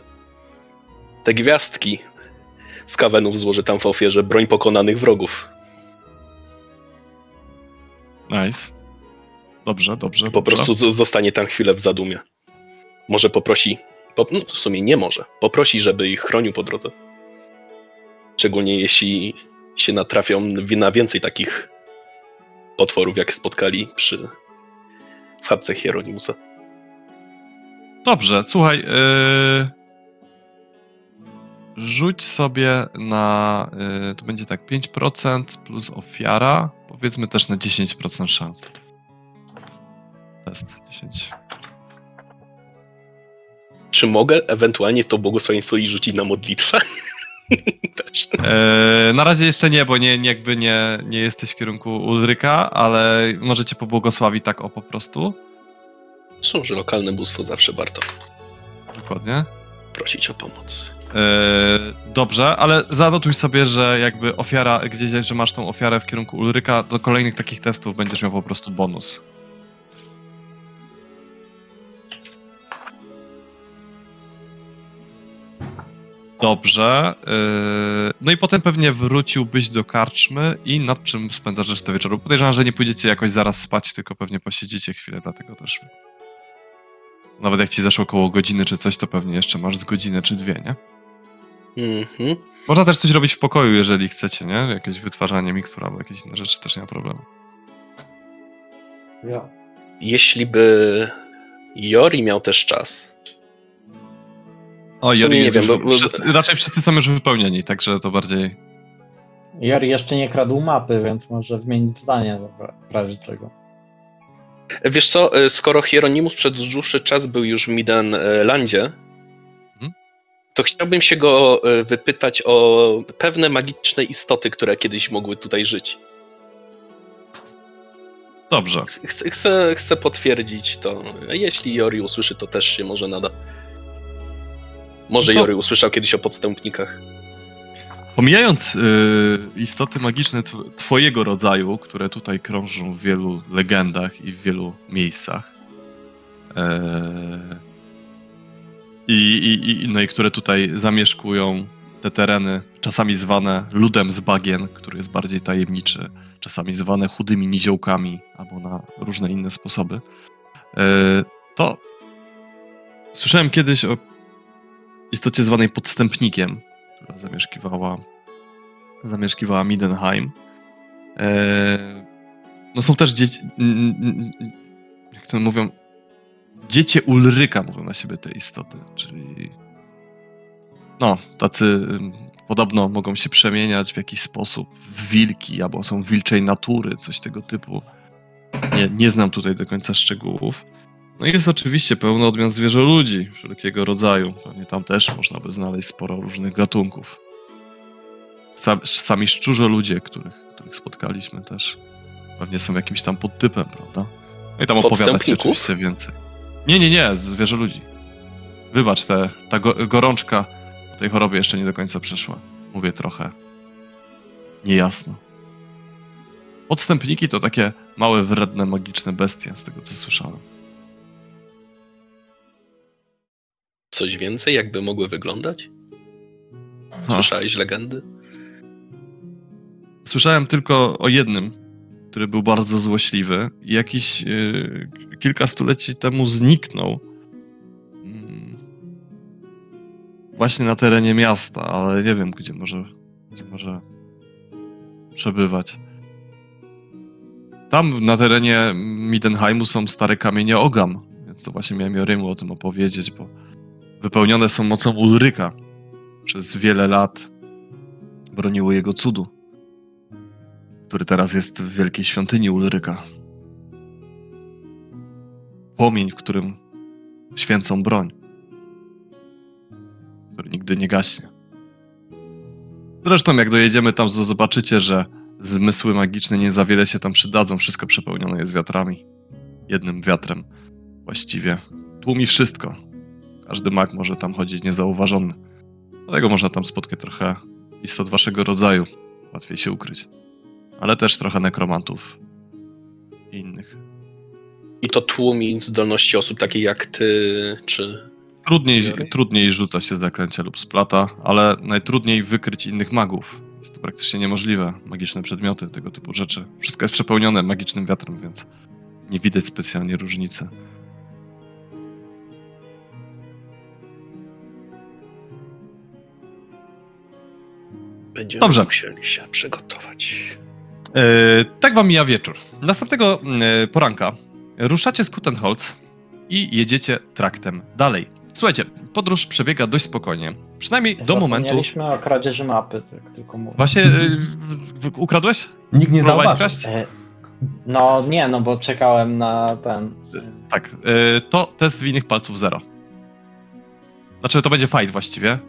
te gwiazdki z kawenów złoży tam w ofierze broń pokonanych wrogów. Nice. Dobrze, dobrze. Po dobrze. prostu zostanie tam chwilę w zadumie. Może poprosi, po, no w sumie nie może, poprosi, żeby ich chronił po drodze. Szczególnie jeśli się natrafią na więcej takich potworów, jak spotkali przy w chatce Hieronimusa. Dobrze, słuchaj. Yy... Rzuć sobie na. Yy, to będzie tak 5% plus ofiara. Powiedzmy też na 10% szans. Test 10. Czy mogę ewentualnie to błogosławieństwo i rzucić na modlitwę? Yy, na razie jeszcze nie, bo nie, nie, jakby nie, nie jesteś w kierunku Ulryka, ale możecie pobłogosławić tak o po prostu. Zresztą, że lokalne bóstwo zawsze warto Dokładnie. prosić o pomoc. Yy, dobrze, ale zanotuj sobie, że jakby ofiara, gdzieś, że masz tą ofiarę w kierunku Ulryka, do kolejnych takich testów będziesz miał po prostu bonus. Dobrze. Yy, no i potem pewnie wróciłbyś do karczmy i nad czym spędzasz resztę wieczoru? Podejrzewam, że nie pójdziecie jakoś zaraz spać, tylko pewnie posiedzicie chwilę, dlatego też. Nawet jak ci zeszło około godziny czy coś, to pewnie jeszcze masz z godzinę czy dwie, nie? Mhm. Można też coś robić w pokoju, jeżeli chcecie, nie? Jakieś wytwarzanie mikstur albo jakieś inne rzeczy, też nie ma problemu. Ja. Jeśli by Jori miał też czas, O, Jori nie jest wiem, już, bo- wszyscy, raczej wszyscy są już wypełnieni, także to bardziej... Jori jeszcze nie kradł mapy, więc może zmienić zdanie w razie czego. Wiesz co, y, skoro Hieronimus przez dłuższy czas był już w Midenlandzie, Mhm. To chciałbym się go y, wypytać o pewne magiczne istoty, które kiedyś mogły tutaj żyć. Dobrze. Chcę, chcę, chcę potwierdzić to. Jeśli Jori usłyszy, to też się może nada. Może No to- Jori usłyszał kiedyś o podstępnikach. Pomijając y, istoty magiczne tw- twojego rodzaju, które tutaj krążą w wielu legendach i w wielu miejscach, e, i, i, i, no i które tutaj zamieszkują te tereny, czasami zwane ludem z bagien, który jest bardziej tajemniczy, czasami zwane chudymi niziołkami albo na różne inne sposoby, e, to słyszałem kiedyś o istocie zwanej podstępnikiem, która zamieszkiwała, zamieszkiwała Midenheim. E, no są też dzieci, jak to mówią, dziecię Ulryka mówią na siebie te istoty, czyli no, tacy podobno mogą się przemieniać w jakiś sposób w wilki, albo są wilczej natury, coś tego typu. Nie, nie znam tutaj do końca szczegółów. No i jest oczywiście pełno odmian zwierzę ludzi wszelkiego rodzaju. Pewnie tam też można by znaleźć sporo różnych gatunków. Sa- Sami szczurze ludzie, których, których spotkaliśmy też. Pewnie są jakimś tam podtypem, prawda? No i tam opowiadać oczywiście więcej. Nie, nie, nie, zwierzę ludzi. Wybacz, te, ta go, gorączka po tej chorobie jeszcze nie do końca przeszła. Mówię trochę niejasno. Podstępniki to takie małe, wredne, magiczne bestie, z tego co słyszałem. Coś więcej, jakby mogły wyglądać? Słyszałeś legendy? Słyszałem tylko o jednym, który był bardzo złośliwy jakiś yy, kilka stuleci temu zniknął. Mm. Właśnie na terenie miasta, ale nie wiem, gdzie może, gdzie może przebywać. Tam na terenie Midenheimu są stare kamienie Ogam, więc to właśnie miałem Jorymu o tym opowiedzieć, bo wypełnione są mocą Ulryka. Przez wiele lat broniły jego cudu, który teraz jest w wielkiej świątyni Ulryka. Płomień, w którym święcą broń, który nigdy nie gaśnie. Zresztą jak dojedziemy tam, to zobaczycie, że zmysły magiczne nie za wiele się tam przydadzą. Wszystko przepełnione jest wiatrami. Jednym wiatrem właściwie tłumi wszystko. Każdy mag może tam chodzić niezauważony. Dlatego można tam spotkać trochę istot waszego rodzaju. Łatwiej się ukryć. Ale też trochę nekromantów i innych. I to tłumi zdolności osób takich jak ty, czy... Trudniej, trudniej rzuca się zaklęcia lub splata, ale najtrudniej wykryć innych magów. Jest to praktycznie niemożliwe. Magiczne przedmioty, tego typu rzeczy. Wszystko jest przepełnione magicznym wiatrem, więc nie widać specjalnie różnicy. Będziemy Dobrze. musieli się przygotować. E, tak wam mija wieczór. Następnego e, poranka ruszacie z Kutenholz i jedziecie traktem dalej. Słuchajcie, podróż przebiega dość spokojnie. Przynajmniej do momentu... Zapomnieliśmy o kradzieży mapy, tak tylko mówię. Właśnie e, ukradłeś? Nikt nie Próbowałeś zauważył. kraść? No nie, no bo czekałem na ten. Tak, y, to test winnych palców zero. Znaczy, to będzie fight właściwie.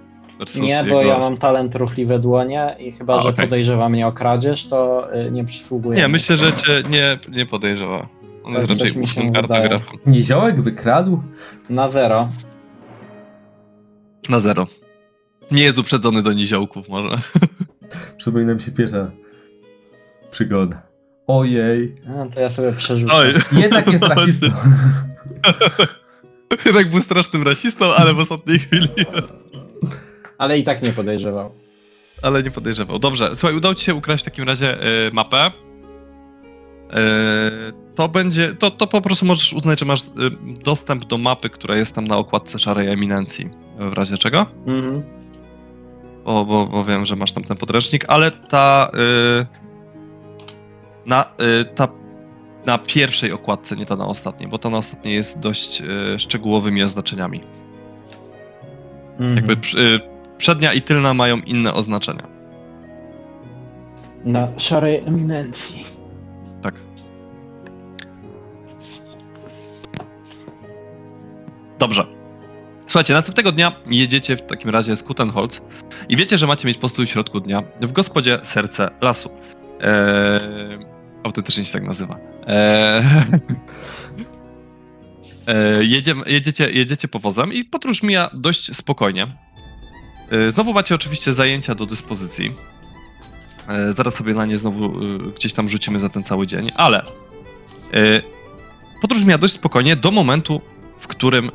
Versus Nie, bo jego- ja mam talent ruchliwe dłonie i chyba, A, że okej. podejrzewa mnie o kradzież, to y, nie przysługuje. Nie, mi. myślę, że cię nie, nie podejrzewa. On jest Tak, raczej też mi się ufnym wydaje. kartografem. Niziołek wykradł? Na zero. Na zero. Nie jest uprzedzony do niziołków może. Przypomina mi się pierwsza przygoda. Ojej. A, to ja sobie przerzucę. Oj, Jednak jest rasistą. jednak był strasznym rasistą, ale w ostatniej chwili. Ale i tak nie podejrzewał. Ale nie podejrzewał. Dobrze, słuchaj, udało ci się ukraść w takim razie y, mapę. Y, to będzie, to, to po prostu możesz uznać, że masz y, dostęp do mapy, która jest tam na okładce szarej eminencji. W razie czego? Mhm. bo, bo, bo wiem, że masz tam ten podręcznik, ale ta y, na, y, ta na pierwszej okładce, nie ta na ostatniej, bo ta na ostatniej jest dość y, szczegółowymi oznaczeniami. Mhm. Jakby przednia i tylna mają inne oznaczenia. Na szarej eminencji. Tak. Dobrze. Słuchajcie, następnego dnia jedziecie w takim razie z Kutenholz i wiecie, że macie mieć postój w środku dnia w gospodzie Serce Lasu. Eee, autentycznie się tak nazywa. Eee, eee, jedziemy, jedziecie, jedziecie powozem i podróż mija dość spokojnie. Eee, znowu macie oczywiście zajęcia do dyspozycji. E, Zaraz sobie na nie znowu y, gdzieś tam rzucimy za ten cały dzień, ale podróż miała dość spokojnie do momentu, w którym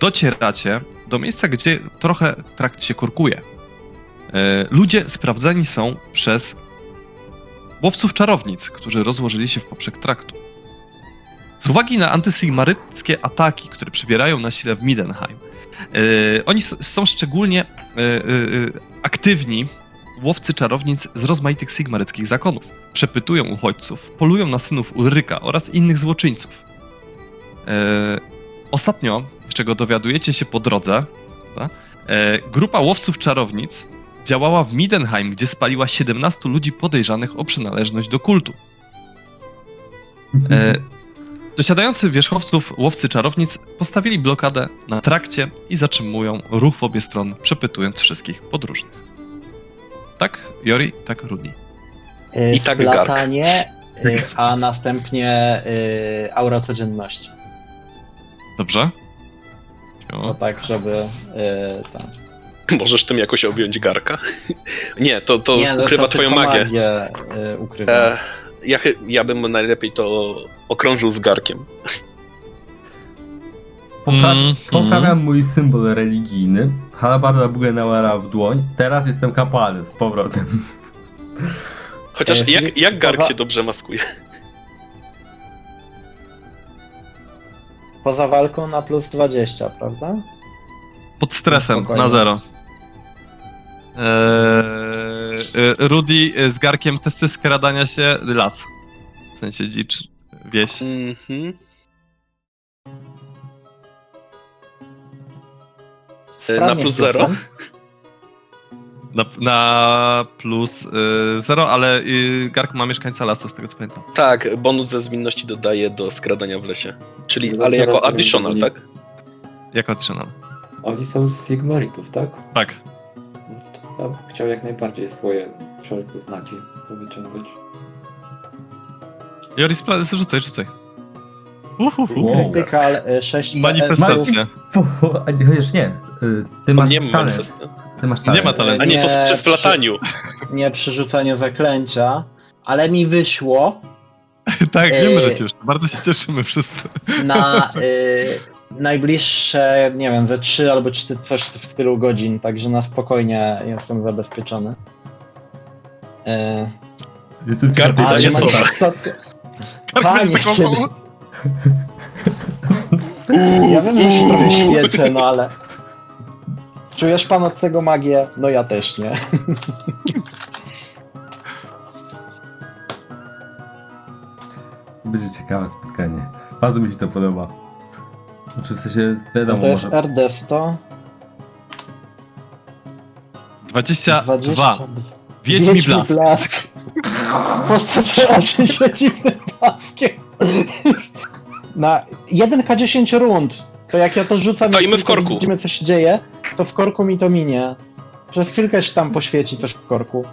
docieracie do miejsca, gdzie trochę trakt się korkuje. E, Ludzie sprawdzani są przez łowców czarownic, którzy rozłożyli się w poprzek traktu. Z uwagi na antysygmaryckie ataki, które przybierają na sile w Midenheim, e, oni s- są szczególnie e, e, e, aktywni łowcy czarownic z rozmaitych sigmaryckich zakonów. Przepytują uchodźców, polują na synów Ulryka oraz innych złoczyńców. E, ostatnio, czego dowiadujecie się po drodze, e, grupa łowców czarownic działała w Midenheim, gdzie spaliła 17 ludzi podejrzanych o przynależność do kultu. E, dosiadający wierzchowców łowcy czarownic postawili blokadę na trakcie i zatrzymują ruch w obie strony, przepytując wszystkich podróżnych. Tak, Jori, tak, Rudi. Y, I tak gark. Latanie, y, a następnie y, aura codzienności. Dobrze? To O, tak, żeby y, tam. Możesz tym jakoś objąć garka? Nie, to, to Nie, no, ukrywa to twoją magię. magię y, ukrywa. E, ja, ja bym najlepiej to okrążył z garkiem. Popra- Mm, poprawiam mój symbol religijny. Halabarda Bugenauera w dłoń. Teraz jestem kapłanem z powrotem. Chociaż E, jak, jak gark poza- się dobrze maskuje? Poza walką na plus 20, prawda? Pod stresem, Spokojnie. na zero. Eee, Rudy e, z garkiem testy skradania się las. sensie dzicz, wieś. Mhm. E, Na plus zero? Na, na plus y, zero, ale y, Gark ma mieszkańca lasu, z tego co pamiętam. Tak, bonus ze zwinności dodaje do skradania w lesie. Czyli, No, ale teraz jako additional, powoli- tak? Jako additional. Oni są z Sigmaritów, tak? Tak. Ja bym chciał jak najbardziej swoje wszelkie znaki to wyciągać. Joris, rzucaj, rzucaj. Krytykal 6 Manifestacja. Fu, a nie, chociaż nie. Ty masz Nie ma talent. Ty masz talent. Nie ma talentu. A nie, to Nie, przy splataniu. nie przy rzucaniu zaklęcia, ale mi wyszło tak, wiemy, że cię już. Bardzo się cieszymy wszyscy. na y, najbliższe, nie wiem, ze 3 albo 4, coś w tylu godzin, także na spokojnie jestem zabezpieczony. Y, Jestem Gark jest Panie, taką kiedy- samą... Ja wiem, że się trochę świecę, no ale... Czujesz pan od tego magię? No ja też nie. Będzie ciekawe spotkanie. Bardzo mi się to podoba. Znaczy w sensie, No wiadomo, to jest może... RD 100, 22. 22. Wiedźmi blask. blask. Postawiła się przeciwnym blaskiem. Na 1K10 rund. To jak ja to rzucam, w korku. widzimy co się dzieje, to w korku mi to minie. Przez chwilkę się tam poświeci coś w korku.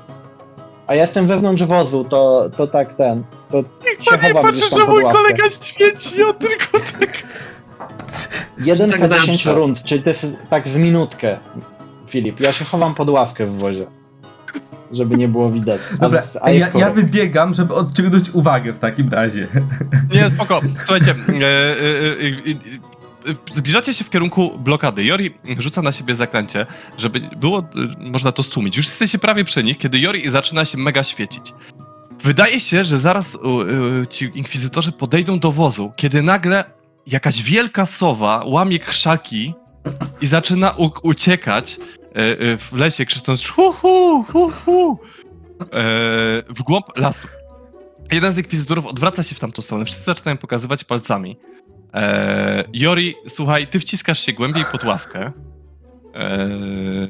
A ja jestem wewnątrz wozu, to, to tak ten. To Panie, chowam patrzę, gdzieś że mój kolega świeci, on tylko tak... 1K10 zawsze. rund, czyli to jest tak z minutkę, Filip. Ja się chowam pod ławkę w wozie. Żeby nie było widać. Dobra, a ja, ja wybiegam, żeby odciągnąć uwagę w takim razie. Nie, spoko. Słuchajcie, e, e, e, e, e, zbliżacie się w kierunku blokady. Jori rzuca na siebie zaklęcie, żeby było, można to stłumić. Już jesteście prawie przy nich, kiedy Jori zaczyna się mega świecić. Wydaje się, że zaraz ci inkwizytorzy podejdą do wozu, kiedy nagle jakaś wielka sowa łamie krzaki i zaczyna uciekać e, e, w lesie, krzycząc hu hu, hu, hu, e, w głąb lasu. Jeden z inkwizytorów odwraca się w tamtą stronę. Wszyscy zaczynają pokazywać palcami. Eee, Jori, słuchaj, ty wciskasz się głębiej pod ławkę. Eee,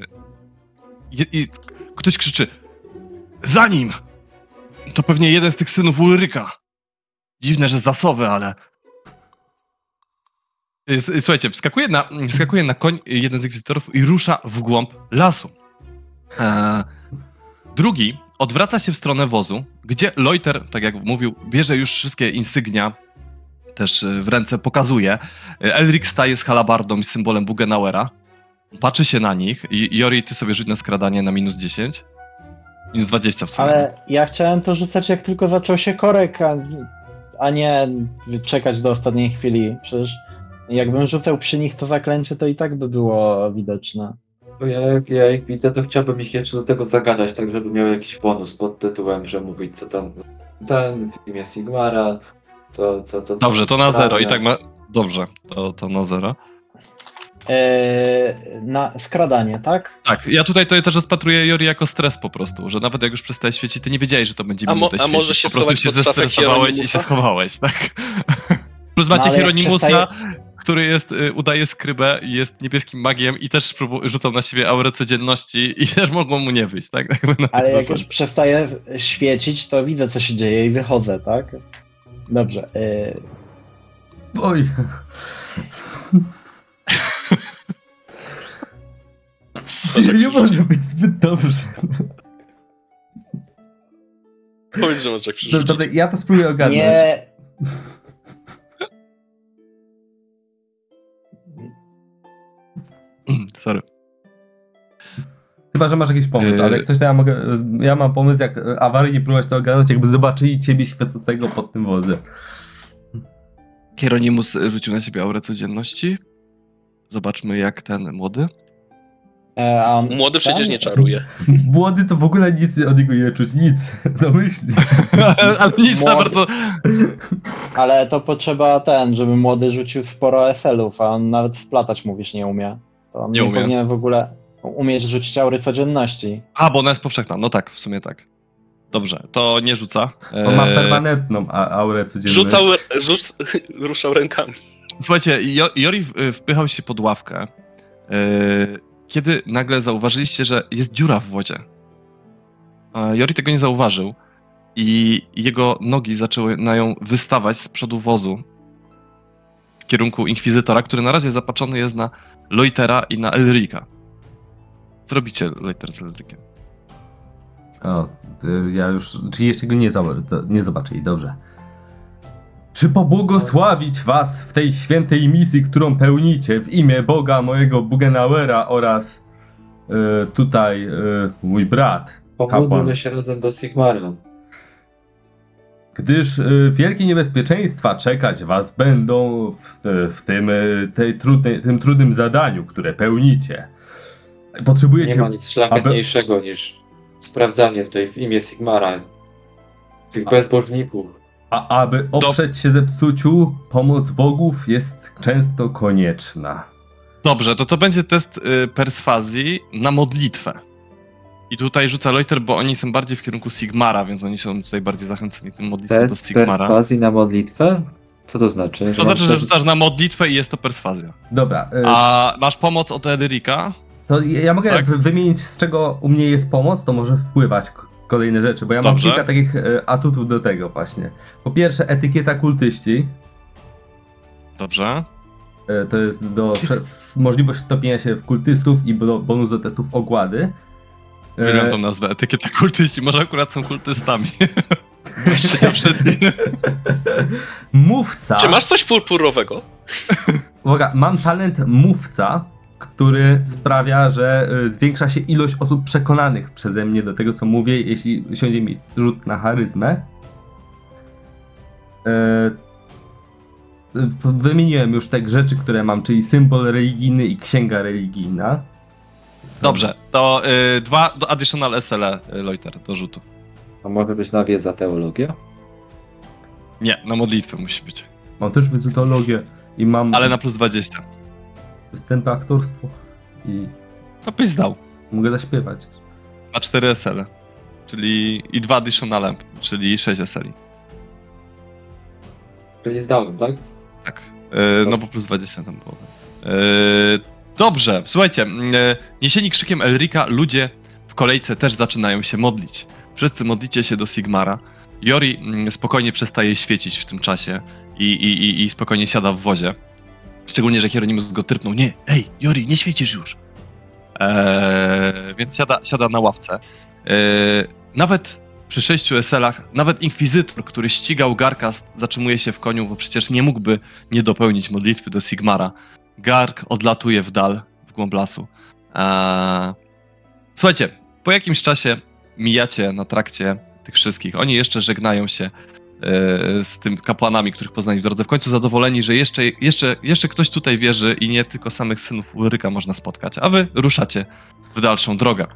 I ktoś krzyczy: Za nim! To pewnie jeden z tych synów Ulryka. Dziwne, że zasowy, ale. Słuchajcie, wskakuje na, wskakuje na koń jeden z inkwizytorów i rusza w głąb lasu. Eee, drugi odwraca się w stronę wozu, gdzie Loiter, tak jak mówił, bierze już wszystkie insygnia też y, w ręce, pokazuje. Y, Elric staje z halabardą i symbolem Bugenauera. Patrzy się na nich i Jori, ty sobie rzuć na skradanie na minus 10. Minus 20 w sumie. Ale ja chciałem to rzucać jak tylko zaczął się korek, a, a nie czekać do ostatniej chwili. Przecież jakbym rzucał przy nich to zaklęcie, to i tak by było widoczne. Bo Ja, jak- ja jak widzę, to chciałbym ich jeszcze do tego zagadać, tak żeby miał jakiś bonus pod tytułem, że mówić co tam ten w imię Sigmara, co, co, co Dobrze, to na zero i tak ma... Dobrze, to, to na zero. Eee, na skradanie, tak? Tak, ja tutaj to też rozpatruję Jori jako stres po prostu, że nawet jak już przestaje świecić, ty nie wiedziałeś, że to będzie minutę a może świecić. się po prostu się zestresowałeś i się schowałeś, tak? Plus macie No, ale jak Hieronimusa, przestaje- który jest, y, udaje skrybę i jest niebieskim magiem i też rzucał na siebie aurę codzienności i też mogło mu nie wyjść, tak? Na Ale jak już przestaje świecić, to widzę co się dzieje i wychodzę, tak? Dobrze. Eee, Oj. Nie może być zbyt dobrze. Powiedz, że masz jak dobra, ja to spróbuję ogarnąć. nie. Sorry. Chyba, że masz jakiś pomysł, Yy. ale jak coś to ja mogę. Ja mam pomysł, jak awaryjnie próbować to ogarnąć, jakby zobaczyli ciebie świecącego pod tym wozem. Hieronimus rzucił na siebie aurę codzienności. Zobaczmy, jak ten młody. On- Młody przecież nie czaruje. Młody to w ogóle nic od niego nie czuć, nic. No myśli. Ale nic za Młody. bardzo. Ale to potrzeba ten, żeby młody rzucił sporo SL-ów, a on nawet wplatać mówisz nie umie. To Nie nie, powinien w ogóle umieć rzucić aury codzienności. A, bo ona jest powszechna. No tak, w sumie tak. Dobrze, to nie rzuca. On ma Eee, permanentną aurę codzienności. Rzucał, rzuc, ruszał rękami. Słuchajcie, Jo- Jori wpychał się pod ławkę, yy, kiedy nagle zauważyliście, że jest dziura w wodzie. Jori tego nie zauważył i jego nogi zaczęły na ją wystawać z przodu wozu w kierunku Inkwizytora, który na razie zapatrzony jest na Loitera i na Elrika. Co robicie, Loiter z Elrikiem? O, y, ja już. Czy jeszcze go nie, zobaczę, nie zobaczyli, dobrze. Czy pobłogosławić was w tej świętej misji, którą pełnicie w imię Boga mojego Bugenauera oraz y, tutaj y, mój brat, kapłan. Się razem do Sigmara. Gdyż y, wielkie niebezpieczeństwa czekać was będą w, w tym, y, tej trudnej, tym trudnym zadaniu, które pełnicie. Potrzebujecie Nie ma nic szlachetniejszego niż sprawdzanie tutaj w imię Sigmara. Tych bezbożników. A aby oprzeć się zepsuciu, pomoc bogów jest często konieczna. Dobrze, to to będzie test y, perswazji na modlitwę. I tutaj rzuca Loiter, bo oni są bardziej w kierunku Sigmara, więc oni są tutaj bardziej zachęceni tym modlitwą do Sigmara. perswazji na modlitwę? Co to znaczy? To znaczy, że rzucasz na modlitwę i jest to perswazja. Dobra, y, A masz pomoc od Edrika? to ja mogę tak? wy- wymienić z czego u mnie jest pomoc, to może wpływać kolejne rzeczy, bo ja Dobrze. mam kilka takich y, atutów do tego właśnie. Po pierwsze, etykieta kultyści. Dobrze. y, To jest do możliwość wtopienia się w kultystów i bo- bonus do testów ogłady. Y, Wybrałem tą nazwę. Etykieta kultyści. Może akurat są kultystami. Mówca. Czy masz coś purpurowego? Uwaga, mam talent mówca, który sprawia, że y, zwiększa się ilość osób przekonanych przeze mnie do tego, co mówię, jeśli siądzie mi rzut na charyzmę. E, wymieniłem już te rzeczy, które mam, czyli symbol religijny i księga religijna. Dobrze, to y, dwa do additional SLE, y, Loiter, do rzutu. A może być na wiedza teologia? Nie, na modlitwę musi być. Mam też wizytologię i mam Ale na plus 20. występy aktorstwo i To byś zdał. mogę zaśpiewać. Na 4 SL. Czyli i dwa additional, czyli 6 SL. Czyli zdałem, tak? Tak. E, no bo plus 20 tam było. E, dobrze, słuchajcie. E, niesieni krzykiem Elrika, ludzie w kolejce też zaczynają się modlić. Wszyscy modlicie się do Sigmara. Jori mm, spokojnie przestaje świecić w tym czasie i, i, i, spokojnie siada w wozie. Szczególnie, że Hieronimus go trypnął. Nie, ej, Jori, nie świecisz już. E, więc siada, siada na ławce. E, nawet przy sześciu SL-ach, nawet Inkwizytor, który ścigał Garka, zatrzymuje się w koniu, bo przecież nie mógłby nie dopełnić modlitwy do Sigmara. Gark odlatuje w dal, w głąb lasu. Eee... Słuchajcie, po jakimś czasie mijacie na trakcie tych wszystkich. Oni jeszcze żegnają się e, z tym kapłanami, których poznali w drodze. W końcu zadowoleni, że jeszcze, jeszcze, jeszcze ktoś tutaj wierzy i nie tylko samych synów Ulryka można spotkać. A wy ruszacie w dalszą drogę.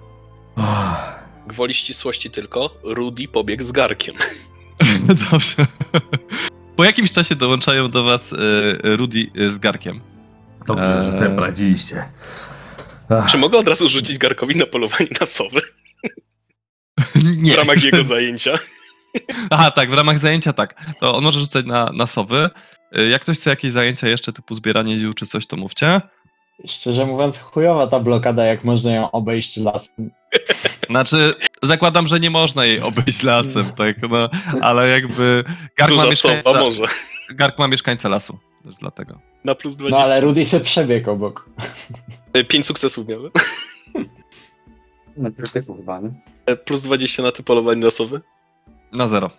Gwoli ścisłości tylko, Rudy pobiegł z garkiem. Dobrze. Po jakimś czasie dołączają do was e, Rudy z Garkiem. Dobrze, że Eee. sobie poradziliście. Ach. Czy mogę od razu rzucić garkowi na polowanie na sowy Nie. w ramach jego zajęcia? Aha, tak, w ramach zajęcia tak. To on może rzucać na, na sowy. Y, Jak ktoś chce jakieś zajęcia jeszcze typu zbieranie ziół czy coś, to mówcie. Szczerze mówiąc, chujowa ta blokada, jak można ją obejść lasem. Znaczy, zakładam, że nie można jej obejść lasem, tak, no, ale jakby Gark ma, Duża mieszkańca, może. Gark ma mieszkańca lasu, też dlatego. Na plus 20. No ale Rudy se przebiegł obok. E, Pięć sukcesów miałem. Na krytyku chyba, nie? E, Plus 20 na te polowanie na sowy, Na zero.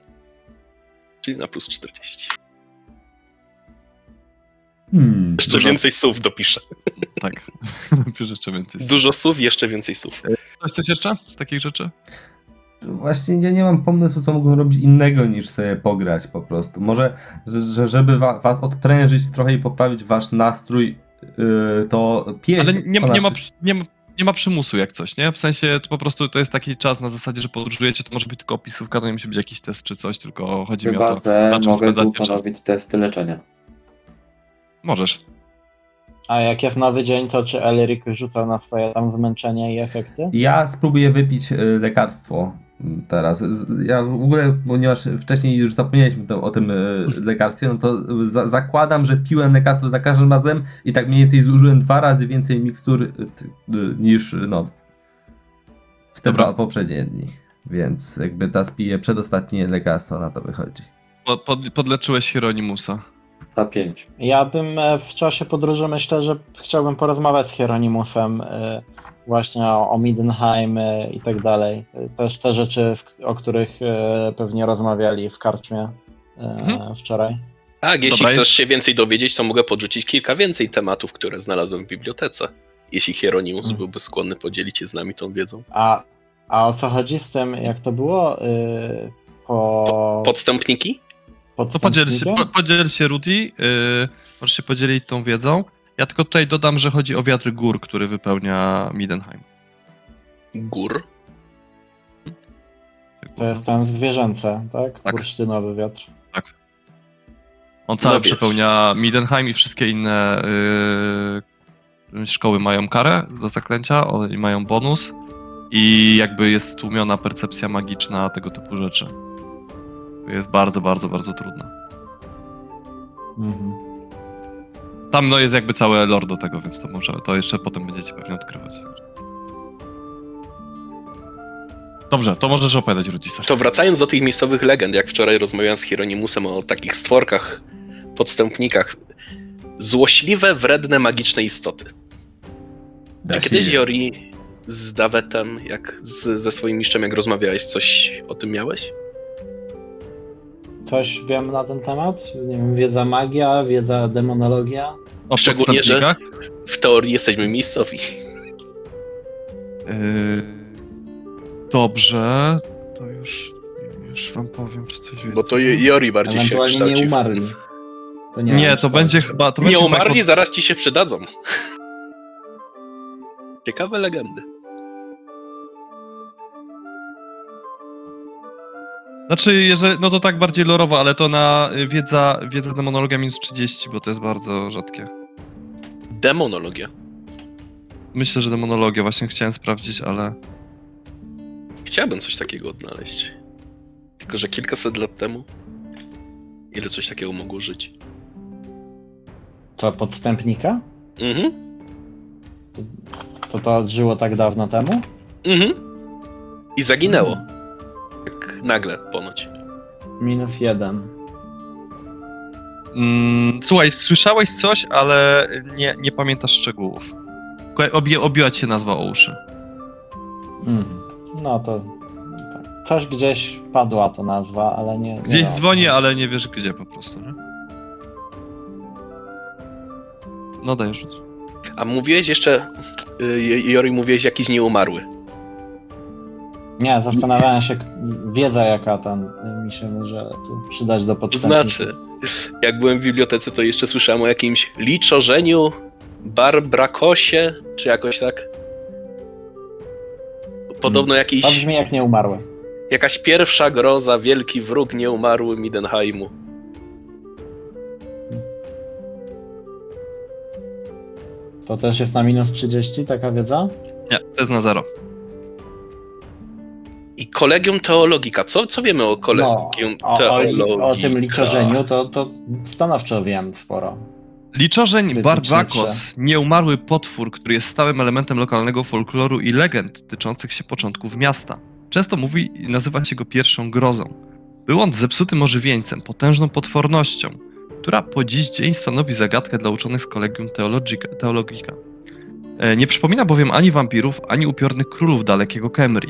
czyli na plus 40. Hmm. Jeszcze Dużo. więcej słów dopiszę. Tak. Pisz jeszcze więcej. Dużo słów, jeszcze więcej słów. Coś, coś jeszcze z takich rzeczy? Właśnie ja nie mam pomysłu, co mógłbym robić innego niż sobie pograć po prostu. Może, że, że żeby wa, was odprężyć trochę i poprawić wasz nastrój, yy, to pieśń Ale nie, nie, ma, nie, ma- nie ma przymusu jak coś, nie? W sensie to po prostu to jest taki czas na zasadzie, że podróżujecie, to może być tylko opisówka, to nie musi być jakiś test czy coś, tylko chodzi mi o Chyba, to. że na czym mogę spędzacie czas. panowić testy leczenia. Możesz. A jak jest nowy dzień, to czy Elric rzuca na swoje tam zmęczenie i efekty? Ja spróbuję wypić y, lekarstwo teraz. Ja w ogóle, ponieważ wcześniej już zapomnieliśmy to, o tym e, lekarstwie, no to za, zakładam, że piłem lekarstwo za każdym razem i tak mniej więcej zużyłem dwa razy więcej mikstur e, e, niż no w te Dobra. dwa poprzednie dni. Więc jakby teraz piję przedostatnie lekarstwo, na to wychodzi. Po, pod, podleczyłeś Hieronimusa. Na 5. Ja bym e, w czasie podróży myślę, że chciałbym porozmawiać z Hieronimusem e, właśnie o, o Middenheim e, i tak dalej. Też te rzeczy, o których e, pewnie rozmawiali w karczmie Mhm. wczoraj. Tak, jeśli Dobra, chcesz się więcej dowiedzieć, to mogę podrzucić kilka więcej tematów, które znalazłem w bibliotece. Jeśli Hieronimus Mhm. byłby skłonny podzielić się z nami tą wiedzą. A, a o co chodzi z tym, jak to było? E, po, Podstępniki? To podziel się, po, podziel się Rudy, yy, możesz się podzielić tą wiedzą. Ja tylko tutaj dodam, że chodzi o wiatr gór, który wypełnia Midenheim. Gór? To jest ten zwierzęce, tak? Tak. Bursztynowy wiatr. On cały No przepełnia Midenheim i wszystkie inne yy, szkoły mają karę do zaklęcia, oni mają bonus i jakby jest stłumiona percepcja magiczna tego typu rzeczy. To jest bardzo, bardzo, bardzo trudne. Mhm. Tam no jest jakby całe lore do tego, więc to może, to jeszcze potem będziecie pewnie odkrywać. Dobrze, to możesz opowiadać sorry. To wracając do tych miejscowych legend, jak wczoraj rozmawiałem z Hieronimusem o takich stworkach, podstępnikach. Złośliwe, wredne, magiczne istoty. Da kiedyś. Jori z Dawetem, jak z, ze swoim mistrzem, jak rozmawiałeś, coś o tym miałeś? Coś wiem na ten temat? Nie wiem, wiedza magia, wiedza demonologia. O Szczególnie, że-? W teorii jesteśmy miejscowi. Yy, dobrze, to już, już wam powiem, czy coś Bo to. Jori bardziej się kształci. nie umarli. To nie, Nie, wiem, to będzie chyba... To Nie będzie chyba umarli, jako- zaraz ci się przydadzą. Ciekawe legendy. Znaczy, jeżeli, no to tak bardziej lorowo, ale to na y, wiedza, wiedza demonologia minus 30, bo to jest bardzo rzadkie. Demonologia. Myślę, że demonologia właśnie chciałem sprawdzić, ale... Chciałbym coś takiego odnaleźć. Tylko, że kilkaset lat temu. Ile coś takiego mogło żyć? Co, podstępnika? Mhm. To to żyło tak dawno temu? Mhm. I zaginęło. Tak nagle ponoć. Minus jeden. Mm, słuchaj, słyszałeś coś, ale nie, nie pamiętasz szczegółów. Obie, obiła cię nazwa o uszy. Mm. No to... Coś gdzieś padła to nazwa, ale nie... nie Gdzieś wiem. dzwoni, ale nie wiesz gdzie po prostu, nie? No daj rzut. A mówiłeś jeszcze. y, Jori, mówiłeś jakiś nieumarły. Nie, zastanawiałem się, wiedza jaka tam y, mi się może tu przydać do To podstępnika. znaczy, jak byłem w bibliotece, to jeszcze słyszałem o jakimś liczorzeniu, barbrakosie, czy jakoś tak. Podobno To jakiś, brzmi jak nie umarły. jakaś pierwsza groza, wielki wróg nieumarły Midenheimu. To też jest na minus 30 taka wiedza? Nie, to jest na zero. I kolegium teologika. Co, co wiemy o kolegium No, o, o, teologika? o tym liczorzeniu to, to stanowczo wiem sporo. Liczorzeń Barbakos, nieumarły potwór, który jest stałym elementem lokalnego folkloru i legend tyczących się początków miasta. Często mówi i nazywa się go pierwszą grozą. Był on zepsutym ożywieńcem, potężną potwornością, która po dziś dzień stanowi zagadkę dla uczonych z kolegium teologika. teologika. E, Nie przypomina bowiem ani wampirów, ani upiornych królów dalekiego Kemri.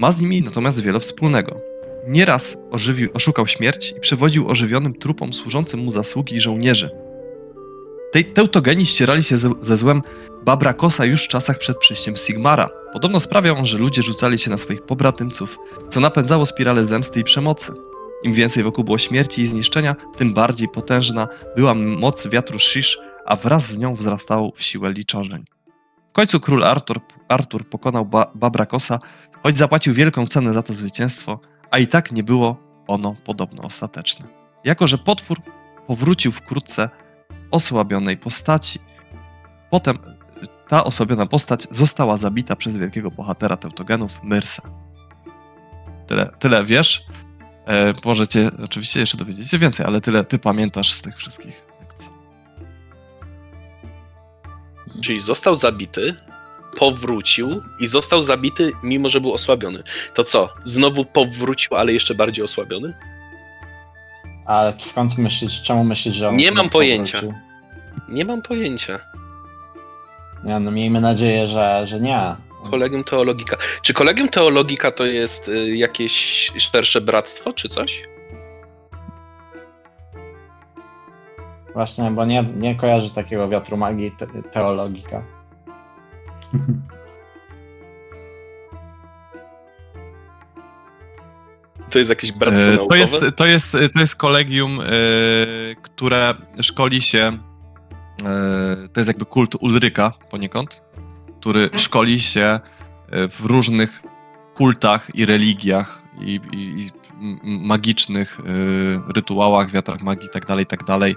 Ma z nimi natomiast wiele wspólnego. Nieraz ożywił, oszukał śmierć i przewodził ożywionym trupom służącym mu zasługi żołnierzy. Tej teutogeni ścierali się ze, ze złem Babrakosa już w czasach przed przyjściem Sigmara. Podobno sprawiał że ludzie rzucali się na swoich pobratymców, co napędzało spiralę zemsty i przemocy. Im więcej wokół było śmierci i zniszczenia, tym bardziej potężna była moc wiatru Shish, a wraz z nią wzrastał w siłę liczorzeń. W końcu król Artur, Artur pokonał ba Babrakosa, choć zapłacił wielką cenę za to zwycięstwo, a i tak nie było ono podobno ostateczne. Jako, że potwór powrócił wkrótce osłabionej postaci. Potem ta osłabiona postać została zabita przez wielkiego bohatera Teutogenów, Myrsa. Tyle, tyle wiesz. E, możecie oczywiście jeszcze dowiedzieć się więcej, ale tyle ty pamiętasz z tych wszystkich. Czyli został zabity, powrócił i został zabity, mimo że był osłabiony. To co? Znowu powrócił, ale jeszcze bardziej osłabiony? Ale skąd myślisz, czemu myślisz, że on Nie mam pojęcia. powrócił? Nie mam pojęcia. Nie, no miejmy nadzieję, że, że nie. Kolegium Teologika. Czy Kolegium Teologika to jest y, jakieś szersze bractwo, czy coś? Właśnie, bo nie, nie kojarzę takiego wiatru magii te, teologika. To jest jakieś bractwo E, naukowe? To jest, to, jest, to jest kolegium, e, które szkoli się. e, To jest jakby kult Ulryka poniekąd, który szkoli się e, w różnych kultach i religiach i, i, i magicznych rytuałach, wiatrach magii itd., tak itd.,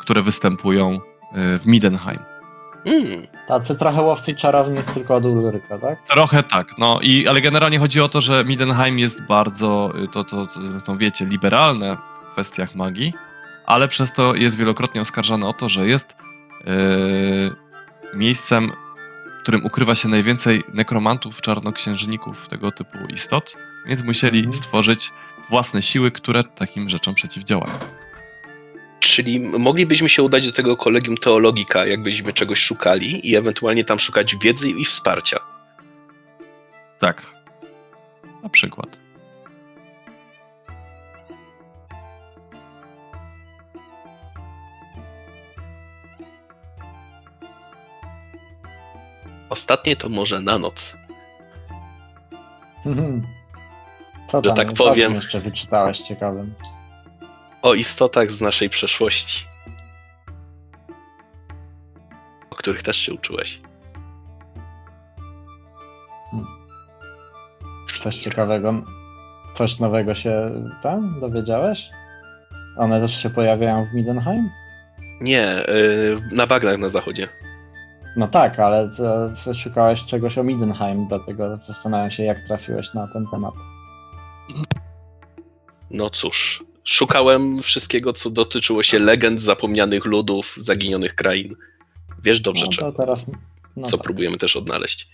które występują w Midenheim. Mm, Tacy trochę łowcy czarownic tylko od Ulryka, tak? Trochę tak, no i ale generalnie chodzi o to, że Midenheim jest bardzo, y, to co to, zresztą wiecie, liberalne w kwestiach magii, ale przez to jest wielokrotnie oskarżane o to, że jest yy, miejscem, w którym ukrywa się najwięcej nekromantów, czarnoksiężników, tego typu istot, więc musieli Mhm. stworzyć własne siły, które takim rzeczom przeciwdziałają. Czyli moglibyśmy się udać do tego Kolegium Teologika, jakbyśmy czegoś szukali i ewentualnie tam szukać wiedzy i wsparcia. Tak. Na przykład. Ostatnie to może na noc. Mhm. Co Że tam, tak co tam powiem. jeszcze wyczytałeś ciekawym? O istotach z naszej przeszłości. O których też się uczyłeś. Coś ciekawego, coś nowego się tam dowiedziałeś? One też się pojawiają w Midenheim? Nie, yy, na bagnach na zachodzie. No tak, ale to, to szukałeś czegoś o Midenheim, dlatego zastanawiam się, jak trafiłeś na ten temat. No cóż, szukałem wszystkiego, co dotyczyło się legend zapomnianych ludów, zaginionych krain. Wiesz dobrze, no, czy, to teraz, no co tak. próbujemy też odnaleźć.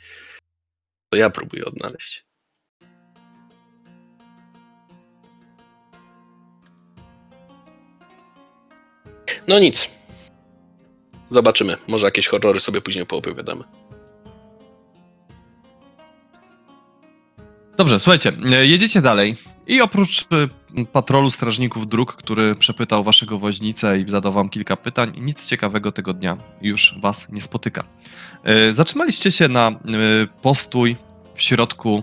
To ja próbuję odnaleźć. No nic. Zobaczymy. Może jakieś horrory sobie później poopowiadamy. Dobrze, słuchajcie, e, jedziecie dalej i oprócz e, patrolu strażników dróg, który przepytał waszego woźnicę i zadał wam kilka pytań, nic ciekawego tego dnia już was nie spotyka. E, Zatrzymaliście się na postój w środku,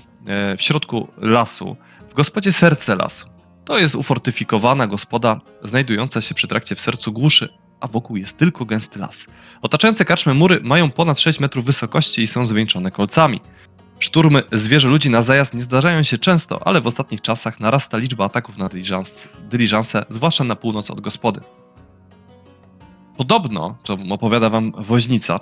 w środku lasu, w gospodzie Serce Lasu. To jest ufortyfikowana gospoda znajdująca się przy trakcie w sercu głuszy, a wokół jest tylko gęsty las. Otaczające karczmy mury mają ponad 6 metrów wysokości i są zwieńczone kolcami. Szturmy zwierzę ludzi na zajazd nie zdarzają się często, ale w ostatnich czasach narasta liczba ataków na dyliżans- dyliżanse, zwłaszcza na północ od gospody. Podobno, co opowiada wam woźnica,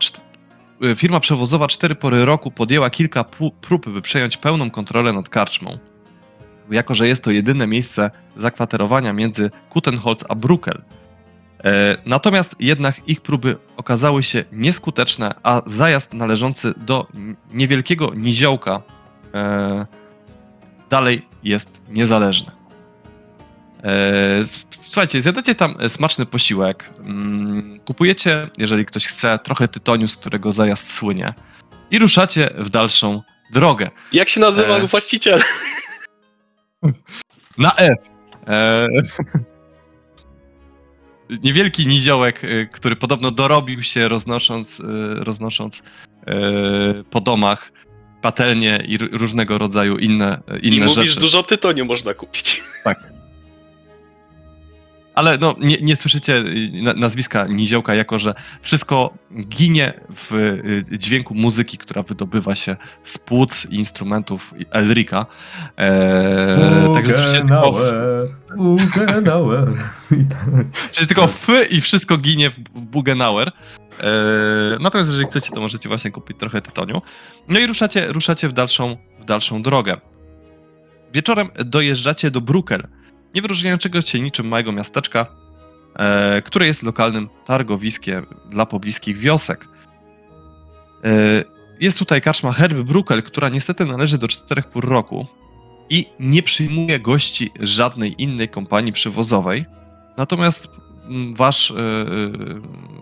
y, firma przewozowa cztery pory roku podjęła kilka prób, by przejąć pełną kontrolę nad karczmą. Jako, że jest to jedyne miejsce zakwaterowania między Kutenholz a Bruckel. E, Natomiast jednak ich próby okazały się nieskuteczne, a zajazd należący do niewielkiego niziołka e, dalej jest niezależny. E, Słuchajcie, zjadacie tam smaczny posiłek. Mm, Kupujecie, jeżeli ktoś chce, trochę tytoniu, z którego zajazd słynie. I ruszacie w dalszą drogę. Jak się nazywa E. właściciel? Na F. E... Niewielki niziołek, y, który podobno dorobił się roznosząc, y, roznosząc e, po domach patelnie i różnego rodzaju inne, I inne mówisz, rzeczy. dużo tytoniu można kupić. Ale no, nie, nie słyszycie y, na- nazwiska niziołka, jako że wszystko ginie w y, dźwięku muzyki, która wydobywa się z płuc i instrumentów Elrika. E, także słyszycie tylko, f, Bugenauer, Bugenauer. I tak. tylko f i wszystko ginie w, Bugenauer. E, natomiast jeżeli chcecie, to możecie właśnie kupić trochę tytoniu. No i ruszacie, ruszacie w, dalszą, w dalszą drogę. Wieczorem dojeżdżacie do Brukel, nie wyróżniającego się niczym małego miasteczka, e, które jest lokalnym targowiskiem dla pobliskich wiosek. E, jest tutaj karczma Herb Brukel, która niestety należy do czterech pór roku i nie przyjmuje gości żadnej innej kompanii przywozowej. Natomiast mm, wasz, e, e,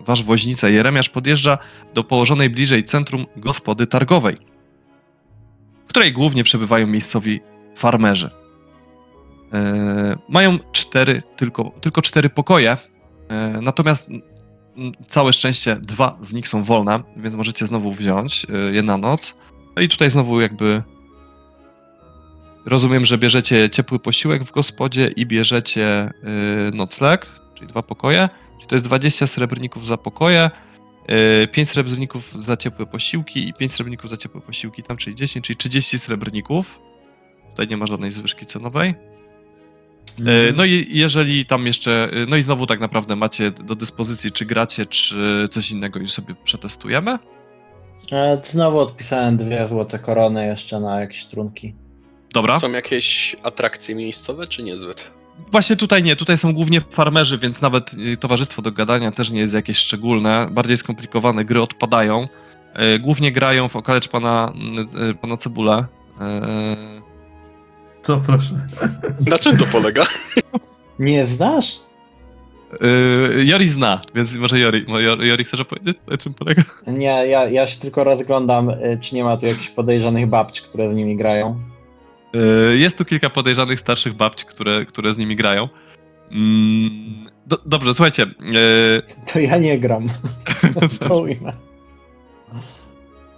wasz woźnica Jeremiasz podjeżdża do położonej bliżej centrum gospody targowej, w której głównie przebywają miejscowi farmerzy. E, mają cztery, tylko, tylko cztery pokoje, e, natomiast całe szczęście dwa z nich są wolne, więc możecie znowu wziąć e, je na noc. No i tutaj znowu jakby rozumiem, że bierzecie ciepły posiłek w gospodzie i bierzecie nocleg, czyli dwa pokoje. Czyli to jest 20 srebrników za pokoje, y, 5 srebrników za ciepłe posiłki i 5 srebrników za ciepłe posiłki tam, czyli 10, czyli 30 srebrników. Tutaj nie ma żadnej zwyżki cenowej. E, No i jeżeli tam jeszcze, e, no i znowu tak naprawdę macie do dyspozycji, czy gracie, czy coś innego i sobie przetestujemy. E, Znowu odpisałem dwie złote korony jeszcze na jakieś trunki. Dobra. Są jakieś atrakcje miejscowe, czy niezbyt? Właśnie tutaj nie, tutaj są głównie farmerzy, więc nawet towarzystwo do gadania też nie jest jakieś szczególne. Bardziej skomplikowane gry odpadają. Głównie grają w okalecz pana, y, pana Cebulę. Co proszę? Na czym to polega? Nie znasz? e, Jori zna, więc może Jori, Jori, Jori chcesz powiedzieć, na czym polega? Nie, ja, ja się tylko rozglądam, y, czy nie ma tu jakichś podejrzanych babci, które z nimi grają. E, Jest tu kilka podejrzanych starszych babci, które, które z nimi grają. Mm, Do, dobrze, słuchajcie. e, To ja nie gram. To ujmę.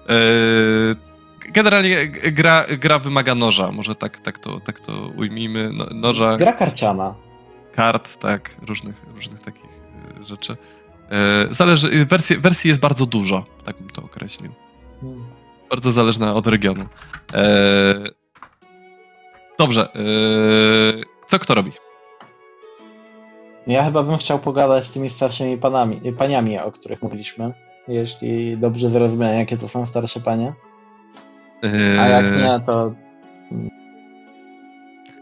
e, Generalnie gra, gra wymaga noża, może tak, tak, to, tak to ujmijmy. No, noża, Gra karciana. kart, tak, różnych, różnych takich e, rzeczy. E, Zależy, wersji, wersji jest bardzo dużo, tak bym to określił. Hmm. Bardzo zależna od regionu. E, Dobrze, co kto robi? Ja chyba bym chciał pogadać z tymi starszymi panami, paniami, o których mówiliśmy. Jeśli dobrze zrozumiałem, jakie to są starsze panie. A jak E, nie, to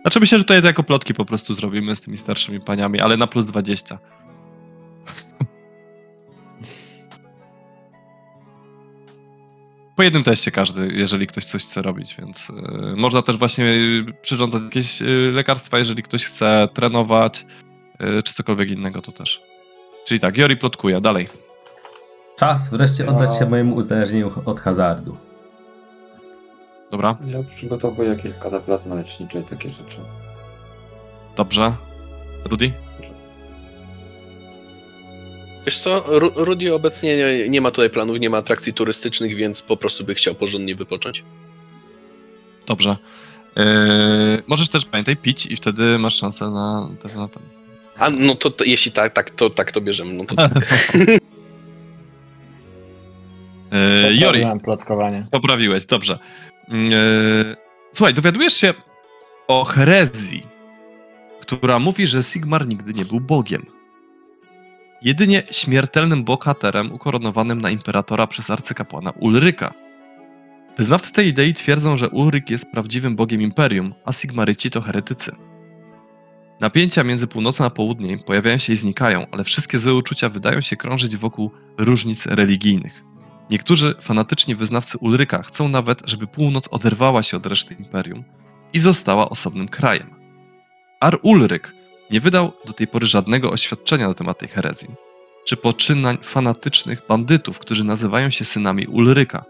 Znaczy myślę, że tutaj jako plotki po prostu zrobimy z tymi starszymi paniami, ale na plus 20. Po jednym teście każdy, jeżeli ktoś coś chce robić, więc y, można też właśnie przyrządzać jakieś y, lekarstwa, jeżeli ktoś chce trenować, y, czy cokolwiek innego to też. Czyli tak, Jori plotkuje, dalej. Czas wreszcie oddać się Ja- mojemu uzależnieniu od hazardu. Dobra, Ja przygotowuję jakieś kataplazmy lecznicze i takie rzeczy. dobrze. Rudy? Wiesz co, Ru- Rudy obecnie nie, nie ma tutaj planów, nie ma atrakcji turystycznych, więc po prostu by chciał porządnie wypocząć. Dobrze. Yy, możesz też, pamiętaj, pić i wtedy masz szansę na, też na ten. A no to, to jeśli tak, tak, to tak to bierzemy. No to tak. Yy, Jori, plotkowanie. poprawiłeś, dobrze. Yy, słuchaj, dowiadujesz się o herezji, która mówi, że Sigmar nigdy nie był bogiem. Jedynie śmiertelnym bohaterem ukoronowanym na imperatora przez arcykapłana Ulryka. Wyznawcy tej idei twierdzą, że Ulryk jest prawdziwym bogiem imperium, a Sigmaryci to heretycy. Napięcia między północą a południem pojawiają się i znikają, ale wszystkie złe uczucia wydają się krążyć wokół różnic religijnych. Niektórzy fanatyczni wyznawcy Ulryka chcą nawet, żeby północ oderwała się od reszty imperium i została osobnym krajem. Ar Ulryk nie wydał do tej pory żadnego oświadczenia na temat tej herezji, czy poczynań fanatycznych bandytów, którzy nazywają się synami Ulryka.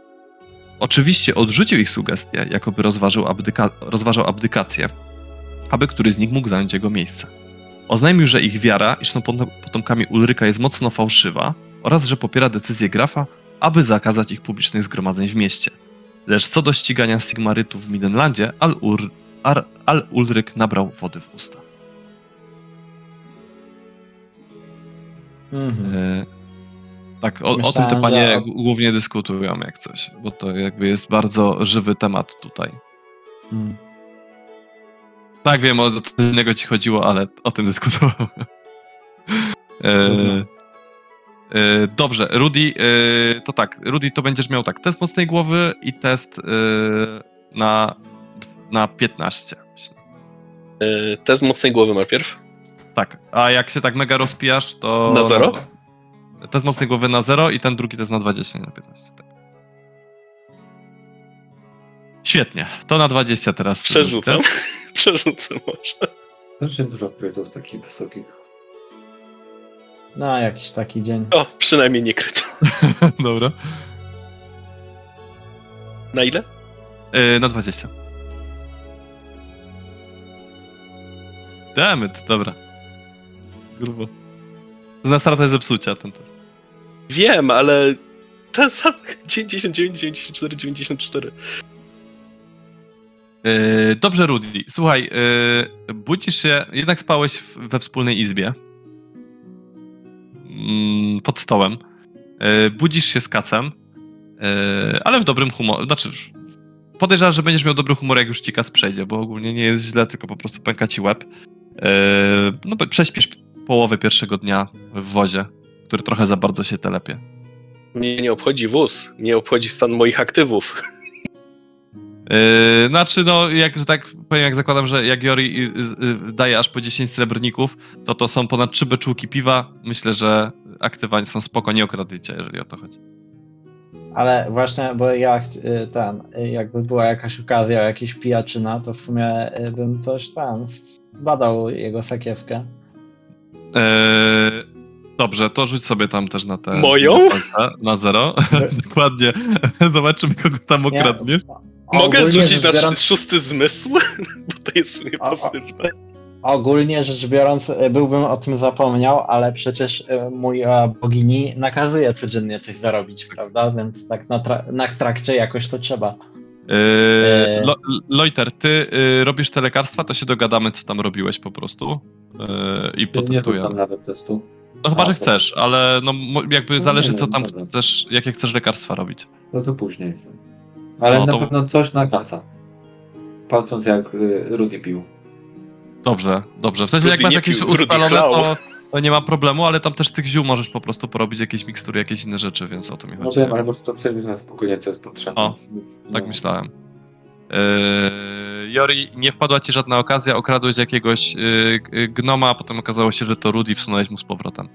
Oczywiście odrzucił ich sugestie, jakoby abdyka- rozważał abdykację, aby któryś z nich mógł zająć jego miejsce. Oznajmił, że ich wiara, iż są potom- potomkami Ulryka, jest mocno fałszywa oraz że popiera decyzję grafa, aby zakazać ich publicznych zgromadzeń w mieście. Lecz co do ścigania Sigmarytów w Midenlandzie, Al-Ulryk nabrał wody w usta. Mhm. E, tak, o, o tym te panie że- głównie dyskutują jak coś, bo to jakby jest bardzo żywy temat tutaj. Mm. Tak, wiem, o co innego ci chodziło, ale o tym dyskutował. E, e, dobrze, Rudy, e, to tak, Rudy, to będziesz miał tak, test mocnej głowy i test e, na, na 15, myślę. E, Test mocnej głowy najpierw. Tak, a jak się tak mega rozpijasz, to... Na zero? Test mocnej głowy na 0 i ten drugi to jest na 20, nie na 15. Tak. Świetnie, to na 20 teraz. Przerzucam. Przerzucę może. Znaczy dużo krytów takich wysokich. No, jakiś taki dzień. O, przynajmniej nie kryto. Dobra. Na ile? Yy, na 20. Dammit, dobra. Grubo. To jest na stratę zepsucia ten test. Wiem, ale ten sam 99, 94, 94. Yy, dobrze, Rudy. Słuchaj, yy, budzisz się, jednak spałeś w, we wspólnej izbie. Mm, pod stołem. Yy, budzisz się z kacem, yy, ale w dobrym humorze. Znaczy, podejrzewam, że będziesz miał dobry humor, jak już ci kac przejdzie, bo ogólnie nie jest źle, tylko po prostu pęka ci łeb. Yy, no, prześpisz połowę pierwszego dnia w wozie, który trochę za bardzo się telepie. Mnie nie obchodzi wóz, nie obchodzi stan moich aktywów. Yy, znaczy, no, jak że tak powiem, jak zakładam, że jak Jori y, y, daje aż po 10 srebrników, to to są ponad 3 beczułki piwa. Myślę, że aktywa są spoko, nie okradlicie, jeżeli o to chodzi. Ale właśnie, bo ja y, ten, y, jakby była jakaś okazja, jakiś pijaczyna, to w sumie y, bym coś tam badał jego sakiewkę. Yy, dobrze, to rzuć sobie tam też na te. Moją? Na, palce, na zero. Dokładnie. Zobaczymy, kogo tam Nie, okradniesz. Mogę rzucić na biorąc- szósty zmysł? Bo to jest w sumie pasywne. Ogólnie rzecz biorąc, y, byłbym o tym zapomniał, ale przecież y, mój e, bogini nakazuje codziennie coś zarobić, prawda? Więc tak na, tra- na trakcie jakoś to trzeba. Yy, Lo, Loiter, ty yy, robisz te lekarstwa, to się dogadamy, co tam robiłeś po prostu. Yy, I Nie potestujemy. rzucam nawet testu. No chyba, A, że to- chcesz, ale no jakby No zależy, nie co tam dobra. chcesz, jakie chcesz lekarstwa robić. No to później. Ale No na to- pewno coś na kaca. Patrząc jak y, Rudy pił. Dobrze, dobrze. W sensie, jak Rudy masz nie jakieś pił, ustalone, to, to nie ma problemu, ale tam też tych ziół możesz po prostu porobić jakieś mikstury, jakieś inne rzeczy, więc o to mi No chodzi. wiem, ale może to przejść na spokojnie, co jest potrzebne. O, Tak No. myślałem. Yy, Jori, nie wpadła ci żadna okazja, okradłeś jakiegoś yy, yy, gnoma, a potem okazało się, że to Rudy, wsunąłeś mu z powrotem.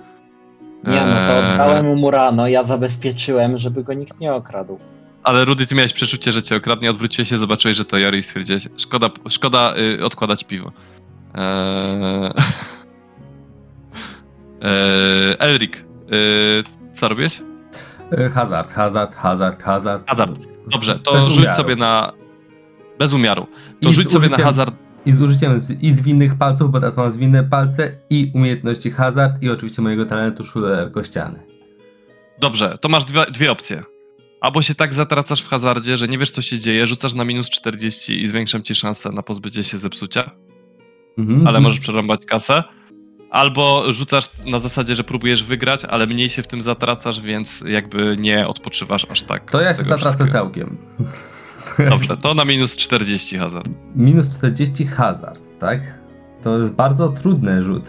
Nie no, to Eee, oddałem mu rano, ja zabezpieczyłem, żeby go nikt nie okradł. Ale Rudy, ty miałeś przeczucie, że cię okradnie, odwróciłeś się, zobaczyłeś, że to Jori i stwierdziłeś, szkoda, szkoda y, odkładać piwo. Eee... Eee, Elric, y, co robisz? E, Hazard, hazard, hazard, hazard. Hazard. Dobrze, to Bez rzuć umiaru. sobie na... Bez umiaru. To I rzuć sobie na użyciem- hazard... I z użyciem z, i zwinnych palców, bo teraz mam zwinne palce, i umiejętności hazard, i oczywiście mojego talentu szuler kościany. Dobrze, to masz dwie, dwie opcje. Albo się tak zatracasz w hazardzie, że nie wiesz, co się dzieje, rzucasz na minus 40 i zwiększam ci szansę na pozbycie się zepsucia, Mhm. ale możesz przerąbać kasę. Albo rzucasz na zasadzie, że próbujesz wygrać, ale mniej się w tym zatracasz, więc jakby nie odpoczywasz aż tak. To ja się zatracę wszystkiego. całkiem. Dobrze, to na minus 40 hazard. Minus 40 hazard, tak? To jest bardzo trudny rzut,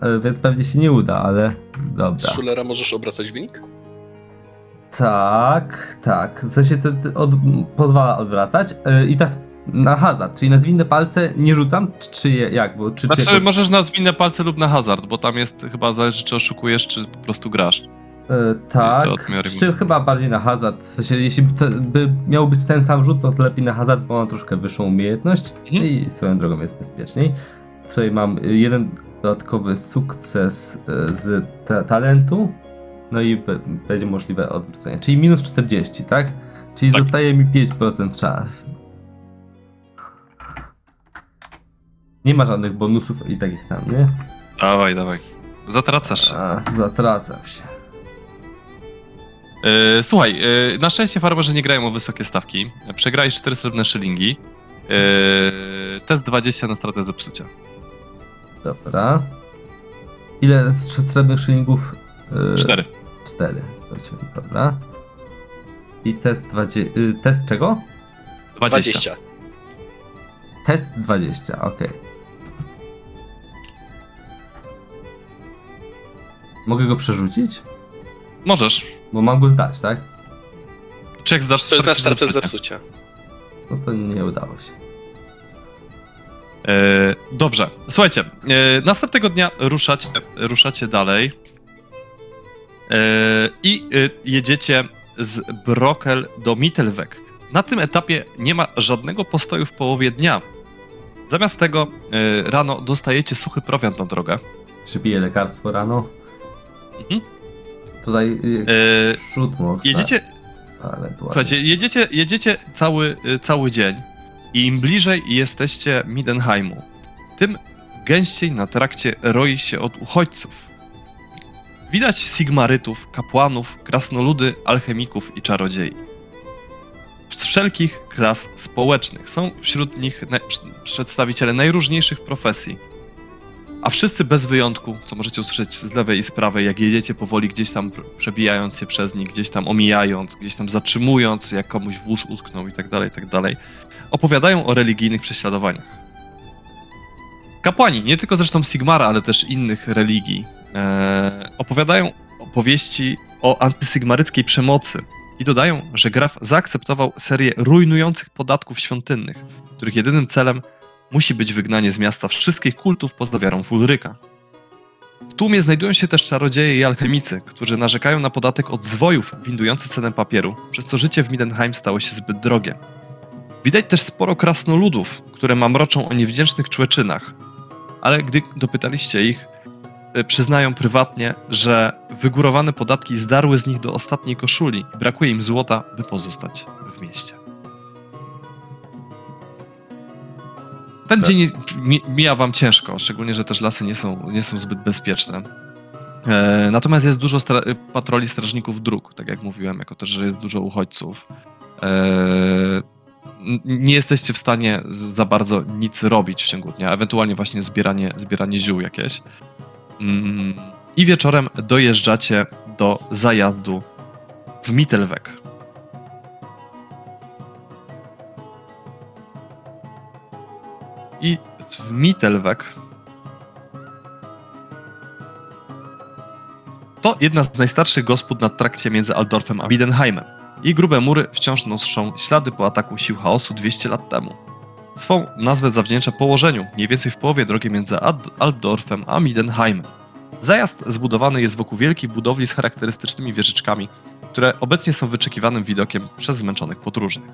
e, więc pewnie się nie uda, ale Z dobra. Szulera możesz obracać wynik? Tak, tak. W sensie to, to od, pozwala odwracać. E, I teraz na hazard, czyli na zwinne palce nie rzucam, czy, czy jak? Bo, czy, Znaczy, czy jakoś, możesz na zwinne palce lub na hazard, bo tam jest chyba zależy, czy oszukujesz, czy po prostu grasz. te tak, przy czym chyba bardziej na hazard. W sensie, jeśli by, te, by miał być ten sam rzut, no to lepiej na hazard, bo mam troszkę wyższą umiejętność Mhm. i swoją drogą jest bezpieczniej. Tutaj mam jeden dodatkowy sukces e, z ta talentu, no i będzie możliwe odwrócenie, czyli minus 40, tak? Czyli Tak. zostaje mi 5% czas. Nie ma żadnych bonusów i takich tam, nie? Dawaj, dawaj. Zatracasz. A, zatracam się. E, słuchaj, e, na szczęście farmerzy nie grają o wysokie stawki. Przegrałeś 4 srebrne szylingi. E, test 20 na stratę zepsucia. Dobra. Ile z srebrnych szylingów? Yy, 4. 4. Straciłem, dobra. I test 20. y, test czego? 20. 20. Test 20, okej. Mogę go przerzucić? Możesz. Bo mam go zdać, tak? Czy jak zdasz To jest na stratę stratę zepsucia? No to nie udało się. E, dobrze, słuchajcie, e, następnego dnia ruszacie, ruszacie dalej i e, jedziecie z Brokel do Mittelweg. Na tym etapie nie ma żadnego postoju w połowie dnia. Zamiast tego e, rano dostajecie suchy prowiant na drogę. Czy piję lekarstwo rano? Mhm. Tutaj y, E, przód może. Jedziecie. Słuchajcie, jedziecie, jedziecie cały, cały dzień i im bliżej jesteście Midenheimu, tym gęściej na trakcie roi się od uchodźców. Widać sigmarytów, kapłanów, krasnoludy, alchemików i czarodziei. Z wszelkich klas społecznych. Są wśród nich przedstawiciele najróżniejszych profesji. A wszyscy bez wyjątku, co możecie usłyszeć z lewej i z prawej, jak jedziecie powoli gdzieś tam przebijając się przez nich, gdzieś tam omijając, gdzieś tam zatrzymując, jak komuś wóz utknął i tak dalej, tak dalej, opowiadają o religijnych prześladowaniach. Kapłani, nie tylko zresztą Sigmara, ale też innych religii, e, opowiadają opowieści o antysygmaryckiej przemocy i dodają, że Graf zaakceptował serię rujnujących podatków świątynnych, których jedynym celem musi być wygnanie z miasta wszystkich kultów poza wiarą w Ulryka. W tłumie znajdują się też czarodzieje i alchemicy, którzy narzekają na podatek od zwojów windujący cenę papieru, przez co życie w Midenheim stało się zbyt drogie. Widać też sporo krasnoludów, które mamroczą o niewdzięcznych człeczynach, ale gdy dopytaliście ich, przyznają prywatnie, że wygórowane podatki zdarły z nich do ostatniej koszuli i brakuje im złota, by pozostać w mieście. Ten Tak. dzień mi- mija wam ciężko, szczególnie, że też lasy nie są, nie są zbyt bezpieczne. E, natomiast jest dużo stra- patroli strażników dróg, tak jak mówiłem, jako też, że jest dużo uchodźców. E, nie jesteście w stanie za bardzo nic robić w ciągu dnia, ewentualnie właśnie zbieranie, zbieranie ziół jakieś. I wieczorem dojeżdżacie do zajazdu w Mittelweg. I w Mittelweg to jedna z najstarszych gospod na trakcie między Aldorfem a Widenheimem. Jej grube mury wciąż noszą ślady po ataku sił chaosu 200 lat temu. Swą nazwę zawdzięcza położeniu, mniej więcej w połowie drogi między Altdorfem a Midenheimem. Zajazd zbudowany jest wokół wielkiej budowli z charakterystycznymi wieżyczkami, które obecnie są wyczekiwanym widokiem przez zmęczonych podróżnych.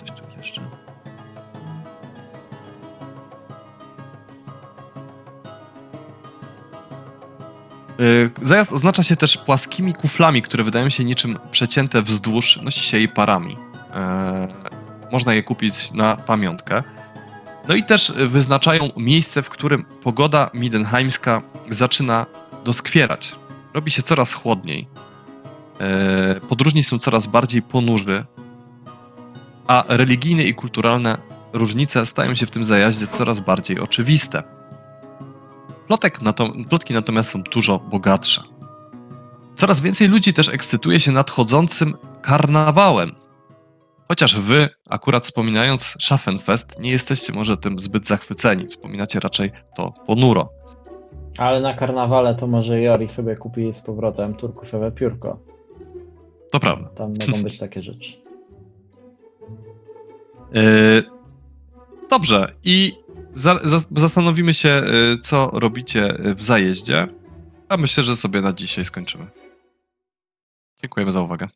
Coś tu jeszcze. Y, Zajazd oznacza się też płaskimi kuflami, które wydają się niczym przecięte wzdłuż, nosi się jej parami. E, można je kupić na pamiątkę. No i też wyznaczają miejsce, w którym pogoda midenheimska zaczyna doskwierać. Robi się coraz chłodniej. E, podróżni są coraz bardziej ponurzy, a religijne i kulturalne różnice stają się w tym zajaździe coraz bardziej oczywiste. Plotek nato- plotki natomiast są dużo bogatsze. Coraz więcej ludzi też ekscytuje się nadchodzącym karnawałem. Chociaż wy, akurat wspominając Schaffenfest, nie jesteście może tym zbyt zachwyceni. Wspominacie raczej to ponuro. Ale na karnawale to może Jori sobie kupi z powrotem turkusowe piórko. To prawda. Tam mogą być takie rzeczy. Yy, dobrze, i za, za, zastanowimy się, yy, co robicie w zajeździe. A myślę, że sobie na dzisiaj skończymy. Dziękujemy za uwagę.